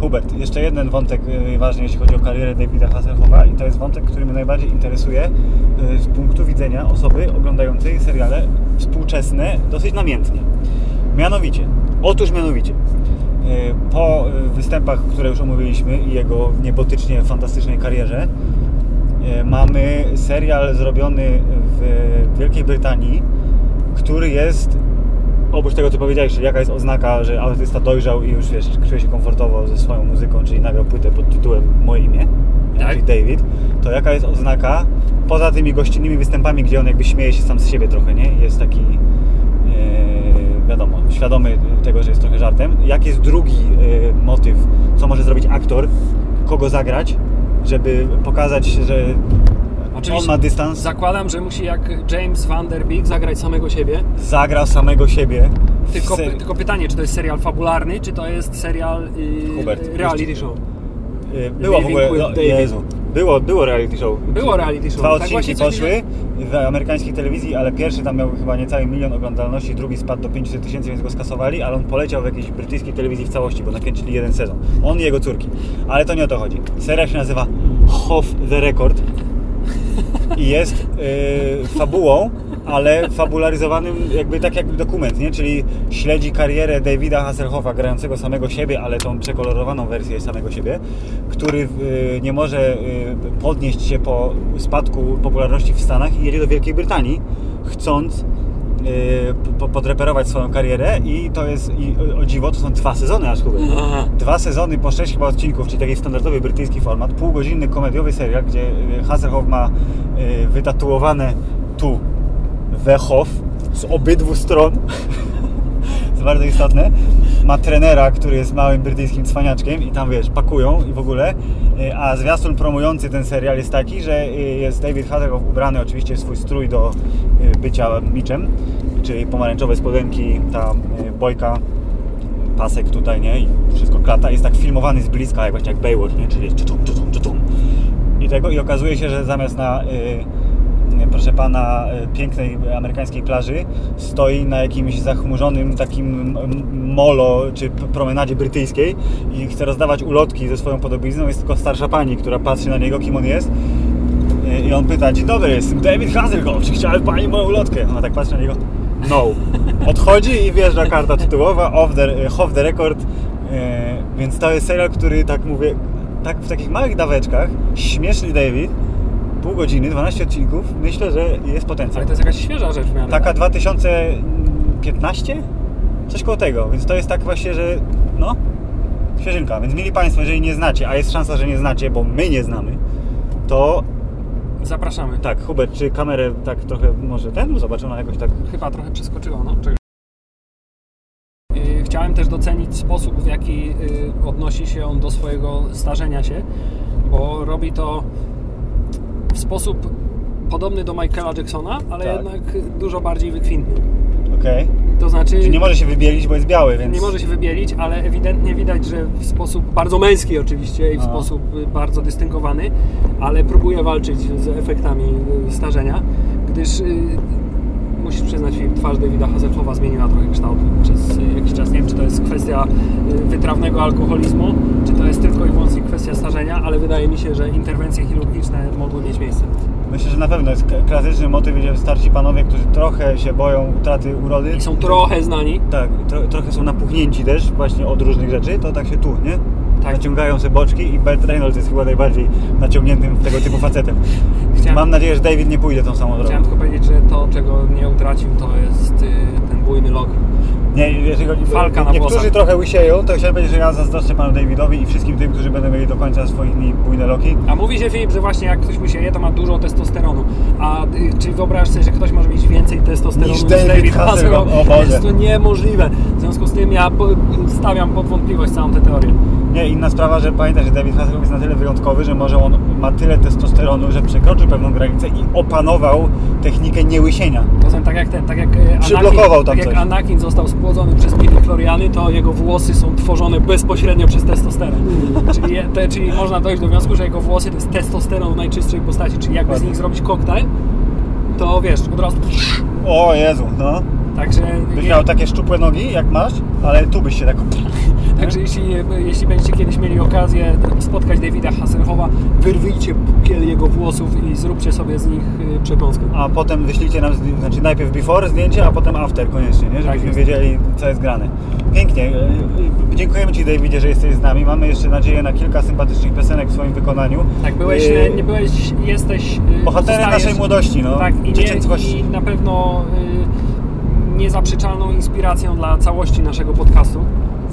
Hubert, jeszcze jeden wątek y, ważny, jeśli chodzi o karierę Davida Hasselhoffa i to jest wątek, który mnie najbardziej interesuje y, z punktu widzenia osoby oglądającej seriale współczesne dosyć namiętnie. Mianowicie, otóż mianowicie, y, po występach, które już omówiliśmy i jego niebotycznie fantastycznej karierze, mamy serial zrobiony w Wielkiej Brytanii, który jest oprócz tego, co powiedziałeś, czyli jaka jest oznaka, że artysta dojrzał i już wiesz, czuje się komfortowo ze swoją muzyką, czyli nagrał płytę pod tytułem Moje imię, Tak. czyli David, to jaka jest oznaka, poza tymi gościnnymi występami, gdzie on jakby śmieje się sam z siebie trochę, nie? Jest taki, e, wiadomo, świadomy tego, że jest trochę żartem. Jaki jest drugi e, motyw, co może zrobić aktor, kogo zagrać, żeby pokazać, że on ma dystans, Zakładam, że musi jak James Van Der Beek zagrać samego siebie. zagra samego siebie. Tylko, se- tylko pytanie, czy to jest serial fabularny, czy to jest serial yy, Hubert, reality show? Y, Było w ogóle, no. Jezu, było, było reality show. Było reality show. Dwa Tak odcinki coś poszły w amerykańskiej telewizji, ale pierwszy tam miał chyba niecały milion oglądalności, drugi spadł do 500 tysięcy, więc go skasowali, ale on poleciał w jakiejś brytyjskiej telewizji w całości, bo nakręcili jeden sezon. On i jego córki. Ale to nie o to chodzi. Seria się nazywa Off the Record i jest y, fabułą ale fabularyzowanym jakby tak jak dokument, nie? Czyli śledzi karierę Davida Hasselhoffa, grającego samego siebie, ale tą przekolorowaną wersję samego siebie, który y, nie może y, podnieść się po spadku popularności w Stanach i jedzie do Wielkiej Brytanii, chcąc y, po- podreperować swoją karierę i to jest, i, o- dziwo, to są dwa sezony aż chyba. Aha. Dwa sezony po sześć chyba odcinków, czyli taki standardowy brytyjski format, półgodzinny komediowy serial, gdzie Hasselhoff ma wytatuowane tu Wechow z obydwu stron. to bardzo istotne. Ma trenera, który jest małym brytyjskim cwaniaczkiem i tam wiesz, pakują i w ogóle. Y, A zwiastun promujący ten serial jest taki, że y, jest David Hasselhoff ubrany oczywiście w swój strój do y, bycia miczem, czyli pomarańczowe spodenki, ta bojka pasek tutaj, nie? I wszystko klata. Jest tak filmowany z bliska, jak właśnie jak Baywatch, nie? Czyli czutum, czutum, czutum. I tego i okazuje się, że zamiast na proszę pana y, pięknej amerykańskiej plaży stoi na jakimś zachmurzonym takim molo czy promenadzie brytyjskiej i chce rozdawać ulotki ze swoją podobizną. Jest tylko starsza pani, która patrzy na niego, kim on jest. Y, I on pyta, dzień dobry, jestem David Hasselhoff, czy chciałaby pani moją ulotkę? Ona tak patrzy na niego, no. Odchodzi i wjeżdża karta tytułowa, off the, off the record. E, więc to jest serial, który tak mówię, tak w takich małych daweczkach, śmieszny David, pół godziny, 12 odcinków, myślę, że jest potencjał. Ale to jest jakaś świeża rzecz w miarę. Taka tak? 2015? Coś koło tego, więc to jest tak właśnie, że no, świeżynka. Więc mieli Państwo, jeżeli nie znacie, a jest szansa, że nie znacie, bo my nie znamy, to Zapraszamy. tak, Hubert, czy kamerę tak trochę może ten, zobaczymy na jakoś tak Chyba trochę przeskoczyła, no. Czekaj. Yy, Chciałem też docenić sposób, w jaki yy, odnosi się on do swojego starzenia się, bo robi to w sposób podobny do Michaela Jacksona, ale Tak. jednak dużo bardziej wykwintny. okej. To znaczy, Czy nie może się wybielić, bo jest biały, więc... nie może się wybielić, ale ewidentnie widać, że w sposób bardzo męski oczywiście i w Aha. sposób bardzo dystynkowany, ale próbuje walczyć z efektami y, starzenia, gdyż y, musisz przyznać, twarz Davida Hasselhoffa zmieniła trochę kształt przez y, jakiś czas. Nie wiem, czy to jest kwestia y, wytrawnego alkoholizmu, czy to jest tylko i wyłącznie kwestia starzenia, ale wydaje mi się, że interwencje chirurgiczne mogły mieć miejsce. Myślę, że na pewno jest klasyczny motyw, gdzie starsi panowie, którzy trochę się boją utraty urody. I są trochę znani. Tak, tro, trochę są napuchnięci też właśnie od różnych rzeczy, to tak się tu, nie? Tak. Naciągają sobie boczki i Bert Reynolds jest chyba najbardziej naciągniętym tego typu facetem. Chciałem- Mam nadzieję, że David nie pójdzie tą samą drogą. Chciałem tylko powiedzieć, że to, czego nie utracił, to jest y, ten bujny lok. Nie, jeżeli chodzi, Falka na niektórzy włosach. trochę łysieją, to chciałem powiedzieć, że ja zazdroszczę panu Davidowi i wszystkim tym, którzy będą mieli do końca swoich dni bujne loki. A mówi się Filip, że właśnie jak ktoś musieje, to ma dużo testosteronu. A y, czy wyobrażasz sobie, że ktoś może mieć więcej testosteronu Niż David David Hasselhoff? Hasselhoff? O Boże. Jest to niemożliwe. W związku z tym ja stawiam pod wątpliwość całą tę teorię. Nie, inna sprawa, że pamiętaj, że David Hasselhoff jest na tyle wyjątkowy, że może on ma tyle testosteronu, że przekroczył pewną granicę i opanował technikę niełysienia. Poza tym tak jak ten, tak jak e, Anakin, Przyblokował tam tak jak. Anakin został spłodzony przez midichloriany, to jego włosy są tworzone bezpośrednio przez testosteron. czyli, te, czyli można dojść do wniosku, że jego włosy to jest testosteron w najczystszej postaci. Czyli jakby z nich zrobić koktajl, to wiesz, od razu... O Jezu, no. Także Byś miał takie szczupłe nogi, jak masz, ale tu byś się tak... Także jeśli, jeśli będziecie kiedyś mieli okazję spotkać Davida Hasselhoffa, wyrwijcie pukiel jego włosów i zróbcie sobie z nich y, przekąskę. A potem wyślijcie nam, znaczy najpierw before zdjęcie, a potem after koniecznie, nie? Żebyśmy jest. wiedzieli, co jest grane. Pięknie. E, e, Dziękujemy Ci, Davidzie, że jesteś z nami. Mamy jeszcze nadzieję na kilka sympatycznych piosenek w swoim wykonaniu. Tak, byłeś, nie byłeś, jesteś... y, Bohaterem naszej młodości, no. Tak, i, nie, i na pewno y, niezaprzeczalną inspiracją dla całości naszego podcastu.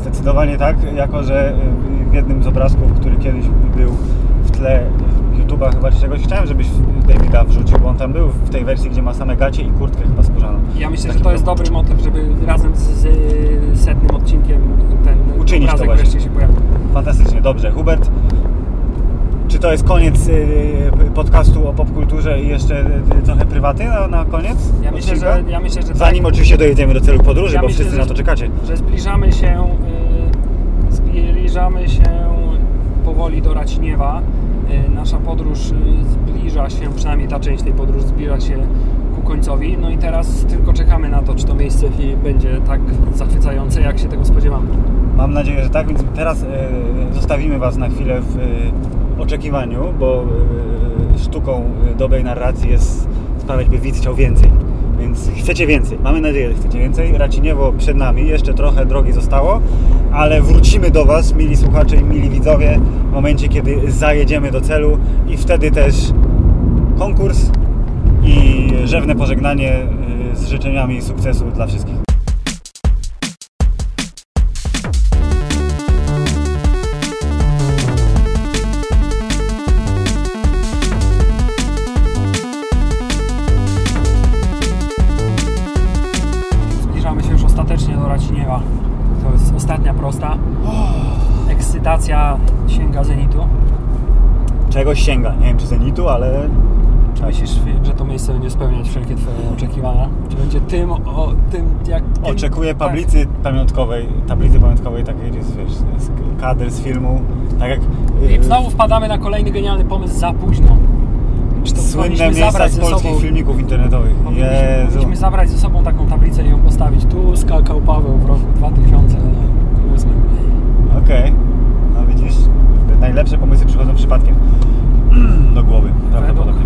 Zdecydowanie tak, jako że y, w jednym z obrazków, który kiedyś był w tle YouTube'a chyba czy czegoś, chciałem, żebyś Davida wrzucił, bo on tam był w tej wersji, gdzie ma same gacie i kurtkę chyba skórzaną. Ja myślę, Taki że to jest dobry motyw, żeby razem z, setnym odcinkiem ten Uczynić to obrazek właśnie. wreszcie się pojawił. Fantastycznie, dobrze. Hubert, czy to jest koniec y, podcastu o popkulturze i jeszcze y, trochę prywaty na, na koniec? Ja myślę, że, ja myślę, że Zanim tak. oczywiście dojedziemy do celu podróży, Ja bo myślę, wszyscy że- na to czekacie. że zbliżamy się, y, zbliżamy się powoli do Raciniewa. Y, Nasza podróż y, zbliża się, przynajmniej ta część tej podróży zbliża się ku końcowi. No i teraz tylko czekamy na to, czy to miejsce będzie tak zachwycające, jak się tego spodziewamy. Mam nadzieję, że tak, więc teraz e, zostawimy Was na chwilę w oczekiwaniu, bo e, sztuką e, dobrej narracji jest sprawiać, by widz chciał więcej. więc chcecie więcej. Mamy nadzieję, że chcecie więcej. Raciniewo przed nami, jeszcze trochę drogi zostało, ale wrócimy do Was, mili słuchacze i mili widzowie, w momencie, kiedy zajedziemy do celu i wtedy też konkurs i rzewne pożegnanie y, z życzeniami sukcesu dla wszystkich. Sięga, nie wiem czy zenitu, ale Czy myślisz, że to miejsce będzie spełniać wszelkie Twoje oczekiwania? Czy będzie tym, o, tym jak... Tym, Oczekuję tak. tablicy pamiątkowej, tablicy pamiątkowej takiej, jest, wiesz, jest kadr z filmu, tak jak Filip, y, znowu wpadamy na kolejny genialny pomysł za późno. Słynne miejsca z polskich sobą... filmików internetowych. Powinniśmy, Jezu. powinniśmy zabrać ze sobą taką tablicę i ją postawić. Tu skakał Paweł w roku 2008. Okej, no widzisz, najlepsze pomysły przychodzą przypadkiem do głowy, prawdopodobnie.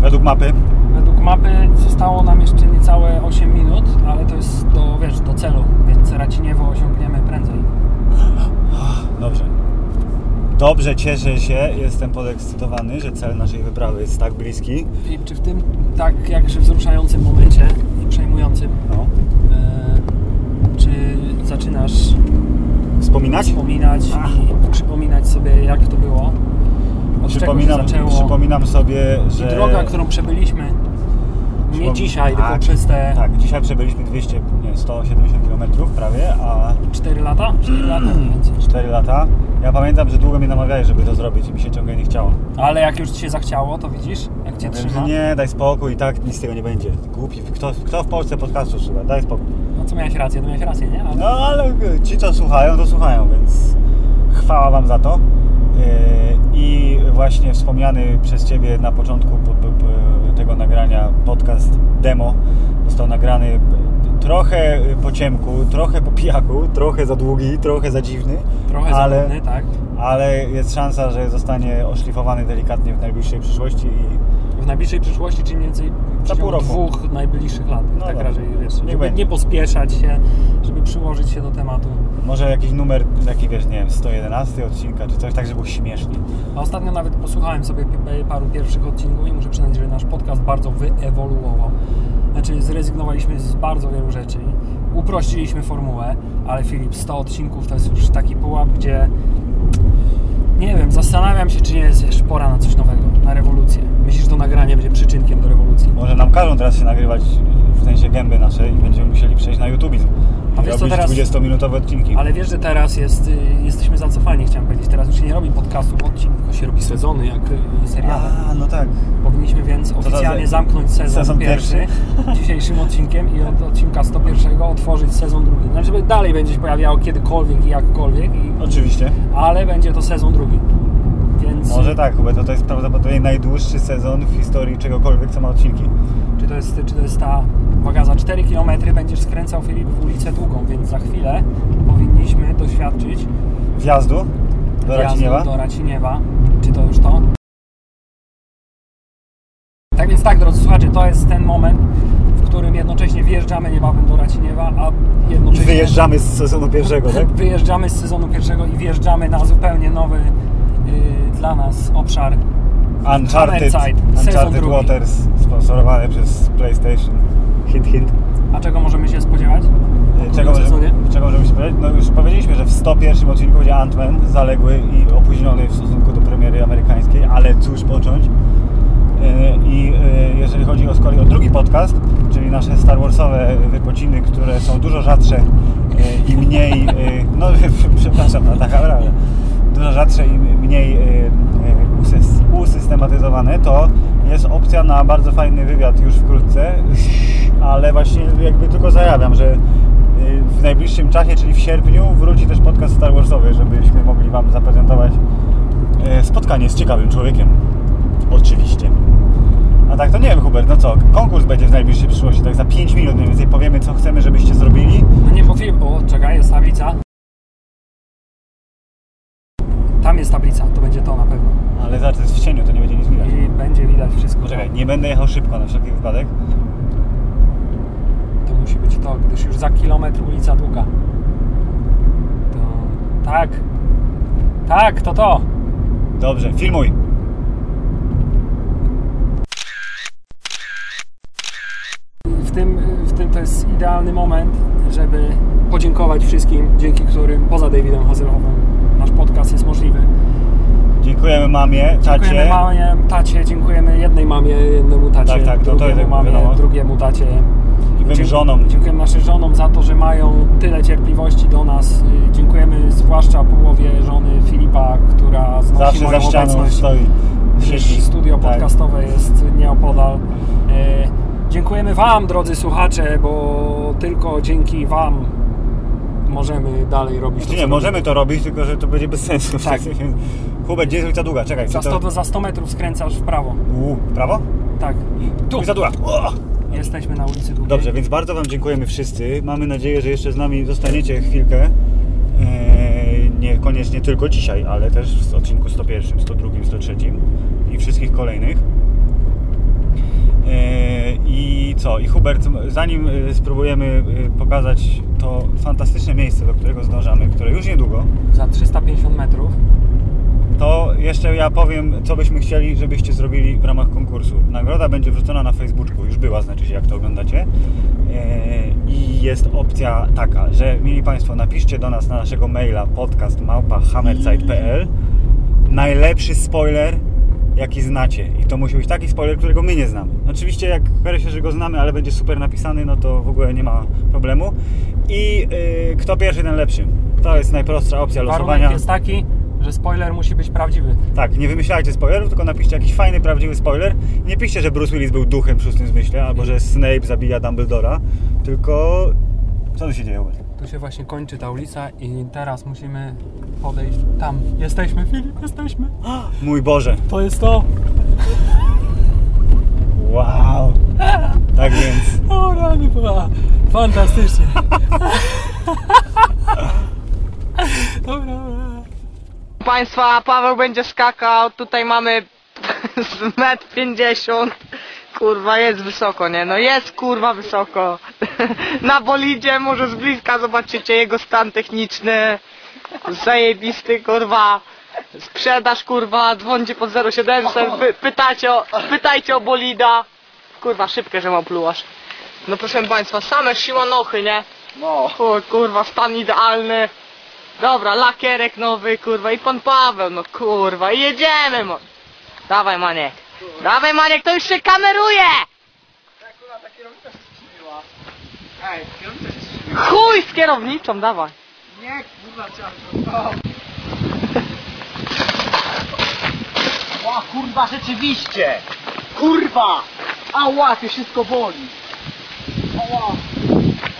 Według mapy, Według mapy zostało nam jeszcze niecałe 8 minut, ale to jest do, wiesz, do celu, więc Raciniewo osiągniemy prędzej. dobrze. Dobrze, cieszę się, jestem podekscytowany, że cel naszej wyprawy jest tak bliski. I czy w tym tak jakże wzruszającym momencie i przejmującym, No. e, czy zaczynasz Wspominać? wspominać i przypominać sobie jak to było? Przypominam, przypominam sobie, I że... droga, którą przebyliśmy, nie Przypom- dzisiaj, tylko tak, przez te Tak, dzisiaj przebyliśmy 200, nie, 170 km prawie, a 4 lata? 4 lata mniej więcej. 4 lata. Ja pamiętam, że długo mnie namawiałeś, żeby to zrobić i mi się ciągle nie chciało. Ale jak już Ci się zachciało, to widzisz, jak Cię Mówię, trzyma. nie, daj spokój, i tak nic z tego nie będzie. Głupi, kto, kto w Polsce podcastu słucha, daj spokój. No co miałeś rację, to miałeś rację, nie? Ale... No ale ci, co słuchają, to słuchają, więc chwała Wam za to. Yy, I właśnie wspomniany przez Ciebie na początku po, po, po tego nagrania podcast demo został nagrany trochę po ciemku, trochę po pijaku, trochę za długi, trochę za dziwny, Trochę ale, zabawny, tak. ale jest szansa, że zostanie oszlifowany delikatnie w najbliższej przyszłości i najbliższej przyszłości, czyli mniej więcej w roku. dwóch najbliższych lat. No tak dobra. raczej, wiesz, żeby będzie. nie pospieszać się, żeby przyłożyć się do tematu. może jakiś numer taki, wiesz, nie wiem, 111 odcinka czy coś, tak, żeby było śmiesznie. A ostatnio nawet posłuchałem sobie paru pierwszych odcinków i muszę przyznać, że nasz podcast bardzo wyewoluował. Znaczy zrezygnowaliśmy z bardzo wielu rzeczy, uprościliśmy formułę, ale Filip, 100 odcinków to jest już taki pułap, gdzie nie wiem, zastanawiam się, czy nie jest wiesz, pora na coś nowego, na rewolucję. Myślisz, że to nagranie będzie przyczynkiem do rewolucji? Może nam każą teraz się nagrywać w sensie gęby nasze i będziemy musieli przejść na YouTubizm. A wiesz robić teraz- 20-minutowe odcinki. Ale wiesz, że teraz jest, y, jesteśmy zacofani, chciałem powiedzieć. Teraz już się nie robi podcastów odcinków, tylko się robi sezony, jak y, seriale. A, no tak. Powinniśmy więc to oficjalnie za- zamknąć sezon, sezon pierwszy, dzisiejszym odcinkiem i od odcinka 101 otworzyć sezon drugi. Znaczy, żeby dalej będzie się pojawiało kiedykolwiek i jakkolwiek, i, Oczywiście. ale będzie to sezon drugi. Może tak, Hubert, to, to jest prawdopodobnie najdłuższy sezon w historii czegokolwiek, co ma odcinki. czy to jest, czy to jest ta... Uwaga, za 4 km będziesz skręcał Filip w ulicę Długą, więc za chwilę powinniśmy doświadczyć Wjazdu do wjazdu Raciniewa. do Raciniewa. Czy to już to? Tak więc tak, drodzy słuchacze, to jest ten moment, w którym jednocześnie wjeżdżamy niebawem do Raciniewa, a I jednocześnie wyjeżdżamy z sezonu pierwszego, tak? wyjeżdżamy z sezonu pierwszego i wjeżdżamy na zupełnie nowy yy, dla nas obszar. Uncharted, Hammerside, Uncharted. Waters, sponsorowane przez PlayStation. Hint, hint. A czego możemy się spodziewać? E, Czego, możemy, czego możemy się spodziewać? No już powiedzieliśmy, że w 101 odcinku będzie Ant-Man, zaległy i opóźniony w stosunku do premiery amerykańskiej, ale cóż począć. E, I e, jeżeli chodzi o, z kolei o drugi podcast, czyli nasze Star Warsowe wypociny, które są dużo rzadsze i mniej, no przepraszam, no taka prawda, dużo rzadsze i mniej e, e, usys- usystematyzowane, to jest opcja na bardzo fajny wywiad już wkrótce, ale właśnie jakby tylko zajawiam, że y, w najbliższym czasie, czyli w sierpniu, wróci też podcast Star Warsowy, żebyśmy mogli Wam zaprezentować e, spotkanie z ciekawym człowiekiem. Oczywiście. A tak to nie wiem, Hubert, no co, konkurs będzie w najbliższej przyszłości, tak za 5 minut mniej więcej powiemy, co chcemy, żebyście zrobili. No nie, bo Filip, o czekaj, jest tablica. Tam jest tablica, to będzie to na pewno. Ale za to jest w cieniu, to nie będzie nic widać. I będzie widać wszystko. Poczekaj, nie będę jechał szybko na wszelki wypadek. to, gdyż już za kilometr ulica Długa. To tak. Tak, to to. Dobrze, filmuj. W tym, w tym to jest idealny moment, żeby podziękować wszystkim, dzięki którym poza Davidem Hazelhoffem nasz podcast jest możliwy. Dziękujemy mamie, Dziękujemy tacie. mamie, tacie, dziękujemy jednej mamie, jednemu tacie, Tak, tak, to- to drugiemu jest mamie, wiadomo. drugiemu tacie. Dziękujemy żonom. Dziękujemy naszym żonom za to, że mają tyle cierpliwości do nas. Y, Dziękujemy zwłaszcza połowie żony Filipa, która znosi Zawsze moją za ścianą obecność. stoi. Siedzi. studio Tak. podcastowe jest nieopodal. E, dziękujemy Wam, drodzy słuchacze, bo tylko dzięki Wam możemy dalej robić to, nie, co możemy to robić, tylko że to będzie bez sensu. Tak. Hubert, gdzie jest ulica Długa? Czekaj, Za czy to... 100, za 100 metrów skręcasz w prawo. U, prawo? Tak. Tu Ulica Długa. O! jesteśmy na ulicy Długiej. Dobrze, więc bardzo Wam dziękujemy wszyscy. Mamy nadzieję, że jeszcze z nami zostaniecie chwilkę. Eee, niekoniecznie tylko dzisiaj, ale też w odcinku 101, 102, 103 i wszystkich kolejnych. Eee, I co? I Hubert, zanim e, spróbujemy e, pokazać to fantastyczne miejsce, do którego zdążamy, które już niedługo, Za 350 metrów. to jeszcze ja powiem, co byśmy chcieli, żebyście zrobili w ramach konkursu. Nagroda będzie wrzucona na Facebooku, już była, znaczy się, jak to oglądacie. I jest opcja taka, że mieli Państwo, napiszcie do nas na naszego maila podcast.hammerzeit.pl najlepszy spoiler, jaki znacie. I to musi być taki spoiler, którego my nie znamy. Oczywiście, jak okaże się, że go znamy, ale będzie super napisany, no to w ogóle nie ma problemu. I yy, kto pierwszy, ten lepszy. To jest najprostsza opcja losowania. Warunek jest taki, że spoiler musi być prawdziwy. Tak, nie wymyślajcie spoilerów, tylko napiszcie jakiś fajny, prawdziwy spoiler. Nie piszcie, że Bruce Willis był duchem w szóstym zmyśle, albo że Snape zabija Dumbledora, tylko... Co tu się dzieje, Hubert? Tu się właśnie kończy ta ulica i teraz musimy podejść tam. Jesteśmy, Filip, jesteśmy. Mój Boże, To jest to. wow! Tak więc, O, rany, była fantastycznie. Dobra. Państwa, Paweł będzie skakał, tutaj mamy z metr 50. Kurwa, jest wysoko, nie? No jest kurwa wysoko. Na bolidzie może z bliska zobaczycie jego stan techniczny. Zajebisty, kurwa. Sprzedaż, kurwa, dzwońcie pod 0700, py, pytacie o, pytajcie o bolida. Kurwa, szybkie, że mam plułasz. No proszę Państwa, same simonochy, nie? No. O, kurwa, stan idealny. Dobra, lakierek nowy, kurwa, i pan Paweł, no kurwa, i jedziemy, mo. Dawaj, Maniek. Dawaj, Maniek, to już się kameruje! Chuj z kierowniczą, dawaj. Nie, kurwa, O kurwa, rzeczywiście! Kurwa! Ała, to wszystko boli! Ała!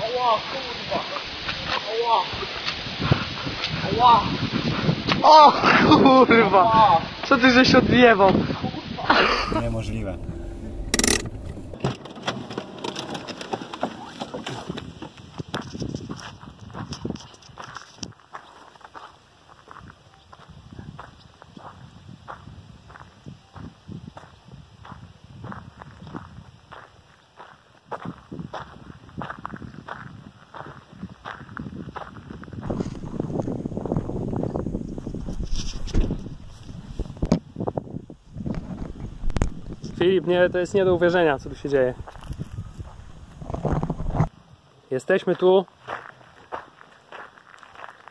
Ała, kurwa! Ała! Ała! O kurwa! Co ty żeś odjebał? Niemożliwe. Filip, nie, to jest nie do uwierzenia, co tu się dzieje. Jesteśmy tu.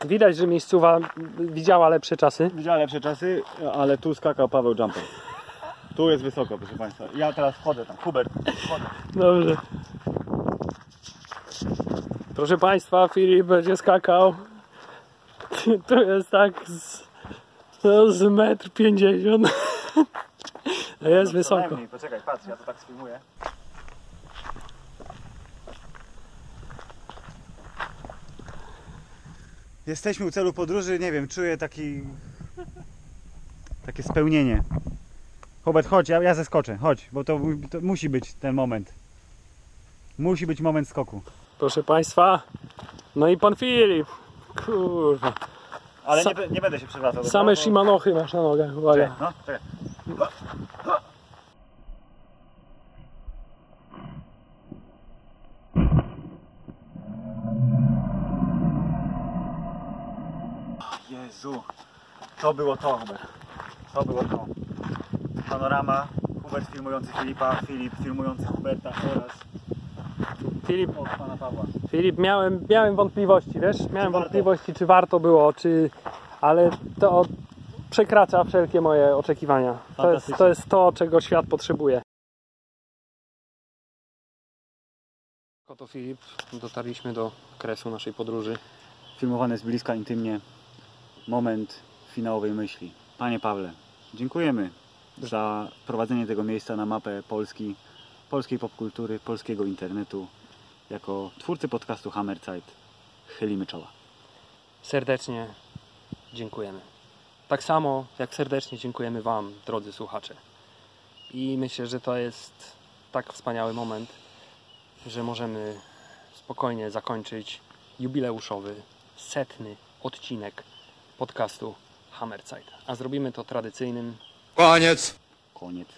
Widać, że miejscowa widziała lepsze czasy. Widziałem lepsze czasy, ale tu skakał Paweł Jumper. Tu jest wysoko, proszę Państwa. Ja teraz wchodzę tam. Hubert, wchodzę. Dobrze. Proszę Państwa, Filip będzie skakał. Tu jest tak z, no, z metr pięćdziesiąt. Jest wysoko. Najmniej. Poczekaj, patrz, ja to tak sfilmuję. Jesteśmy u celu podróży, nie wiem, czuję taki... takie spełnienie. Hubert, chodź, ja, ja zeskoczę, chodź, bo to, to musi być ten moment. Musi być moment skoku. Proszę Państwa. No i pan Filip. Kurwa. Ale Sa- nie, nie będę się przewracał. Same Bo- shimanochy masz na nogach. Czekaj, Uwaga. no, czekaj. Jezu, to było to, Hubert. To było to. Panorama, Hubert filmujący Filipa, Filip filmujący Huberta oraz Filip, od pana Pawła. Filip, miałem, miałem wątpliwości, wiesz? Miałem wątpliwości, czy warto było, czy... Ale to przekracza wszelkie moje oczekiwania. To jest, to jest to, czego świat potrzebuje. Oto Filip, dotarliśmy do kresu naszej podróży. Filmowany z bliska intymnie moment finałowej myśli. Panie Pawle, dziękujemy za wprowadzenie tego miejsca na mapę Polski, polskiej popkultury, polskiego internetu. Jako twórcy podcastu Hammerzeit chylimy czoła. Serdecznie dziękujemy. Tak samo jak serdecznie dziękujemy Wam, drodzy słuchacze. I myślę, że to jest tak wspaniały moment, że możemy spokojnie zakończyć jubileuszowy, setny odcinek podcastu Hammerzeit. A zrobimy to tradycyjnym Koniec. Koniec.